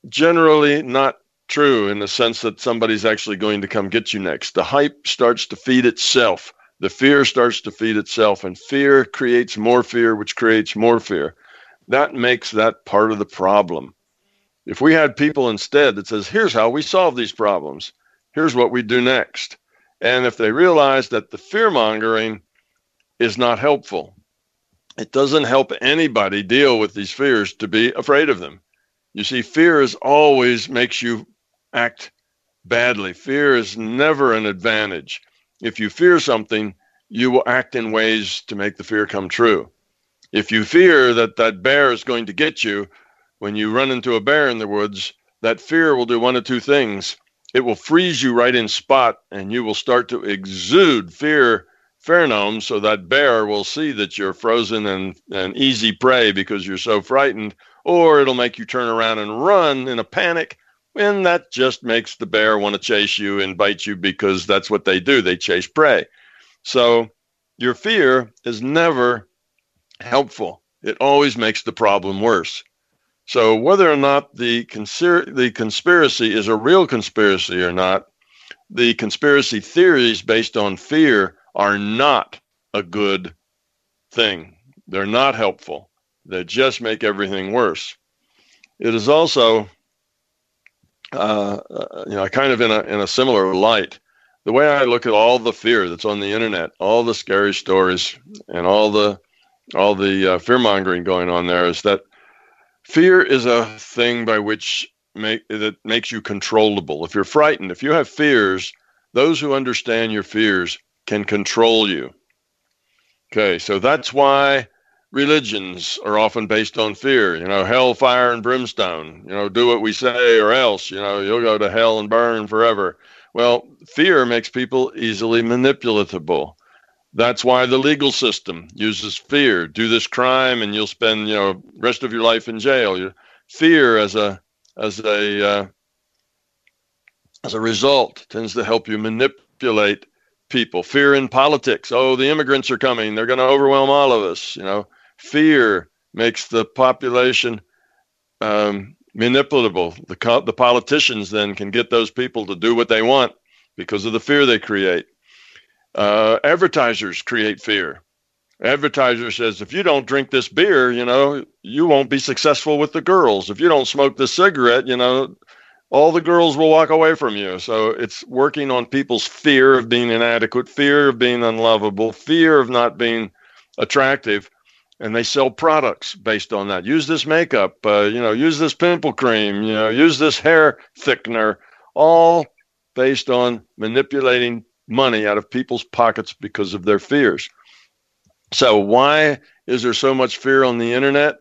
S1: generally not true in the sense that somebody's actually going to come get you next. The hype starts to feed itself. The fear starts to feed itself, and fear creates more fear, which creates more fear. That makes that part of the problem. If we had people instead that says, here's how we solve these problems, here's what we do next. And if they realize that the fear mongering is not helpful, it doesn't help anybody deal with these fears to be afraid of them. You see, fear is always makes you act badly. Fear is never an advantage. If you fear something, you will act in ways to make the fear come true. If you fear that that bear is going to get you, when you run into a bear in the woods, that fear will do one of two things. It will freeze you right in spot, and you will start to exude fear pheromones so that bear will see that you're frozen and, and easy prey because you're so frightened or it'll make you turn around and run in a panic. And that just makes the bear want to chase you and bite you because that's what they do. They chase prey. So your fear is never helpful. It always makes the problem worse. So whether or not the, consir- the conspiracy is a real conspiracy or not, the conspiracy theories based on fear are not a good thing. They're not helpful They just make everything worse. It is also, uh, you know, kind of in a in a similar light. The way I look at all the fear that's on the internet, all the scary stories, and all the all the uh, fear mongering going on there is that fear is a thing by which make that makes you controllable. If you're frightened, if you have fears, those who understand your fears can control you. Okay, so that's why religions are often based on fear. You know, hell, fire, and brimstone. You know, do what we say or else, you know, you'll go to hell and burn forever. Well, fear makes people easily manipulatable. That's why the legal system uses fear. Do this crime and you'll spend, you know, rest of your life in jail. Fear as a as a uh, as a result tends to help you manipulate people. Fear in politics. Oh, the immigrants are coming. They're going to overwhelm all of us. You know, Fear makes the population um, manipulatable. The, the politicians then can get those people to do what they want because of the fear they create. Uh, advertisers create fear. Advertiser says, if you don't drink this beer, you know, you won't be successful with the girls. If you don't smoke this cigarette, you know, all the girls will walk away from you. So it's working on people's fear of being inadequate, fear of being unlovable, fear of not being attractive. And they sell products based on that. Use this makeup, uh, you know, use this pimple cream, you know, use this hair thickener, all based on manipulating money out of people's pockets because of their fears. So, why is there so much fear on the internet?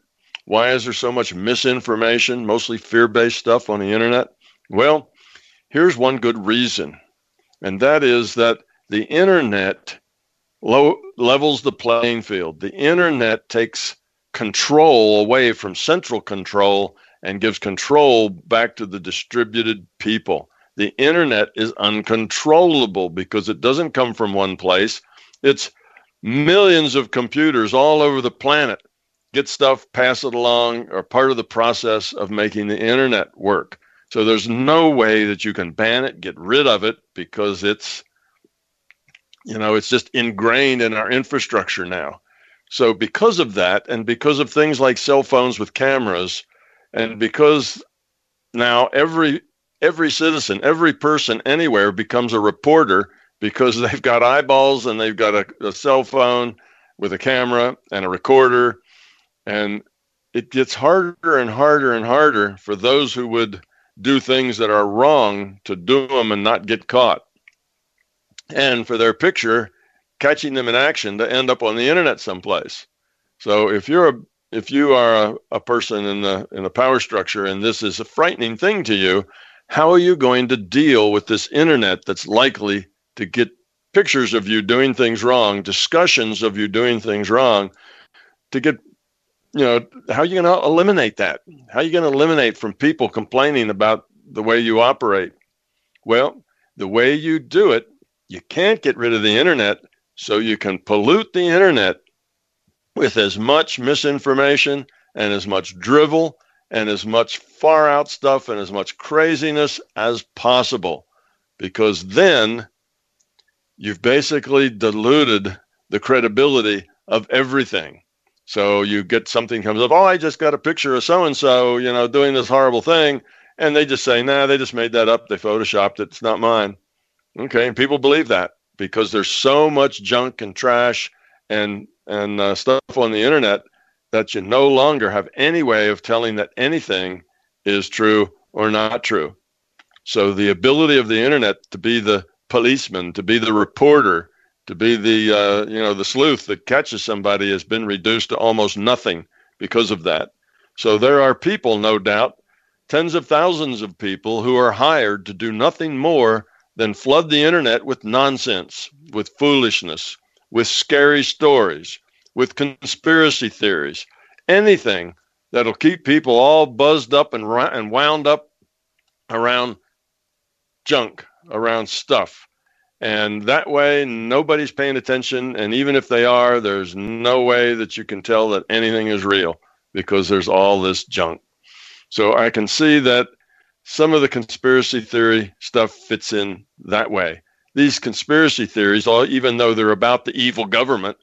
S1: Why is there so much misinformation, mostly fear based stuff on the internet? Well, here's one good reason, and that is that the internet low, levels the playing field. The internet takes control away from central control and gives control back to the distributed people. The internet is uncontrollable because it doesn't come from one place. It's millions of computers all over the planet get stuff, pass it along, are part of the process of making the internet work. So there's no way that you can ban it, get rid of it, because it's, you know, it's just ingrained in our infrastructure now. So because of that, and because of things like cell phones with cameras, and because now every every citizen, every person anywhere becomes a reporter because they've got eyeballs and they've got a, a cell phone with a camera and a recorder. And it gets harder and harder and harder for those who would do things that are wrong to do them and not get caught. And for their picture, catching them in action to end up on the internet someplace. So if you're a if you are a, a person in the in the power structure and this is a frightening thing to you, how are you going to deal with this internet that's likely to get pictures of you doing things wrong, discussions of you doing things wrong, to get, you know, how are you going to eliminate that? How are you going to eliminate from people complaining about the way you operate? Well, the way you do it, you can't get rid of the internet, so you can pollute the internet with as much misinformation and as much drivel and as much far out stuff and as much craziness as possible because then you've basically diluted the credibility of everything. So you get something comes up, oh, I just got a picture of so and so, you know, doing this horrible thing. And they just say, nah, they just made that up. They photoshopped it. It's not mine. Okay. And people believe that because there's so much junk and trash and, and uh, stuff on the internet that you no longer have any way of telling that anything is true or not true. So the ability of the internet to be the policeman, to be the reporter, to be the uh, you know the sleuth that catches somebody has been reduced to almost nothing because of that. So there are people, no doubt, tens of thousands of people who are hired to do nothing more than flood the internet with nonsense, with foolishness, with scary stories, with conspiracy theories, anything that'll keep people all buzzed up and, and wound up around junk around stuff. And that way, nobody's paying attention. And even if they are, there's no way that you can tell that anything is real because there's all this junk. So I can see that some of the conspiracy theory stuff fits in that way. These conspiracy theories, even though they're about the evil government,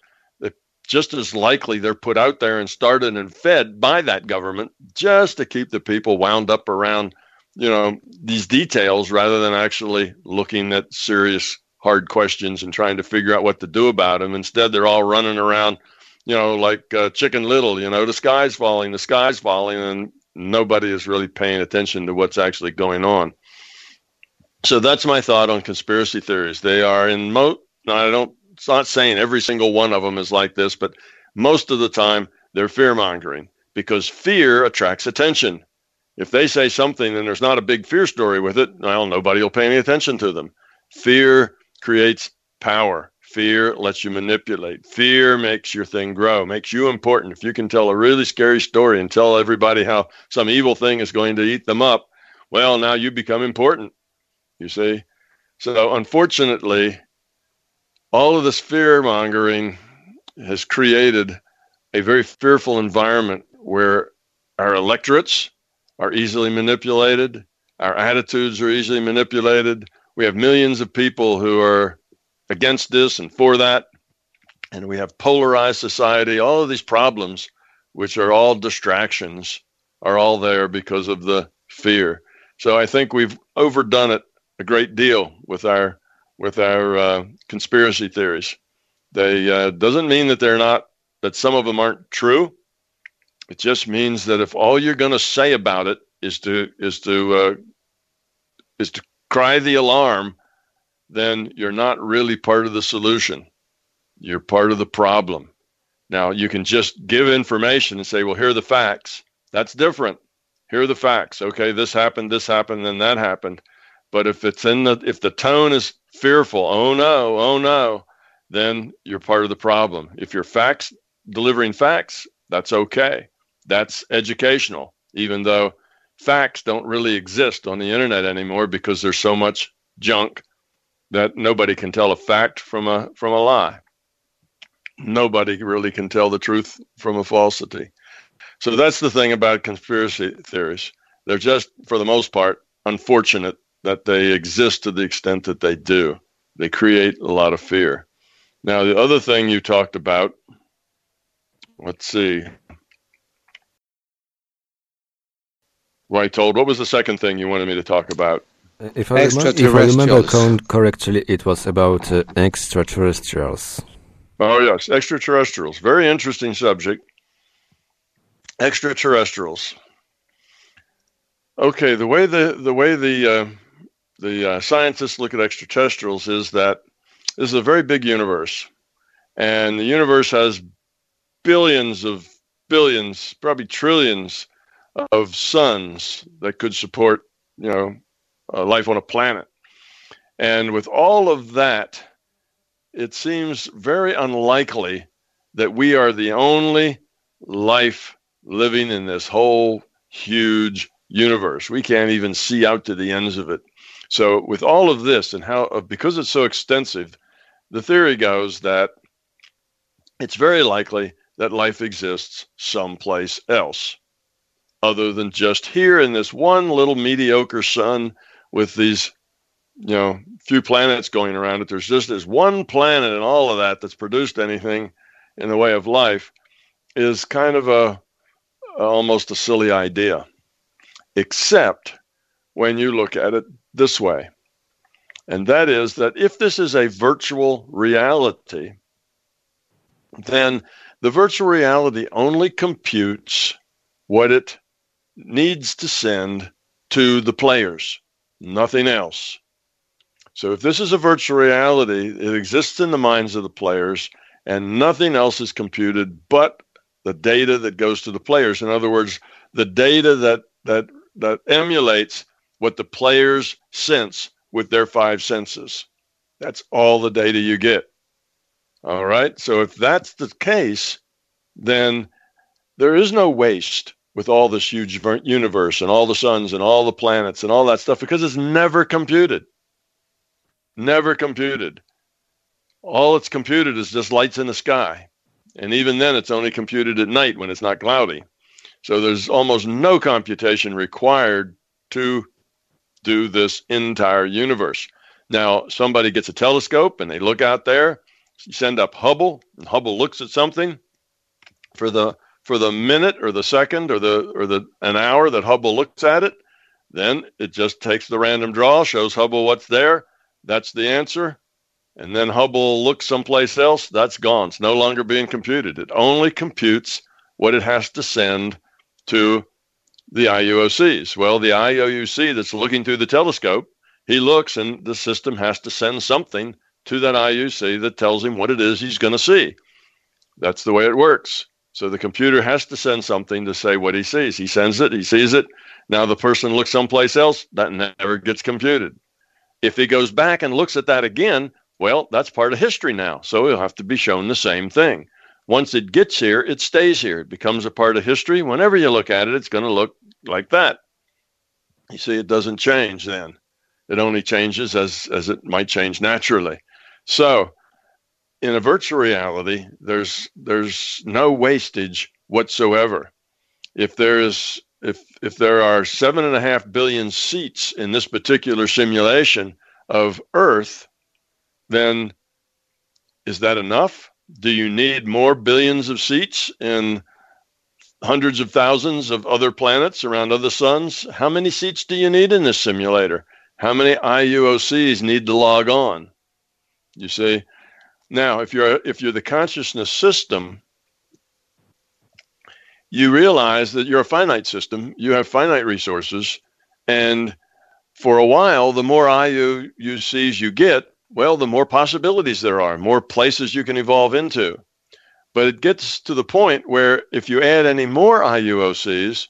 S1: just as likely they're put out there and started and fed by that government just to keep the people wound up around you know these details rather than actually looking at serious hard questions and trying to figure out what to do about them instead they're all running around you know like uh, chicken little you know the sky's falling the sky's falling and nobody is really paying attention to what's actually going on so that's my thought on conspiracy theories they are in mo i don't it's not saying every single one of them is like this but most of the time they're fear mongering because fear attracts attention if they say something and there's not a big fear story with it, well, nobody will pay any attention to them. Fear creates power. Fear lets you manipulate. Fear makes your thing grow, makes you important. If you can tell a really scary story and tell everybody how some evil thing is going to eat them up, well, now you become important. You see? So, unfortunately, all of this fear mongering has created a very fearful environment where our electorates, are easily manipulated. Our attitudes are easily manipulated. We have millions of people who are against this and for that. And we have polarized society. All of these problems, which are all distractions, are all there because of the fear. So I think we've overdone it a great deal with our with our uh, conspiracy theories. They uh, doesn't mean that they're not that some of them aren't true. It just means that if all you're going to say about it is to is to uh, is to cry the alarm, then you're not really part of the solution. You're part of the problem. Now you can just give information and say, "Well, here are the facts." That's different. Here are the facts. Okay, this happened, this happened, then that happened. But if it's in the if the tone is fearful, oh no, oh no, then you're part of the problem. If you're facts delivering facts, that's okay. That's educational, even though facts don't really exist on the internet anymore because there's so much junk that nobody can tell a fact from a from a lie. Nobody really can tell the truth from a falsity. So that's the thing about conspiracy theories. They're just, for the most part, unfortunate that they exist to the extent that they do. They create a lot of fear. Now, the other thing you talked about, let's see. I told, what was the second thing you wanted me to talk about?
S4: If I, remember, if I remember correctly, it was about uh, extraterrestrials.
S1: Oh, yes, extraterrestrials. Very interesting subject. Extraterrestrials. Okay, the way the the way the uh, the uh, scientists look at extraterrestrials is that this is a very big universe, and the universe has billions of billions, probably trillions of suns that could support, you know, uh, life on a planet. And with all of that, it seems very unlikely that we are the only life living in this whole huge universe. We can't even see out to the ends of it. So, with all of this and how, uh, because it's so extensive, the theory goes that it's very likely that life exists someplace else other than just here in this one little mediocre sun with these, you know, few planets going around it. There's just this one planet and all of that that's produced anything in the way of life is kind of a almost a silly idea, except when you look at it this way. And that is that if this is a virtual reality, then the virtual reality only computes what it needs to send to the players, nothing else. So if this is a virtual reality, it exists in the minds of the players and nothing else is computed but the data that goes to the players. In other words, the data that that that emulates what the players sense with their five senses. That's all the data you get. All right. So if that's the case, then there is no waste with all this huge universe and all the suns and all the planets and all that stuff because it's never computed. Never computed. All it's computed is just lights in the sky. And even then, it's only computed at night when it's not cloudy. So there's almost no computation required to do this entire universe. Now, somebody gets a telescope and they look out there, you send up Hubble, and Hubble looks at something for the for the minute or the second or the or the an hour that Hubble looks at it, then it just takes the random draw, shows Hubble what's there. That's the answer. And then Hubble looks someplace else, that's gone. It's no longer being computed. It only computes what it has to send to the IUOCs. Well, the IUOC that's looking through the telescope, he looks and the system has to send something to that IUC that tells him what it is he's going to see. That's the way it works. So the computer has to send something to say what he sees. He sends it, he sees it. Now the person looks someplace else, that never gets computed. If he goes back and looks at that again, well, that's part of history now. So he'll have to be shown the same thing. Once it gets here, it stays here. It becomes a part of history. Whenever you look at it, it's going to look like that. You see, it doesn't change then. It only changes as, as it might change naturally. So, in a virtual reality, there's there's no wastage whatsoever. If there is if if there are seven and a half billion seats in this particular simulation of Earth, then is that enough? Do you need more billions of seats in hundreds of thousands of other planets around other suns. How many seats do you need in this simulator? How many IUOCs need to log on? You see, now if you're if you're the consciousness system, you realize that you're a finite system. You have finite resources, and for a while, the more IUOCs you get, well, the more possibilities there are, more places you can evolve into. But it gets to the point where if you add any more IUOCs,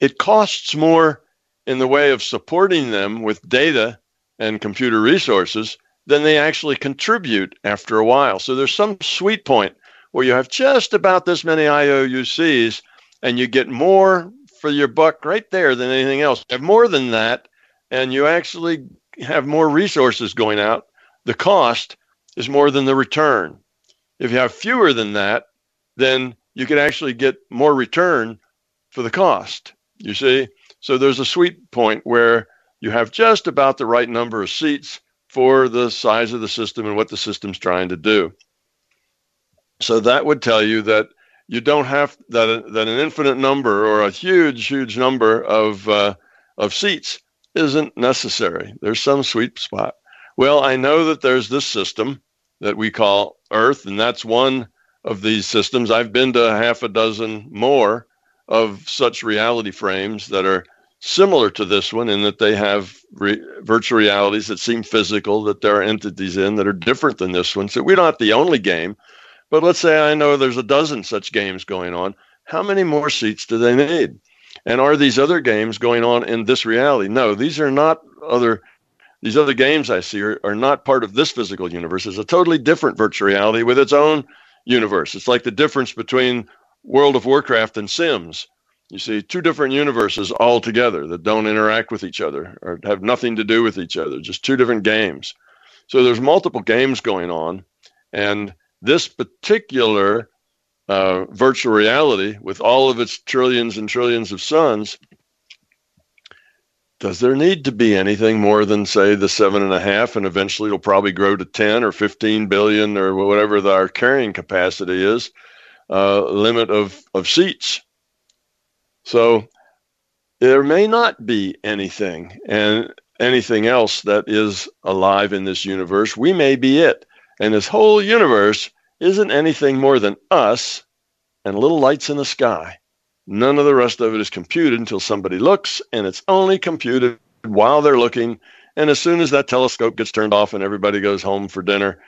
S1: it costs more in the way of supporting them with data and computer resources than they actually contribute after a while. So there's some sweet point where you have just about this many IOUCs and you get more for your buck right there than anything else. You have more than that, and you actually have more resources going out. The cost is more than the return. If you have fewer than that, then you can actually get more return for the cost. You see? So there's a sweet point where you have just about the right number of seats for the size of the system and what the system's trying to do. So that would tell you that you don't have that that an infinite number or a huge huge number of uh, of seats isn't necessary. There's some sweet spot. Well, I know that there's this system that we call Earth, and that's one of these systems. I've been to half a dozen more of such reality frames that are similar to this one in that they have re- virtual realities that seem physical, that there are entities in that are different than this one. So we're not the only game, but let's say I know there's a dozen such games going on. How many more seats do they need? And are these other games going on in this reality? No, these are not other. These other games I see are, are not part of this physical universe. It's a totally different virtual reality with its own universe. It's like the difference between World of Warcraft and Sims. You see two different universes all together that don't interact with each other or have nothing to do with each other, just two different games. So there's multiple games going on. And this particular uh, virtual reality with all of its trillions and trillions of suns, does there need to be anything more than, say, the seven and a half, and eventually it'll probably grow to 10 or 15 billion or whatever the, our carrying capacity is, uh, limit of, of seats? So there may not be anything and anything else that is alive in this universe. We may be it. And this whole universe isn't anything more than us and little lights in the sky. None of the rest of it is computed until somebody looks, and it's only computed while they're looking. And as soon as that telescope gets turned off and everybody goes home for dinner,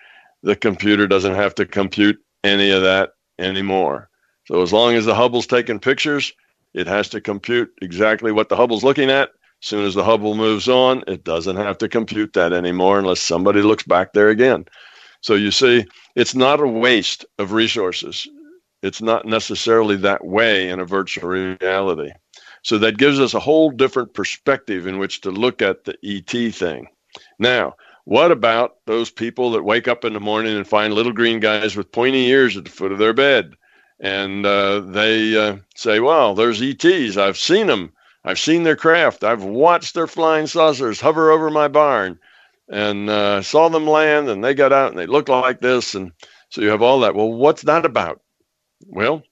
S1: the computer doesn't have to compute any of that anymore. So as long as the Hubble's taking pictures, it has to compute exactly what the Hubble's looking at. As soon as the Hubble moves on, it doesn't have to compute that anymore unless somebody looks back there again. So you see, it's not a waste of resources. It's not necessarily that way in a virtual reality. So that gives us a whole different perspective in which to look at the ET thing. Now, what about those people that wake up in the morning and find little green guys with pointy ears at the foot of their bed? And uh, they uh, say, well, there's ETs. I've seen them. I've seen their craft. I've watched their flying saucers hover over my barn and uh, saw them land and they got out and they looked like this. And so you have all that. Well, what's that about? Well,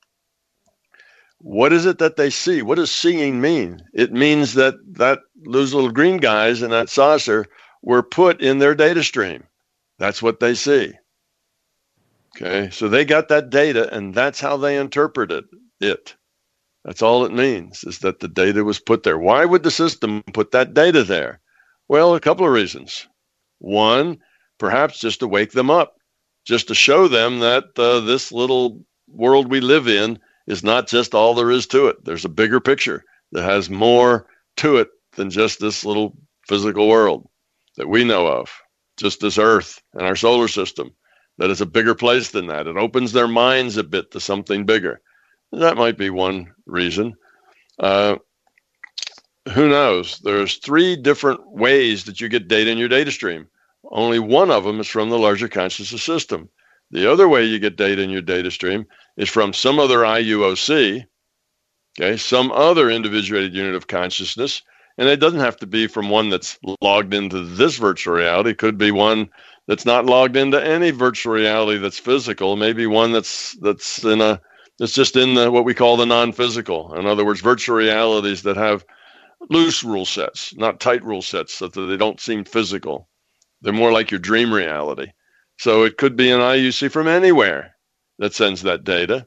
S1: what is it that they see? What does seeing mean? It means that that those little green guys in that saucer were put in their data stream. That's what they see. Okay, so they got that data and that's how they interpreted it. That's all it means is that the data was put there. Why would the system put that data there? Well, a couple of reasons. One, perhaps just to wake them up, just to show them that uh, this little world we live in is not just all there is to it. There's a bigger picture that has more to it than just this little physical world that we know of, just this Earth and our solar system. That is a bigger place than that. It opens their minds a bit to something bigger. That might be one reason. Uh, who knows? There's three different ways that you get data in your data stream. Only one of them is from the larger consciousness system. The other way you get data in your data stream is from some other IUOC, okay, some other individuated unit of consciousness. And it doesn't have to be from one that's logged into this virtual reality. It could be one that's not logged into any virtual reality that's physical. Maybe one that's that's in a It's just in the what we call the non-physical. In other words, virtual realities that have loose rule sets, not tight rule sets, so that they don't seem physical. They're more like your dream reality. So it could be an IUC from anywhere that sends that data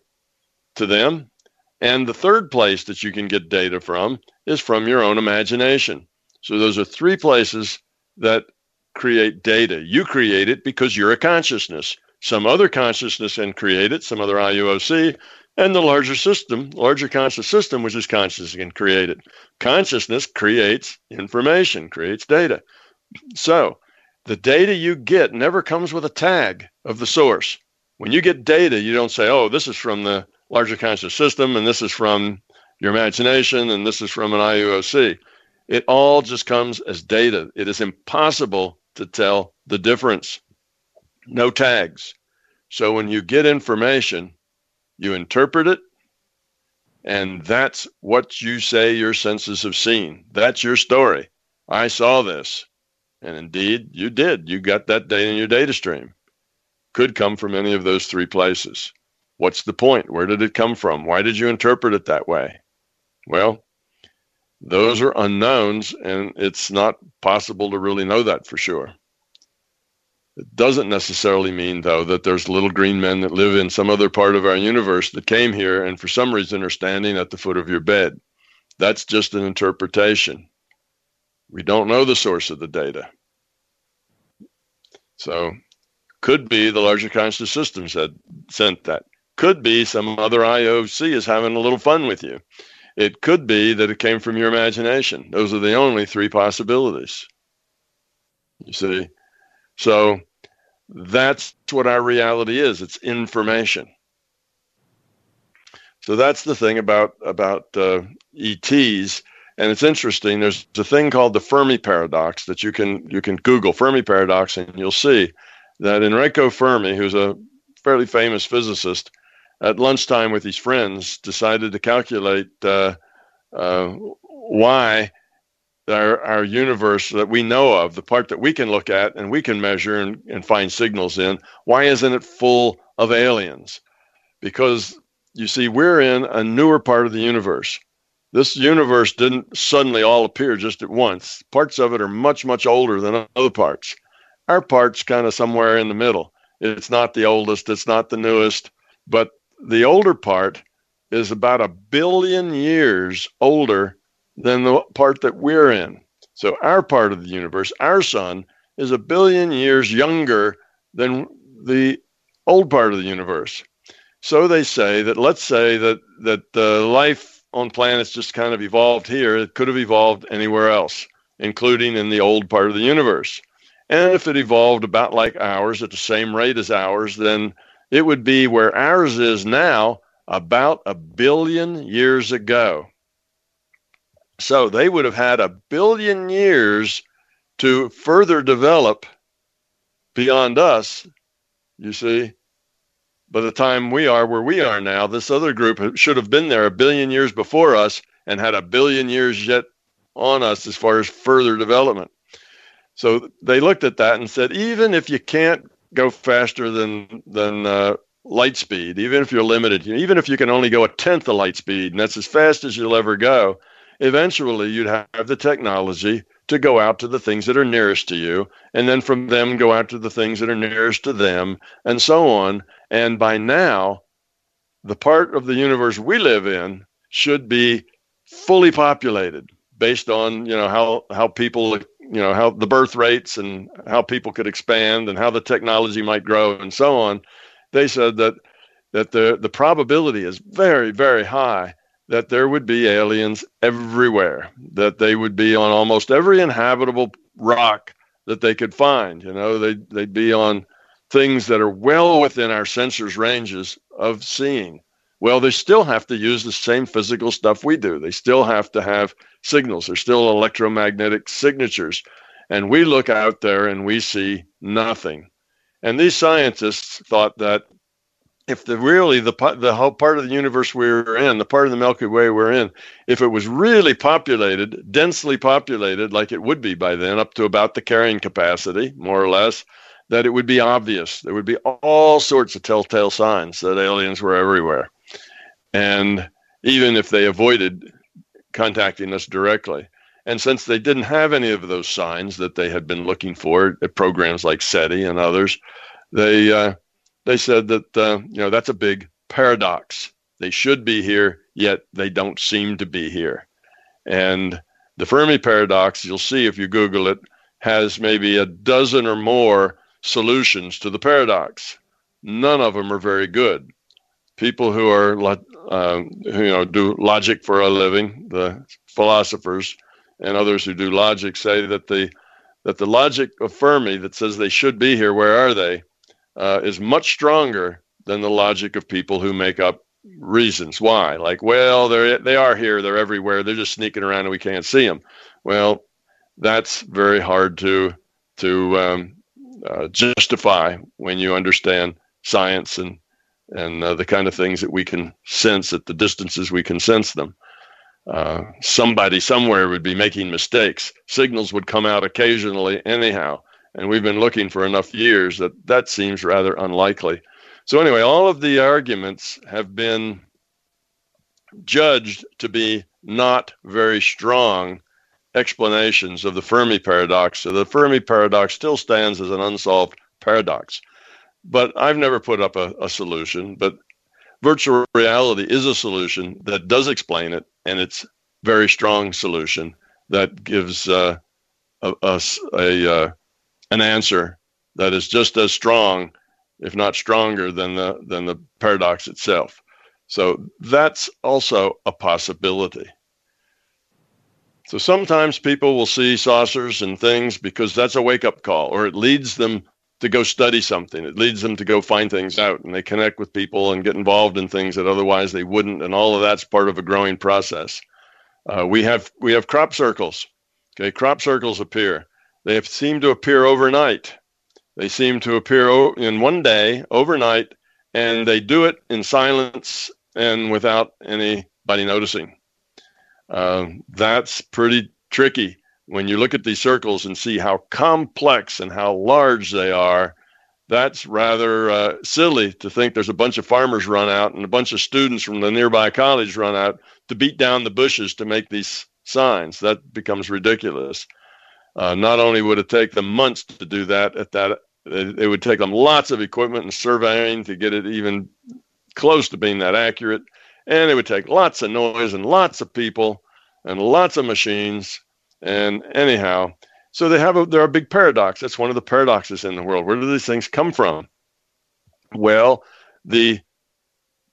S1: to them. And the third place that you can get data from is from your own imagination. So those are three places that create data. You create it because you're a consciousness. Some other consciousness can create it, some other IUOC, and the larger system, larger conscious system, which is consciousness, can create it. Consciousness creates information, creates data. So the data you get never comes with a tag of the source. When you get data, you don't say, oh, this is from the larger conscious system, and this is from your imagination, and this is from an IUOC. It all just comes as data. It is impossible to tell the difference. No tags. So when you get information, you interpret it, and that's what you say your senses have seen. That's your story. I saw this. And indeed, you did. You got that data in your data stream. Could come from any of those three places. What's the point? Where did it come from? Why did you interpret it that way? Well, those are unknowns, and it's not possible to really know that for sure. It doesn't necessarily mean, though, that there's little green men that live in some other part of our universe that came here and for some reason are standing at the foot of your bed. That's just an interpretation. We don't know the source of the data. So, could be the larger conscious systems that sent that. Could be some other IOC is having a little fun with you. It could be that it came from your imagination. Those are the only three possibilities. You see? So that's what our reality is it's information. So that's the thing about, about uh, ETs. And it's interesting. There's a thing called the Fermi paradox that you can you can Google Fermi paradox, and you'll see that Enrico Fermi, who's a fairly famous physicist, at lunchtime with his friends, decided to calculate uh, uh, why our, our universe that we know of, the part that we can look at and we can measure and, and find signals in, why isn't it full of aliens? Because you see, we're in a newer part of the universe. This universe didn't suddenly all appear just at once. Parts of it are much, much older than other parts. Our part's kind of somewhere in the middle. It's not the oldest, it's not the newest, but the older part is about a billion years older than the part that we're in. So our part of the universe, our sun, is a billion years younger than the old part of the universe. So they say that let's say that that the life on planets just kind of evolved here. It could have evolved anywhere else, including in the old part of the universe. And if it evolved about like ours at the same rate as ours, then it would be where ours is now about a billion years ago. So they would have had a billion years to further develop beyond us, you see. By the time we are where we are now, this other group should have been there a billion years before us and had a billion years yet on us as far as further development. So they looked at that and said, even if you can't go faster than than uh, light speed, even if you're limited, even if you can only go a tenth of light speed, and that's as fast as you'll ever go, eventually you'd have the technology to go out to the things that are nearest to you, and then from them go out to the things that are nearest to them, and so on. And by now, the part of the universe we live in should be fully populated based on you know how how people you know how the birth rates and how people could expand and how the technology might grow and so on they said that that the the probability is very very high that there would be aliens everywhere that they would be on almost every inhabitable rock that they could find you know they they'd be on things that are well within our sensors ranges of seeing well they still have to use the same physical stuff we do they still have to have signals They're still electromagnetic signatures and we look out there and we see nothing and these scientists thought that if the really the the whole part of the universe we are in, the part of the Milky Way we're in, if it was really populated, densely populated, like it would be by then, up to about the carrying capacity, more or less, that it would be obvious. There would be all sorts of telltale signs that aliens were everywhere. And even if they avoided contacting us directly. And since they didn't have any of those signs that they had been looking for at programs like SETI and others, they uh, they said that uh, you know that's a big paradox. They should be here, yet they don't seem to be here. And the Fermi paradox, you'll see if you Google it, has maybe a dozen or more solutions to the paradox. None of them are very good. People who are, uh, who, you know, do logic for a living, the philosophers and others who do logic say that the that the logic of Fermi that says they should be here, where are they, uh, is much stronger than the logic of people who make up reasons why. Like, well, they they are here, they're everywhere, they're just sneaking around and we can't see them. Well, that's very hard to to um, uh, justify when you understand science and and uh, the kind of things that we can sense at the distances we can sense them. Uh, somebody somewhere would be making mistakes. Signals would come out occasionally, anyhow, and we've been looking for enough years that that seems rather unlikely. So anyway, all of the arguments have been judged to be not very strong explanations of the Fermi paradox. So the Fermi paradox still stands as an unsolved paradox. But I've never put up a, a solution, but virtual reality is a solution that does explain it, and it's very strong solution that gives uh, us a, a uh, an answer that is just as strong, if not stronger, than the than the paradox itself. So that's also a possibility. So sometimes people will see saucers and things because that's a wake up call, or it leads them to go study something. It leads them to go find things out and they connect with people and get involved in things that otherwise they wouldn't. And all of that's part of a growing process. Uh, we have we have crop circles. Okay, crop circles appear. They have seemed to appear overnight. They seem to appear in one day, overnight, and they do it in silence and without anybody noticing. Uh, that's pretty tricky when you look at these circles and see how complex and how large they are. That's rather uh, silly to think there's a bunch of farmers run out and a bunch of students from the nearby college run out to beat down the bushes to make these signs. That becomes ridiculous. Uh, not only would it take them months to do that, at that it, it would take them lots of equipment and surveying to get it even close to being that accurate and it would take lots of noise and lots of people and lots of machines. And anyhow, so they have a they're a big paradox. That's one of the paradoxes in the world. Where do these things come from? Well, the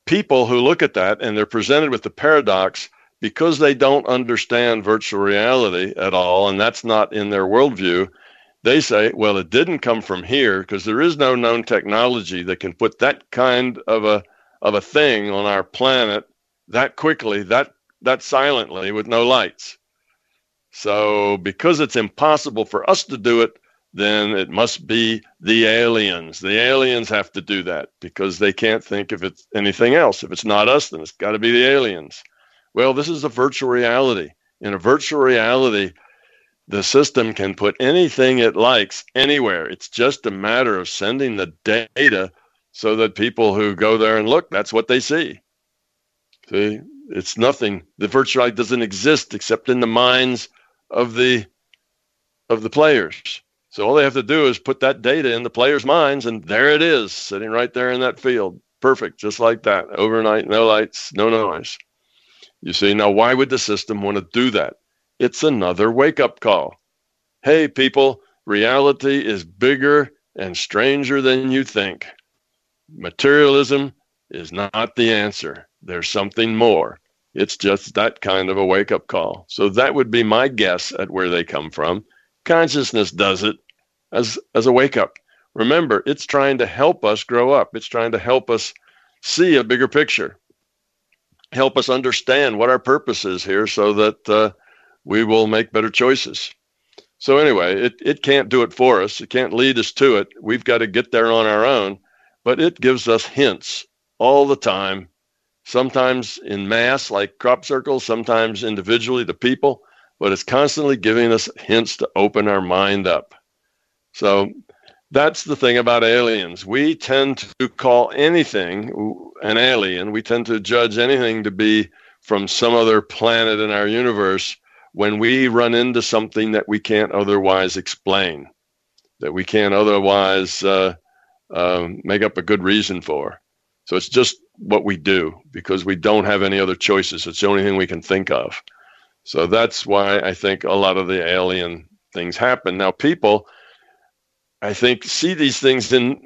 S1: people who look at that and they're presented with the paradox because they don't understand virtual reality at all, and that's not in their worldview. They say, well, it didn't come from here because there is no known technology that can put that kind of a of a thing on our planet that quickly, that that silently with no lights. So because it's impossible for us to do it, then it must be the aliens. The aliens have to do that because they can't think if it's anything else. If it's not us, then it's got to be the aliens. Well, this is a virtual reality. In a virtual reality, the system can put anything it likes anywhere. It's just a matter of sending the data so that people who go there and look, that's what they see. See, it's nothing. The virtual reality doesn't exist except in the minds of the of the players. So all they have to do is put that data in the players' minds, and there it is, sitting right there in that field. Perfect, just like that. Overnight, no lights, no noise. You see, now why would the system want to do that? It's another wake up call. Hey, people, reality is bigger and stranger than you think. Materialism is not the answer. There's something more. It's just that kind of a wake up call. So that would be my guess at where they come from. Consciousness does it as, as a wake up. Remember, it's trying to help us grow up, it's trying to help us see a bigger picture, help us understand what our purpose is here so that uh, we will make better choices. So, anyway, it, it can't do it for us, it can't lead us to it. We've got to get there on our own but it gives us hints all the time, sometimes in mass, like crop circles, sometimes individually the people, but it's constantly giving us hints to open our mind up. So that's the thing about aliens. We tend to call anything an alien. We tend to judge anything to be from some other planet in our universe when we run into something that we can't otherwise explain, that we can't otherwise uh, uh, make up a good reason for. So it's just what we do because we don't have any other choices. It's the only thing we can think of. So that's why I think a lot of the alien things happen. Now, people I think see these things in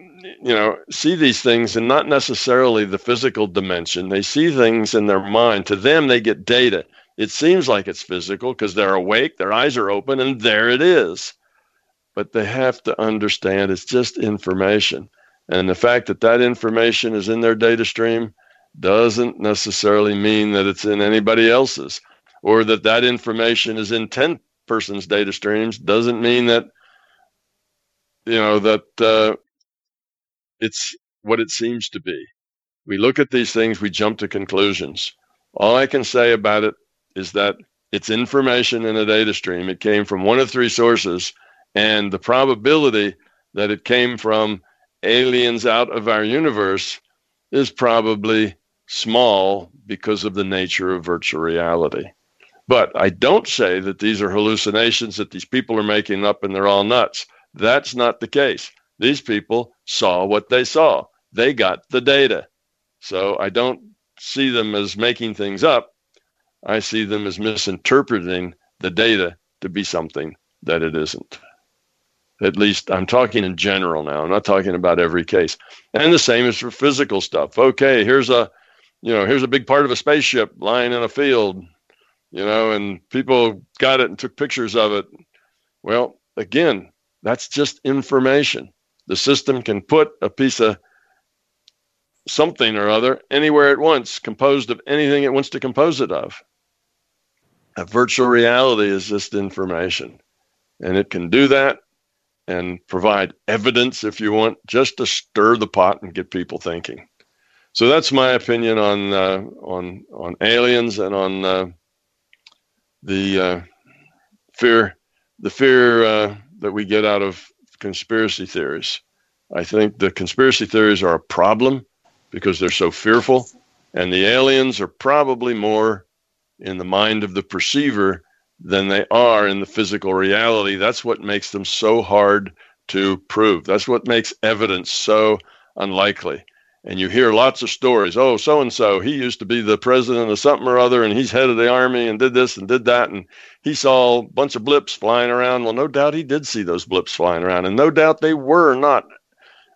S1: you know see these things and not necessarily the physical dimension. They see things in their mind. To them, they get data. It seems like it's physical because they're awake, their eyes are open, and there it is. But they have to understand it's just information. And the fact that that information is in their data stream doesn't necessarily mean that it's in anybody else's or that that information is in 10 persons' data streams doesn't mean that you know that uh, it's what it seems to be. We look at these things, we jump to conclusions. All I can say about it is that it's information in a data stream. It came from one of three sources, and the probability that it came from aliens out of our universe is probably small because of the nature of virtual reality. But I don't say that these are hallucinations that these people are making up and they're all nuts. That's not the case. These people saw what they saw, they got the data. So I don't see them as making things up. I see them as misinterpreting the data to be something that it isn't. At least I'm talking in general now. I'm not talking about every case. And the same is for physical stuff. Okay, here's a you know, here's a big part of a spaceship lying in a field, you know, and people got it and took pictures of it. Well, again, that's just information. The system can put a piece of something or other anywhere it wants, composed of anything it wants to compose it of. A virtual reality is just information, and it can do that and provide evidence if you want, just to stir the pot and get people thinking. So that's my opinion on uh, on on aliens and on uh, the uh, fear the fear uh, that we get out of conspiracy theories. I think the conspiracy theories are a problem because they're so fearful, and the aliens are probably more in the mind of the perceiver than they are in the physical reality. That's what makes them so hard to prove. That's what makes evidence so unlikely and you hear lots of stories. Oh, so and so, he used to be the president of something or other, and he's head of the army and did this and did that, and he saw a bunch of blips flying around. Well, no doubt he did see those blips flying around, and no doubt they were not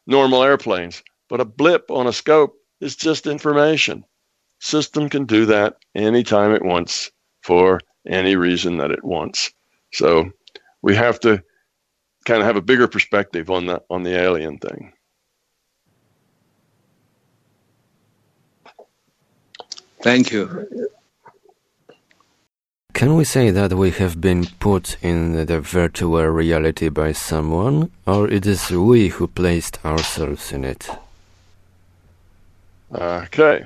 S1: normal airplanes. But a blip on a scope is just information. System can do that anytime it wants for any reason that it wants. So we have to kind of have a bigger perspective on the on the alien thing.
S5: Thank you.
S4: Can we say that we have been put in the virtual reality by someone, or it is we who placed ourselves in it?
S1: Okay.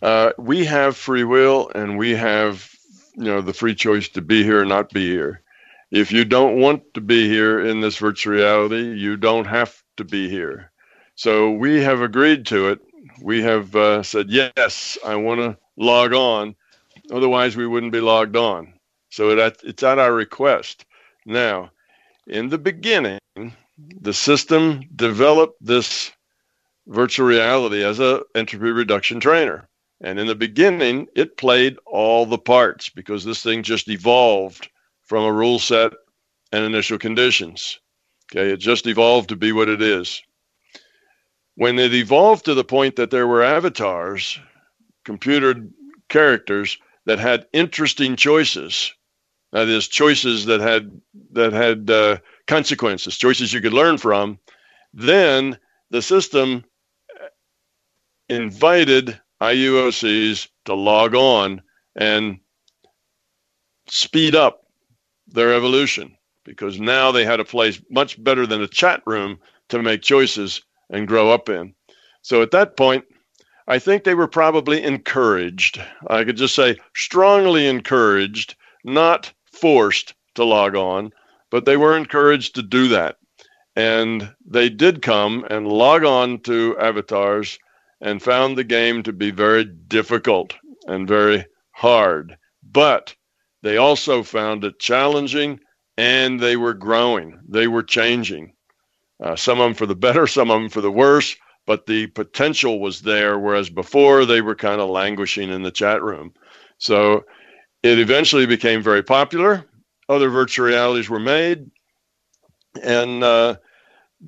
S1: Uh, we have free will and we have, you know, the free choice to be here or not be here. If you don't want to be here in this virtual reality, you don't have to be here. So we have agreed to it. We have uh, said, yes, I want to log on. Otherwise, we wouldn't be logged on. So it, it's at our request. Now, in the beginning, the system developed this virtual reality as a entropy reduction trainer. And in the beginning, it played all the parts because this thing just evolved from a rule set and initial conditions. Okay, it just evolved to be what it is. When it evolved to the point that there were avatars, computer characters that had interesting choices. That is, choices that had that had uh, consequences, choices you could learn from. Then the system invited IUOCs to log on and speed up their evolution because now they had a place much better than a chat room to make choices and grow up in. So at that point, I think they were probably encouraged. I could just say strongly encouraged, not forced to log on, but they were encouraged to do that. and they did come and log on to avatars and found the game to be very difficult and very hard. But they also found it challenging and they were growing, they were changing. Uh, some of them for the better, some of them for the worse, but the potential was there, whereas before they were kind of languishing in the chat room. So it eventually became very popular. Other virtual realities were made. And uh,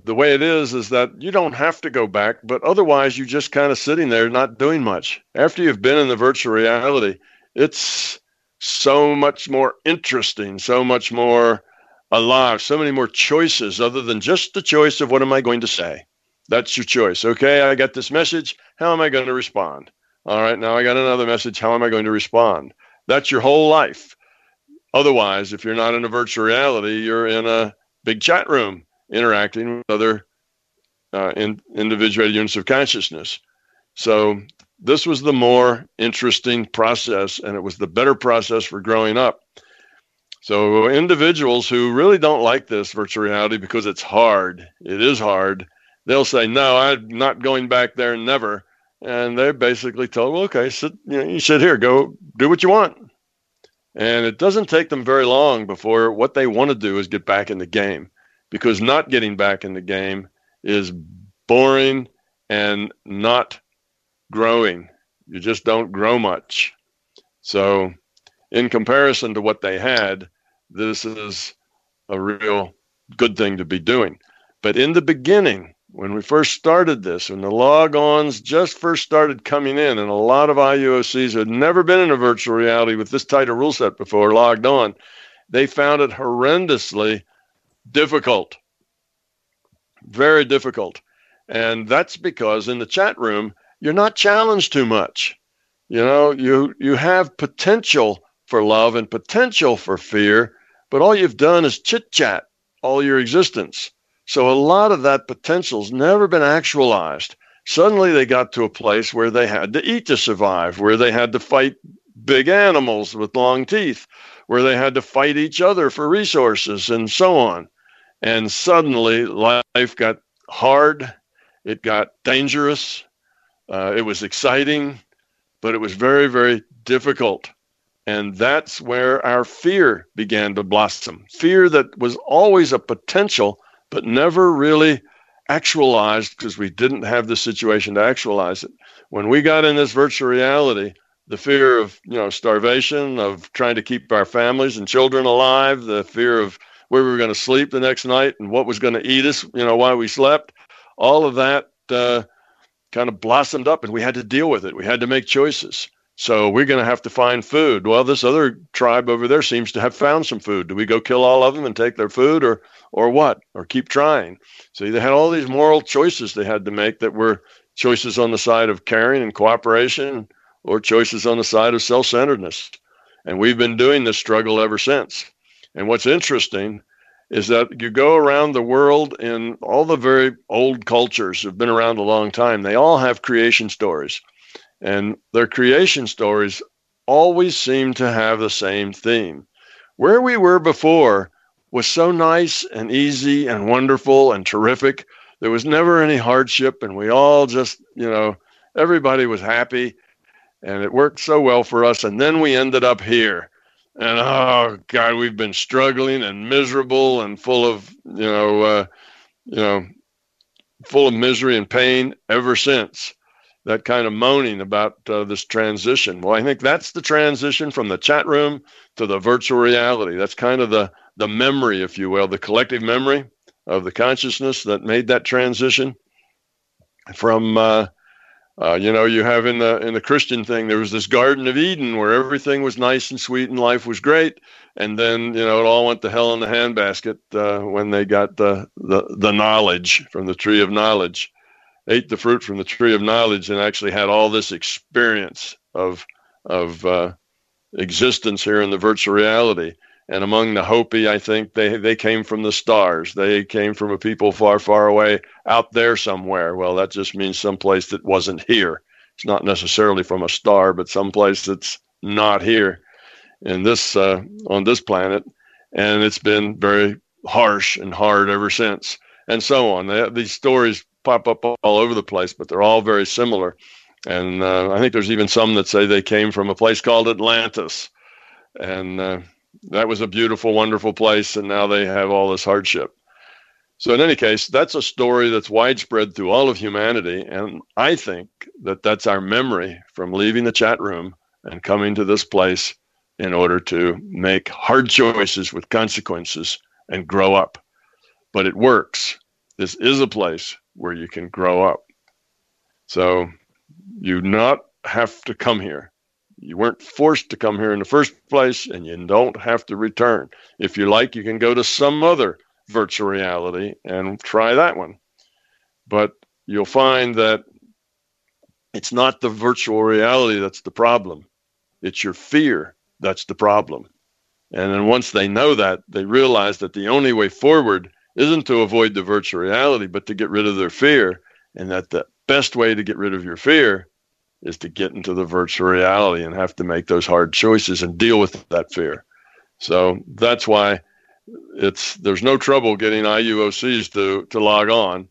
S1: the way it is, is that you don't have to go back, but otherwise you're just kind of sitting there not doing much. After you've been in the virtual reality, it's so much more interesting, so much more alive, so many more choices other than just the choice of what am I going to say. That's your choice. Okay, I got this message. How am I going to respond? All right, now I got another message. How am I going to respond? That's your whole life. Otherwise, if you're not in a virtual reality, you're in a big chat room interacting with other uh, in, individuated units of consciousness. So this was the more interesting process, and it was the better process for growing up. So individuals who really don't like this virtual reality because it's hard, it is hard, they'll say, "No, I'm not going back there, never." And they're basically told, well, "Okay, sit, you, know, you sit here, go do what you want." And it doesn't take them very long before what they want to do is get back in the game because not getting back in the game is boring and not growing. You just don't grow much. So, in comparison to what they had, this is a real good thing to be doing. But in the beginning, when we first started this, when the log-ons just first started coming in, and a lot of IUOCs had never been in a virtual reality with this tight a rule set before logged on, they found it horrendously difficult. Very difficult. And that's because in the chat room, you're not challenged too much. You know, you you have potential for love and potential for fear, but all you've done is chit chat all your existence. So a lot of that potential's never been actualized. Suddenly they got to a place where they had to eat to survive, where they had to fight big animals with long teeth, where they had to fight each other for resources and so on. And suddenly life got hard, it got dangerous, uh, it was exciting, but it was very, very difficult. And that's where our fear began to blossom. Fear that was always a potential, but never really actualized because we didn't have the situation to actualize it. When we got in this virtual reality, the fear of you know starvation, of trying to keep our families and children alive, the fear of where we were going to sleep the next night and what was going to eat us, you know, while we slept. All of that uh, kind of blossomed up and we had to deal with it. We had to make choices. So we're going to have to find food. Well, this other tribe over there seems to have found some food. Do we go kill all of them and take their food or or what? Or keep trying? So they had all these moral choices they had to make that were choices on the side of caring and cooperation or choices on the side of self-centeredness. And we've been doing this struggle ever since. And what's interesting is that you go around the world in all the very old cultures have been around a long time. They all have creation stories. And their creation stories always seem to have the same theme. Where we were before was so nice and easy and wonderful and terrific. There was never any hardship, and we all just, you know, everybody was happy, and it worked so well for us. And then we ended up here and oh god we've been struggling and miserable and full of you know uh, you know full of misery and pain ever since. That kind of moaning about uh, this transition. Well i think that's the transition from the chat room to the virtual reality. That's kind of the the memory if you will the collective memory of the consciousness that made that transition from uh, uh, you know, you have in the in the Christian thing, there was this Garden of Eden where everything was nice and sweet and life was great, and then you know it all went to hell in the handbasket uh, when they got the, the the knowledge from the tree of knowledge, ate the fruit from the tree of knowledge, and actually had all this experience of of uh, existence here in the virtual reality. And among the Hopi, I think they, they came from the stars. They came from a people far, far away out there somewhere. Well, that just means someplace that wasn't here. It's not necessarily from a star, but someplace that's not here in this uh, on this planet. And it's been very harsh and hard ever since. and so on. They, these stories pop up all over the place, but they're all very similar. And uh, I think there's even some that say they came from a place called Atlantis. And uh, that was a beautiful, wonderful place. And now they have all this hardship. So, in any case, that's a story that's widespread through all of humanity. And I think that that's our memory from leaving the chat room and coming to this place in order to make hard choices with consequences and grow up. But it works. This is a place where you can grow up. So you not have to come here. You weren't forced to come here in the first place, and you don't have to return. If you like, you can go to some other virtual reality and try that one. But you'll find that it's not the virtual reality that's the problem, it's your fear that's the problem. And then once they know that, they realize that the only way forward isn't to avoid the virtual reality, but to get rid of their fear. And that the best way to get rid of your fear is to get into the virtual reality and have to make those hard choices and deal with that fear. So that's why it's there's no trouble getting IUOCs to to log on,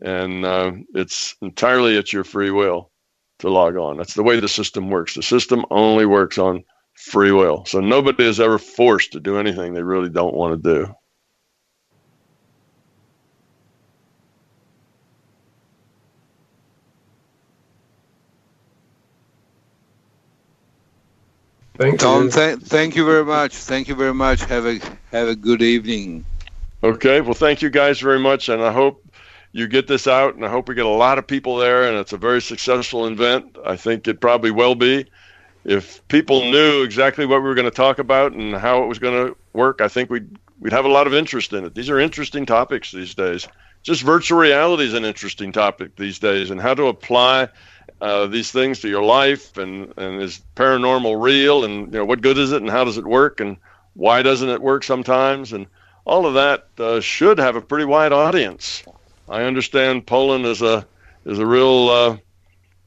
S1: and uh, it's entirely at your free will to log on. That's the way the system works. The system only works on free will. So nobody is ever forced to do anything they really don't want to do.
S5: Thank Tom, you. Th- thank you very much. Thank you very much. Have a have a good evening.
S1: Okay. Well, thank you guys very much, and I hope you get this out, and I hope we get a lot of people there, and it's a very successful event. I think it probably will be. If people knew exactly what we were going to talk about and how it was going to work, I think we'd we'd have a lot of interest in it. These are interesting topics these days. Just virtual reality is an interesting topic these days, and how to apply uh, these things to your life and and is paranormal real and you know what good is it and how does it work and why doesn't it work sometimes and all of that uh, should have a pretty wide audience. I understand Poland is a is a real uh,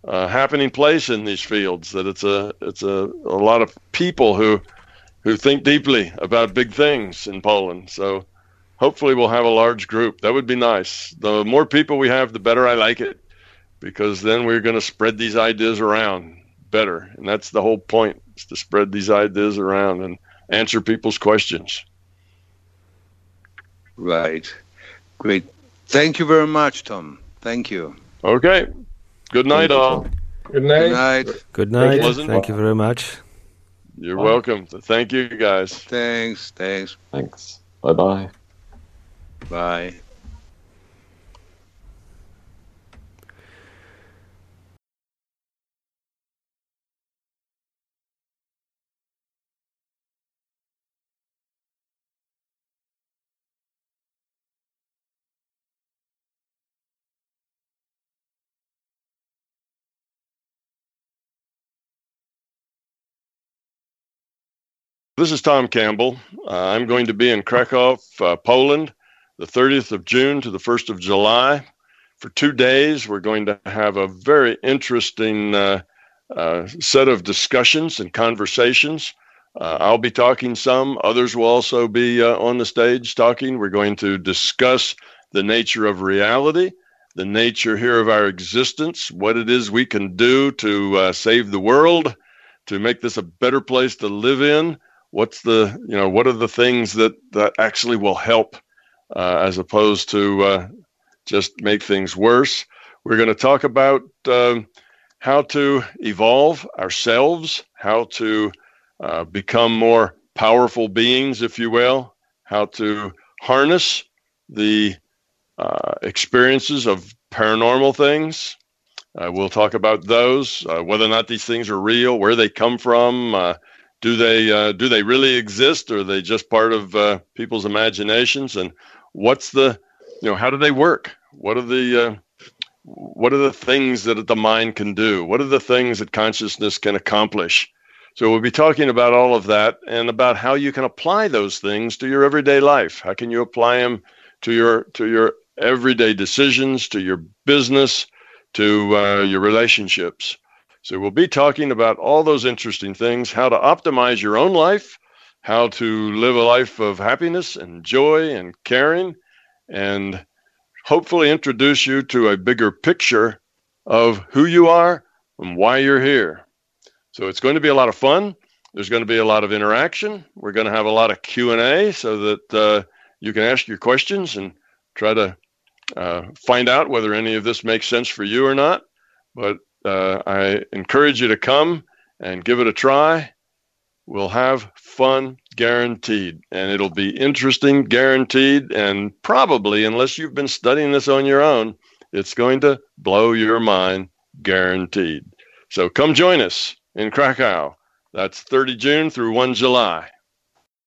S1: uh, happening place in these fields. That it's a it's a, a lot of people who who think deeply about big things in Poland. So hopefully we'll have a large group. That would be nice. The more people we have, the better I like it because then we're going to spread these ideas around better. And that's the whole point is to spread these ideas around and answer people's questions.
S5: Right. Great. Thank you very much, Tom. Thank you.
S1: Okay. Good night, all.
S2: Good night. Good
S5: night.
S4: Good night. Thank, Thank you very much.
S1: You're Bye. welcome. Thank you, guys.
S5: Thanks. Thanks.
S3: Thanks. Bye-bye.
S5: Bye.
S1: This is Tom Campbell. Uh, I'm going to be in Krakow, uh, Poland, the 30th of June to the 1st of July. For two days, we're going to have a very interesting uh, uh set of discussions and conversations. Uh, I'll be talking some, others will also be uh, on the stage talking. We're going to discuss the nature of reality, the nature here of our existence, what it is we can do to save the world, to make this a better place to live in what's the you know what are the things that that actually will help uh, as opposed to uh, just make things worse? We're going to talk about um, how to evolve ourselves how to uh, become more powerful beings if you will how to harness the uh, experiences of paranormal things. Uh, we'll talk about those uh, whether or not these things are real where they come from do they uh, do they really exist or are they just part of uh, people's imaginations? And what's the you know how do they work? What are the uh, what are the things that the mind can do? What are the things that consciousness can accomplish? So we'll be talking about all of that and about how you can apply those things to your everyday life. How can you apply them to your to your everyday decisions to your business to uh, your relationships so we'll be talking about all those interesting things how to optimize your own life, how to live a life of happiness and joy and caring, and hopefully introduce you to a bigger picture of who you are and why you're here. So it's going to be a lot of fun. There's going to be a lot of interaction. We're going to have a lot of Q&A so that uh, you can ask your questions and try to uh, find out whether any of this makes sense for you or not. But uh, I encourage you to come and give it a try. We'll have fun guaranteed, and it'll be interesting guaranteed. And probably, unless you've been studying this on your own, it's going to blow your mind guaranteed. So come join us in Krakow. That's 30 June through 1 July.